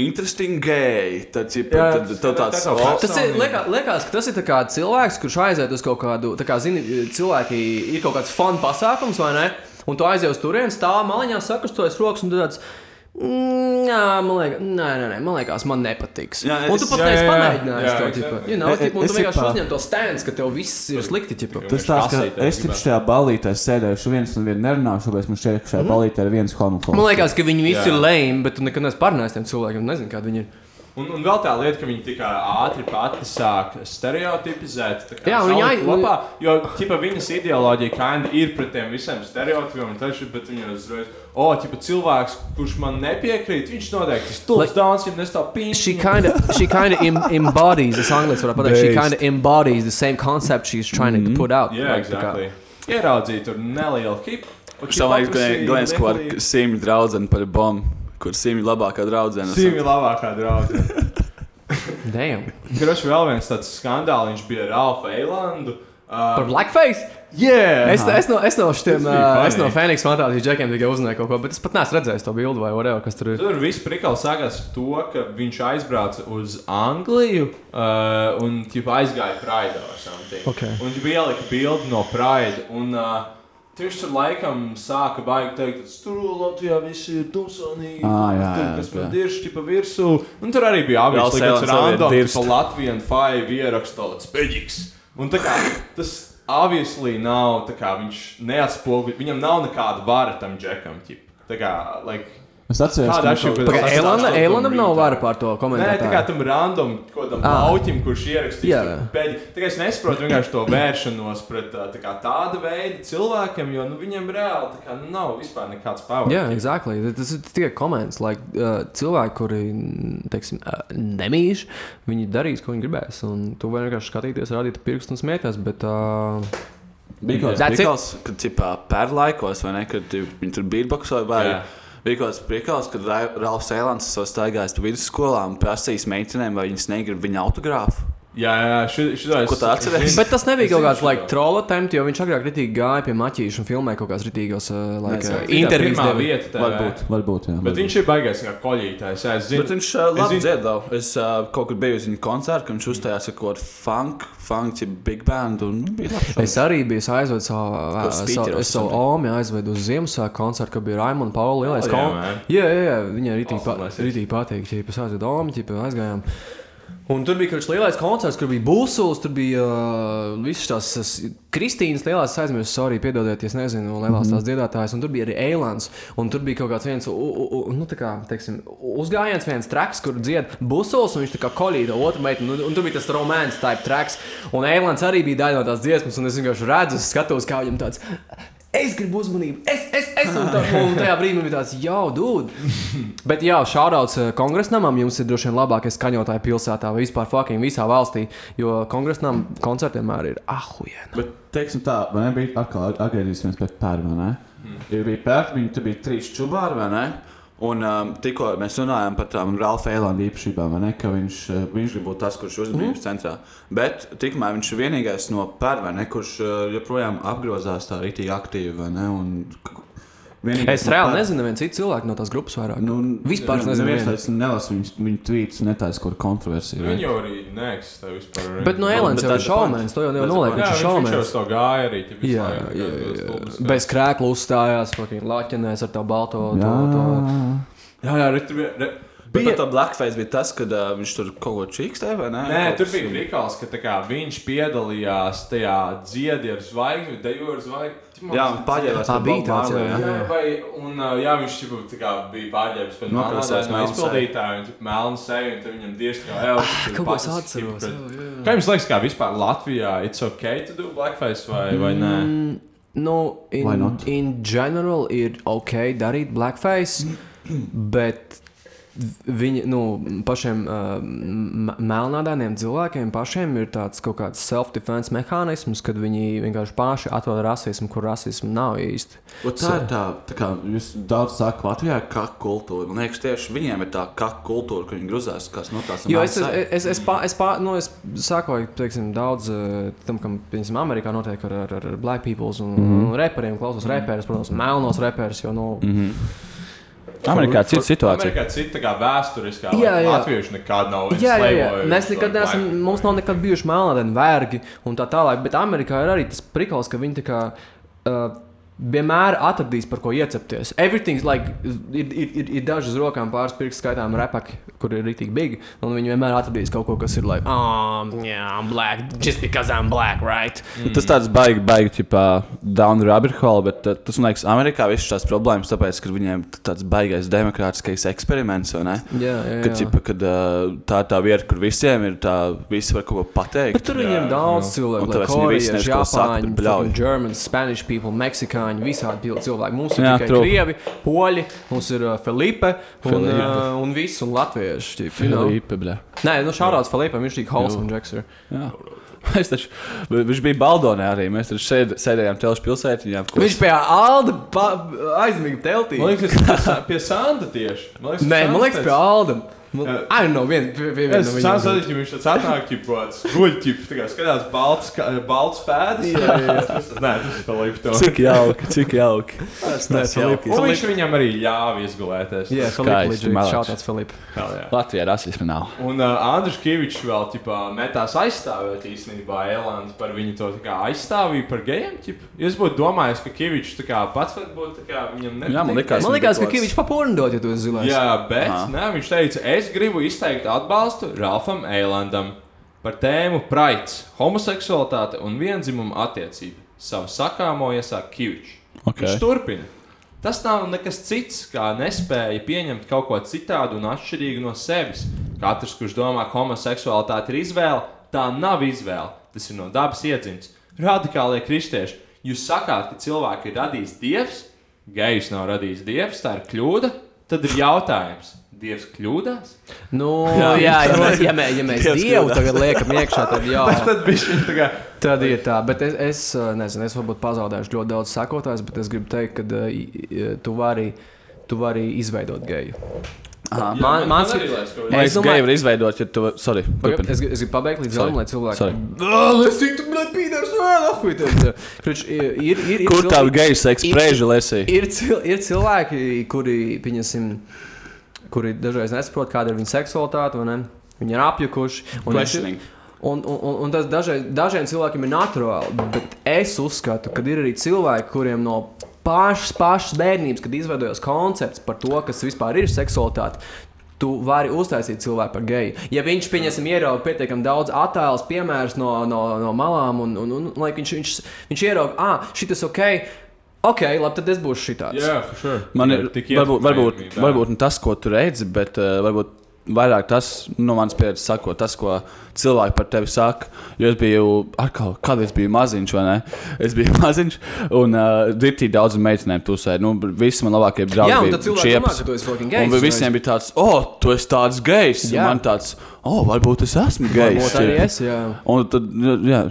interesting gay, tad, tipā, Jā, tad, tas- tad tāds, tas- o, Tas ir, liekas, liekas, ka tas ir tā kā cilvēks, kurš aiziet uz kaut kādu, tā kā, zini, cilvēki ir kaut kāds fun pasākums, vai ne? Un tu aizies uz turieni, stāv maliņā, sakustojas rokas, un tāds. Mm, jā, man liekas, nē, nē, nē, man liekas, man nepatiks. Jā, un es- tu pat neesi pamēģinājis to tipu. You know, E- e- tipu, un tu es vienkārši uzņem to stēns, ka tev viss ir slikti. Tipu. Tas tāds, ka es tikai šajā balītē sēdēšu viens un viens nerunāšu, bet man ka šajā balītē ir viens homofobs. Man liekas, ka viņi visi Jā. ir lame, bet tu nekad neesi parunājis ar tiem cilvēkiem. Nezinu, kādi viņi ir. Un, un vēl tā lieta, ka viņi tik ātri pati sāk stereotipizēt. kā Jā, un viņi salikt ai- kopā, jo ķipa, viņas ideoloģija kinda ir pret tiem visiem stereotipiem, un taču, bet viņi uzreiz, o, ķipa, cilvēks, kurš man nepiekrīt, viņš noteikti ir stulbs dāns, ja nestāv pīns. She kind of she kind of em, embodies this angliski varētu pateikt. She Based. kind of embodies the same concept she's trying to put out. Jā, Like, kā- exactly. Ieraudzīt tur nelielu hipu. Es domāju, ka Glens kaut kāda simta draudzene par bombu, kur simta labākā draudzene. Sīmi labākā draudzene. *laughs* Damn. Kroši vēl viens tāds skandāls bija ar Alfa Eilandu. Uh, Par blackface? Yeah! Es, es, no, es no šiem, uh, es no. Fēniks fantāzijas džekiem tikai uzzināju kaut ko, bet es pat neesmu redzējis to bildi vai whatever, kas tur ir. Tur viss prikals sākās ar to, ka viņš aizbrauca uz Angliju uh, un ķipa, aizgāja Pride or something. Okay. Un viņš bija ielika bildi no Pride. Un, uh, Viņš tur laikam sāka baigi teikt, ka tur Latvijā viss ir tumsonīgi. Ā, jā, jā, kas man jā. dirž ķipa virsū. Un tur arī bija Vēl apgājis, ka Sēlens tas arī ir random, dirst. ka Latvijas Five ierakstīts speģiks. Un tā kā tas obviously nav, tā kā viņš neatspoguļo, viņam nav nekāda vara tam džekam, ķip. Tā kā, like, Es atceros, ka Tas Elana- stāsts Elanam par nav vara pār to Nē, tā kā tam random, ko tam Ah. autim, kurš ierakstīja kā es nesaprotu vienkārši to vēršanos pret tā, tā kā tāda veida cilvēkiem, jo nu, viņam reāli kā, nav vispār nekāds pavadījums. Jā, exactly. Tas ir tikai komentārs. Like, uh, cilvēki, kuri teiksim, uh, nemīž, viņi darīs, ko viņi gribēs. Un tu vari vienkārši skatīties, rādīt pirkstu un smieties. Bet, uh, Bija kaut it. priekals, kad tipā pēr laikos, vai ne, kad tu- viņi tur vai Jā. Bija kaut kāds priekals, kad Ra- Ralfs Eilants savu staigājis pa vidusskolām un prasījis meitenēm, vai viņas negrib viņa autogrāfu. Jā, jā, ši- šito es- Ko tu atceries? es zinu. Bet tas nebija kaut kāds like, trolla temps, jo viņš agrāk kritīgi gāja pie maķīša un filmēja kaut kādas rītīgos uh, like, uh, Tā intervijas. pirmā deva. vieta Varbūt. Varbūt, jā. Bet viņš ir baigais kā koļītājs. Es zinu. Bet viņš uh, Es labi zinu- dziedāja. Es uh, kaut kur biju uz viņa koncertu, kad viņš uzstājās ar kaut kādu funk, funk, big band. Un, nu, bija. Es arī biju aizvedis savu, Uz savu, savu omi, aizvedu uz Ziemassvētku koncertu, kad bija Raimons Pauli. Lielais Oh, yeah, kon- man. Jā, jā, jā, viņai rītīgi patīk, ja es aizvedu omi, ja aizgājām. Un tur bija kāds lielais koncerts, kur bija būsulis, tur bija uh, visas tās s- Kristīnas lielās aizmirsts, sorry, piedodiet, ja es nezinu, lielās tās dziedātājas, un tur bija arī Eilants, un tur bija kaut kāds viens, u, u, u, nu tā kā, teiksim, uzgājiens, viens traks, kur dzied būsulis, un viņš tā kā kolīda otru meiteni, un, un tur bija tas romāns type traks, un Eilants arī bija daļa no tās dziesmas, un es vienkārši redzu, skatos, kā viņam tāds. Es gribu uzmanību, es, es, es, un, tā, *laughs* un tajā brīdī bija tāds, jau, dūd. *laughs* Bet, jā, šādauts kongresnamam jums ir droši vien labākais skaņotāja pilsētā vai vispār fucking visā valstī, jo kongresnam koncerti vienmēr ir ahujien. Bet, teiksim tā, vai ne, bija atkal atgriezīsimies pie ne? Hmm. Ja bija pērta, viņi tur bija trīs čubāri, vai ne? Un um, tikko mēs runājām par tām Ralfa Eilanda īpašībām, ne? Ka viņš, uh, viņš grib būt tas, kurš ir uzmanības centrā. Bet tikmēr viņš ir vienīgais no ne? Kurš uh, joprojām apgrozās tā rītīgi aktīvi, ne? Un, vienīgais Es no reāli Per- nezinu, neviens cits cilvēks no tās grupas vairāk. Nu, Vispār es nezinu. Neviens tāds nelasu viņu, viņu tweets, netājas, kur kontroversija. Viņi jau arī neeksistē vispār. ar Bet no bet jau ir šaumens, to jau Jā, viņš ir viņš, viņš jau to gāja arī. Jā, jā, jā. Bez krēkla uzstājās, fucking laķenēs ar tā balto. To, Jā. to. Jā, jā, tur bija. Bet par to blackface bija tas, ka uh, viņš tur kaut ko čīkstēja, vai ne? Nē, Kaut tur kas- bija rīkals, ka tā kā, viņš piedalījās tajā dziedi ar zvaigzni, dejo ar zvaigzni. Jā, un paģērbās Ā, par bija Bob tāds, Marley, jā, jā. Jā, vai, un, jā, viņš tā kā, bija pārģērbis pēc Nokrāsojis melnādaina melnu izpildītāja, un ķipa, melnu seju, un tad viņam diezgan kā elks. Ah, kaut ko es atceros, jā, jā. Kā jums liekas, kā vispār Latvijā it's ok to do blackface vai, vai nē? Mm, nu, Why in, not? in general ir ok darīt blackface, bet viņi, nu, pašiem uh, melnādainiem cilvēkiem pašiem ir tāds kaut kāds self-defense mehānisms, kad viņi vienkārši paši atrod rasismu, kur rasismu nav īsti. Un tā ir tā, tā kā jūs daudz sakat, Latvijā ir kaka kultūra. Man liekas, tieši viņiem ir tā kaka kultūra, ka viņi grūzās kas no tās Jo es, es, es, es, pā, es, pā, nu, es sakoju teiksim, daudz tam, kam piemēram, Amerikā notiek ar, ar, ar black people un, mm. -hmm. un reperiem, klausos mm -hmm. reperus, protams, melnos reperus. Jo, nu, mm Mhm. Amerikā cita situācija. Amerikā cita tā kā vēsturiskā. Jā, jā. Latvieši nekad nav Jā, jā, jā. enslavojuši Mēs nekad neesam, mums nav nekad bijuši melnādaini vergi un tā tālāk, bet Amerikā ir arī tas prikals, ka viņi tā kā. Uh, Vienmēr atradīs, par ko iecepties. Everything's like, ir, ir, ir, ir daži uz rokām pāris pirkstu skaitām repaki, kur ir rītīgi big. Un viņi vienmēr atradīs kaut ko, kas ir like, oh, yeah, I'm black, just because I'm black, right? Mm. Tas tāds baigi, baigi, tipā, down the rabbit hole, bet uh, tas man liekas, Amerikā visas šīs problēmas, tāpēc, ka viņiem tāds baigais demokrātiskais eksperiments, vai ne? Jā, jā, Kad, jā. ķipa, kad uh, tā ir tā vieta, kur visiem ir tā, visi var kaut ko pateikt. Bet tur viņiem ir daudz cilvēku, Un like tāpēc viņi visi korejieši, nezina, ko saka, japāņi, Germans, Spanish people, meksikāņi, visādi pil- cilvēki. Mums ir Jā, tikai true. krievi, poļi, mums ir uh, Filipe un, Felipe. uh, un viss, un latvieši. Ķip, you know. Filipe. Nē, nu šādās Filipam viņš tik Jū. Jacks ir. Jā. *laughs* Es taču, viņš bija Baldonē arī. Mēs tur sēd, sēdējām telšu pilsētiņā. Viņš pie Alda aizmiga teltī. Man liekas, pie Santa tieši. Man liekas, Nē, man liekas, pie Alda. Jā. Ai, no viena pie, pie viena Es no saprotu, viņiem. ka viņš atnāk, ka viņš guļķis, tā kā skatās balts, balts pēdas. Jā, jā, jā. Nē, tas ir Filips. Cik jauki, cik jauki. *laughs* Tas Nē, Filips. Un viņš viņam arī ļāva izgulēties. Jā, Tas Filipa skaisti, legit, malač. shoutouts Filip. Hell jā. Latvijā rasisma nav. Un uh, Andris Kavičs vēl ķipā, metās aizstāvēt īstenībā Elandu par viņu to tā kā aizstāvību par gejiem. ķip. Es būtu domājis, ka Kavičs tā kā pats varbūt tā kā viņam nepatīk. Jā, man likās, ka Kavičs papurnodot, ja tu esi zilais. Jā, bet ne, viņš teica, es gribu izteikt atbalstu Ralfam Eilandam par tēmu Praids, homoseksualitāte un vienzimuma attiecība. Savu sakāmo iesāk Kavičs. Ok. Viņš turpina. Tas nav nekas cits, kā nespēja pieņemt kaut ko citādu un atšķirīgu no sevis. Katrs, kurš domā, ka homoseksualitāte ir izvēle, tā nav izvēle. Tas ir no dabas iedzimts. Radikālie kristieši, jūs sakāt, ka cilvēku ir radījis dievs, gejs nav radījis dievs, tā ir kļūda. Tad ir jautājums, dievs kļūdās? Nu, *laughs* jā, jā, ja mēs, ja mēs, ja mēs Dievs dievu kļūdās. tagad liekam iekšā, tad jā. Bet tad tā kā- Tad ir tā, bet es, es uh, nezinu, es varbūt pazaudēšu ļoti daudz sekotājus, bet es gribu teikt, ka uh, i- i- tu vari, tu vari izveidot geju. Aha. Jā, Man, man- man arī liekas, ka- Man liekas, ka izveidot, ja tu. Sorry, turpini. Es, es gribu pabeigt līdz Sorry. galam, lai cilvēki. Es tiku, blēd, pīders, ā, nahuj, tad. Kruč, ir, ir, ir, Kur tavu geju seksu ir- prēžu lesī? Ir, cil, ir cilvēki, kuri, pieņemsim, kuri dažreiz nesaprot, kāda ir viņu seksualitāte? Viņi ir apjukuši. un. Un, un, un, un tas dažreiz, dažiem cilvēkiem ir naturāli, bet es uzskatu, ka ir arī cilvēki, kuriem no pašas, pašas bērnības, kad izveidojas koncepts par to, kas vispār ir seksualitāte. Tu vari uztaisīt cilvēku par geju. Ja viņš, pieņemsim, ierauga pietiekami daudz attēlus, piemērus no, no, no malām, un, un, un, un like, viņš, viņš, viņš ierauga, ah, šis ok, ok, labi, tad es būšu šitāds. Jā, for sure. Man ir Tik varbūt, varbūt, varbūt ne tas, ko tu redzi, bet uh, varbūt vairāk tas, no manas pieredzes, sakot, tas, ko cilvēki par tevi saka. Jo es biju, atkal, kad es biju maziņš, vai ne? Es biju *laughs* maziņš, un uh, rītī daudz meitenēm tusēja. Nu, visi man labākie draugi. Jā, un bija tad cilvēki domā, ka tu esi fucking gejs Un vi- visiem bija tāds, oh, tu esi tāds gejs. Un Jā. Man tāds, oh, varbūt es esmu gejs. Varbūt arī es, jā. Un tad, jā,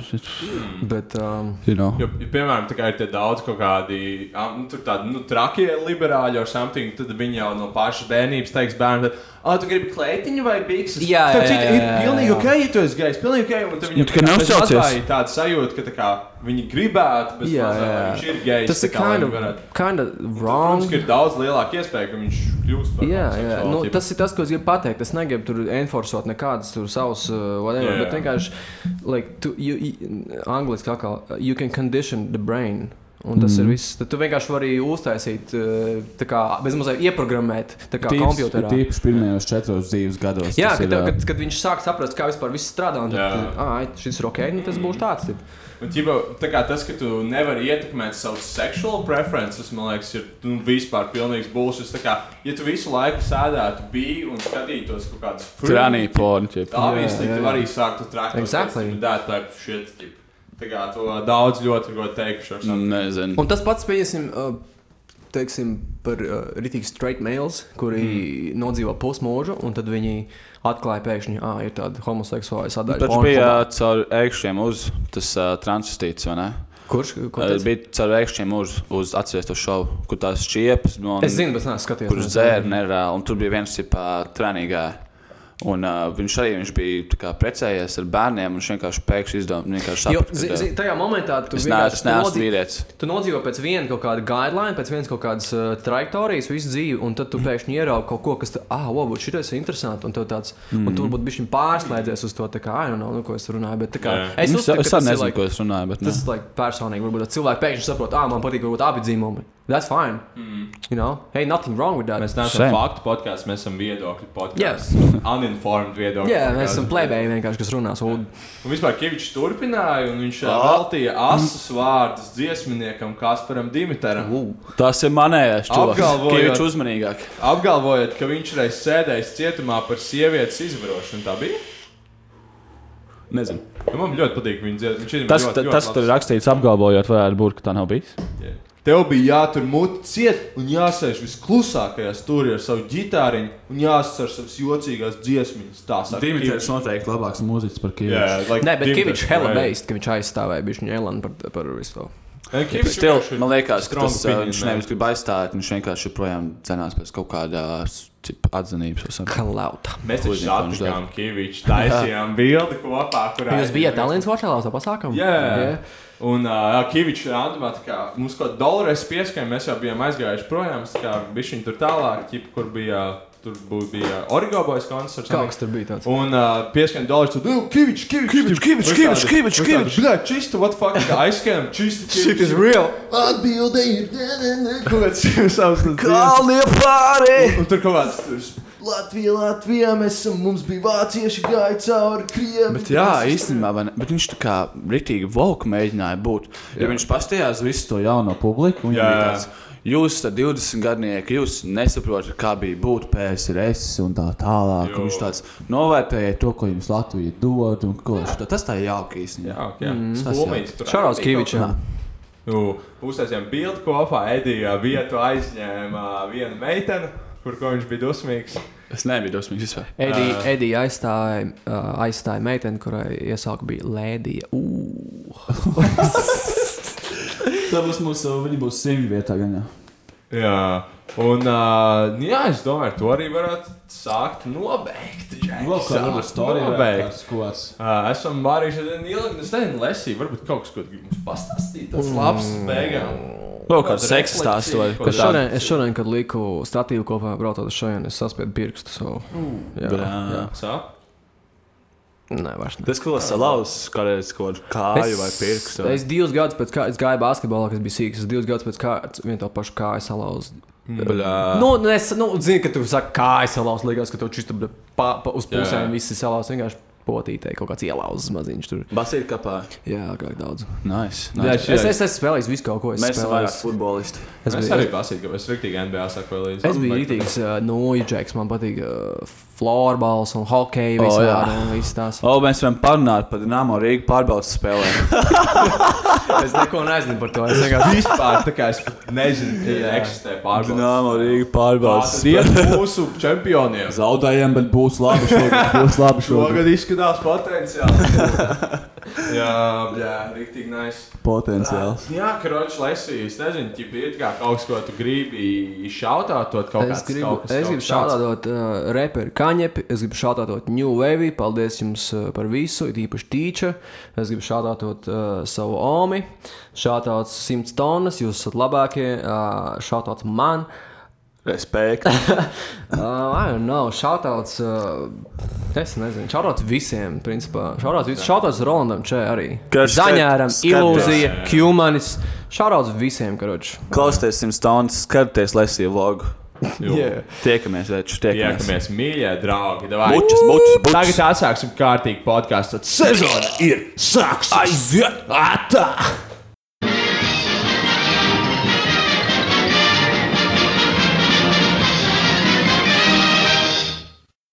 Bet, um, you know. Jo, ja, piemēram, tā kā ir tie daudz kaut kādi nu, tur tādi nu, trakie liberāļi vai something, tad viņi jau no pašas bērnības teiks bērnam, ah, tu gribi kleitiņu vai bikses? Jā, jā, jā, ir jā, jā. pilnīgi ok, ja tu esi gejs, pilnīgi ok. Un Nu, viņam tikai neuztraucies. ir tāda sajūta, ka tā kā, viņi gribētu, bet Jā, mazā, jā. viņš ir gejs. Tas ir kā, kind of, kind of wrong. Protams, ka ir daudz lielāka iespēja, ka viņš kļūst par Jā, jā. Nu, tas ir tas, ko es gribu pateikt. Es negribu tur enforcot nekādas tur savas, uh, whatever, Jā, bet jā. vienkārši, like, tu, you, you, angliski uh, you can condition the brain. Un tas mm. ir Mhm. viss. Tad tu vienkārši vari uztaisīt, eh, tā kā bezmazliet ieprogrammēt, tā kā Tīpaši- kompjuterā. Tīpaši pirmajos četros dzīves gados. Jā, tas kad, ir, kad, kad viņš sāk saprast, kā vispār viss strādā, un tad, ah, šis ir ok, nu tas būs tāds. Tad. Un, ķipa, tā kā tas, ka tu nevari ietekmēt savus seksuālu preferences, man liekas, ir nu, vispār pilnīgs būs. Tā kā, ja tu visu laiku sēdētu bija un skatītos kaut kādas Tranny porn, ķip. Obviously, Jā, jā, tu arī sāktu traktot. Exactly. That type of shit. ķip. Kā to daudz ļoti, ar savu- Nezinu. Un tas pats, pieņemsim, uh, teiksim, par uh, rītīgu straight males, kuri mm. nodzīvo pusmūžu, un tad viņi atklāja pēkšņi, ah, ir tāda homoseksuāla sadaļa. Taču Pornhubā. bija ā, caur ēkšķiem uz tas uh, transvestīts, vai ne? Kurš? Ko tas? bija caur ēkšķiem uz, uz atceries to šovu, kur tās šķiepas. No, Es zinu, bet es neesmu skatījies. Kurš dzēra nereāli, un tur bija viens tipā trenīgā. Un uh, viņš arī viņš bija kā, precējies ar bērniem, un viņš vienkārši pēkšņi izdomāja, ka, tajā momentā tu Es vienkārši- es nodzīvo- vīrietis. Tu nodzīvo pēc viena kaut kāda guideline, pēc vienas kaut kādas uh, trajektorijas, visu dzīvi, un tad tu pēkšņi ieraugi kaut ko, kas, te- ah, wow, šī ir interesanti, un, tev tāds, mm. un tu Mhm. varbūt bišķiņ pārslēdzies uz to, kā, ai, nu, nu, ko es runāju, bet kā, Jā. es Nu, uzskatu, es tas ir, nezinu, like, ko es runāju, bet, tas nu. ir, like, personīgi, varbūt cilvēki pēkšņi saprot, ah, man patīk varbūt abi dzīvumi. That's fine. Mm. You know, hey, nothing wrong with that. Mēs neesam faktu podkāsts, mēs esam viedokļu podkāsts. Yes. Uninformed viedokļu. Jā, mēs esam plebēji vienkārši, kas runā sūdu. Un vispār Kavičs turpināja, un viņš Ah. veltīja asus vārdus dziesminiekam Kasparam Dimitaram. Uh. Tas ir manējais čūlis. Apgalvojot- Viņš uzmanīgāk. Apgalvojot, ka viņš reiz sēdējis cietumā par sievietes izvarošanu. Tā bija? Nezinu. Nu, man ļoti patīk viņa dziesma. Viņš ir Tas, ļoti, ļoti tas labs. tur ir rakstīts, apgalvojot, varētu būt, ka tā nav bijis. Tev bija jātur muti ciet un jāsēž visklusākajā stūrī ar savu ģitāriņu un jāsaka savas jocīgās dziesmas. Tā saka, Dimitris noteikti labāks mūziķis par Kīvu. Jā, like Nē, bet Kavičs hella beist, ka viņš aizstāvēja bišķiņu Elanu par, par visu Stil, man liekas, tas, uh, opinion, viņš nevis grib aizstāt, viņš vienkārši joprojām cenās pēc kaut kādas atzinības. vai something. Klauta. Mēs taču dara. satikām Kaviču, taisījām *laughs* bildi kopā, kurā Jūs bijat Tallinas Watchālā to pasākumu? Jā, Jā. Un uh, Kavičs randumā, kā mums kaut kādā dolārēs pieskaņā, mēs jau bijām aizgājuši projām, kā bišķiņ tur tālāk, ķip, kur bija, tur bija Origo Boys koncerts. Kas tur bija tāds. Un uh, pieskaņā dolārs, tur bija Kavičs, Kavičs, Kavičs, Kavičs, Kavičs, Kavičs. Bļā, čista, what fuck, kā aizskajām, čista, Shit is real. Atbilde ir. Kaut kāds savs tas Kalnie pāri! Un, tur kaut kāds. Latvija, Latvija, mēs esam, mums bija vācieši gāja cauri Krievi. Bet jā, īstenībā, ne? bet viņš tā kā rītīgi voku mēģināja būt. Ja viņš pastījās visu to jauno publiku, un Jā, jā, jā. tāds, jūs esat 20 gadnieki, jūs nesaprotat, kā bija būt PSRS un tā tālāk. Un viņš tāds novērtēja to, ko jums Latvija dod, un ko viņš tā, tas tā jauki īstenībā. Jā, jā. Tas jā. Šarauts bija kaut Kavičam. Nu, uztaisījām bildi kopā. Edija vietu aizņēma viena meitene, kur ko viņš bija dusmīgs. Es nebiju dosmīgs vispār. Edija, Edija aizstāja, uh, aizstāja meiteni, kurai iesauka bija Lēdija. Uh. Tā būs mūsu, viņi būs simti vietā gan jau. Jā, un uh, jā, es domāju, to arī varētu sākt nobeigt. Vēl kāda varētu nobeigt. kāds. Uh, esam varījuši diezgan ilgi, es nezinu, lesīju, varbūt kaut kas, ko tu gribi mums pastāstīt. Tas labs beigām. Vēl kāds seksa stāsts vai Kaut Es kāda- šodien, es šodien, kad liku statīvu kopā braucot uz šejienes, es saspiedu pirkstu. So, jā, Bļā. jā. Sāp? Nē, vairs ne. Tas, ko salauz, kādreiz kaut kādu kāju vai pirkstu. Es divus gadus pēc kā es gāju basketbolā, kas bija sīgs. Es divus gadus pēc kā vienu to pašu kāju salauzu. Bļā. Nu, nu, es nu, zinu, ka tu saki, kā es salauzu. Liekas, ka tu čist pa, pa, uz Jā. pusēm visi salauzu. Vienkārši potītei kaut kāds ielauzis maziņš tur. Basīt kapā. Jā, kā daudz. Nice. Jā, nice. šī- Es, es esmu spēlējis visu kaut ko. Es Mēs esam vairāk futbolisti. Es Es biju, arī pasīju, ka es rīktīgi NBA sakoju līdzi. es biju rītīgs uh, noīdžeks. Man patīk uh, floorballs un hokeja vispār. un viss tās. O, mēs varam parunāt par Dāmo Rīgas pārbaudas spēlēm. *laughs* Es neko nezinu par to. Es vienkārši *laughs* Vispār es nezinu, Jā. eksistē pārbaudas. Dāmo Rīgas pārbaudas ir mūsu čempioniem. Zaudējām, bet būs labi šogad. Būs labi Šogad izskatās potenciāli. *laughs* jā, jā, rīktīgi nice. Potenciāls. Jā, kroķis lesīs. Es nezinu, ja ir kā kaut ko tu gribi šautāt, kaut kāds Es gribu, kaut kas, es gribu šādot uh, reperu Kaņepi, es gribu šādot New Wave, paldies jums uh, par visu, it īpaši tīča. Es gribu šādot uh, savu omi, šādot 100 tonnas, jūs esat labākie, uh, šādot man. Respekt. *laughs* Uh, I don't know, šādot, uh, es nezinu, šādot visiem, principā. Šādot Rolandam Če arī. Zaņēram, Ilūzija. Kjumanis, Šārauds visiem, karoči. Klausieties, simt stundas, skaties, lesīju vlogu. Jā. Tiekamies, veču, tiekamies. Tiekamies, mīļie draugi. davai. Bučas, bučas, bučas. Tagad atsāksim kārtīgi podkāstu. Sezona ir sākusies! Aiziet! Atā!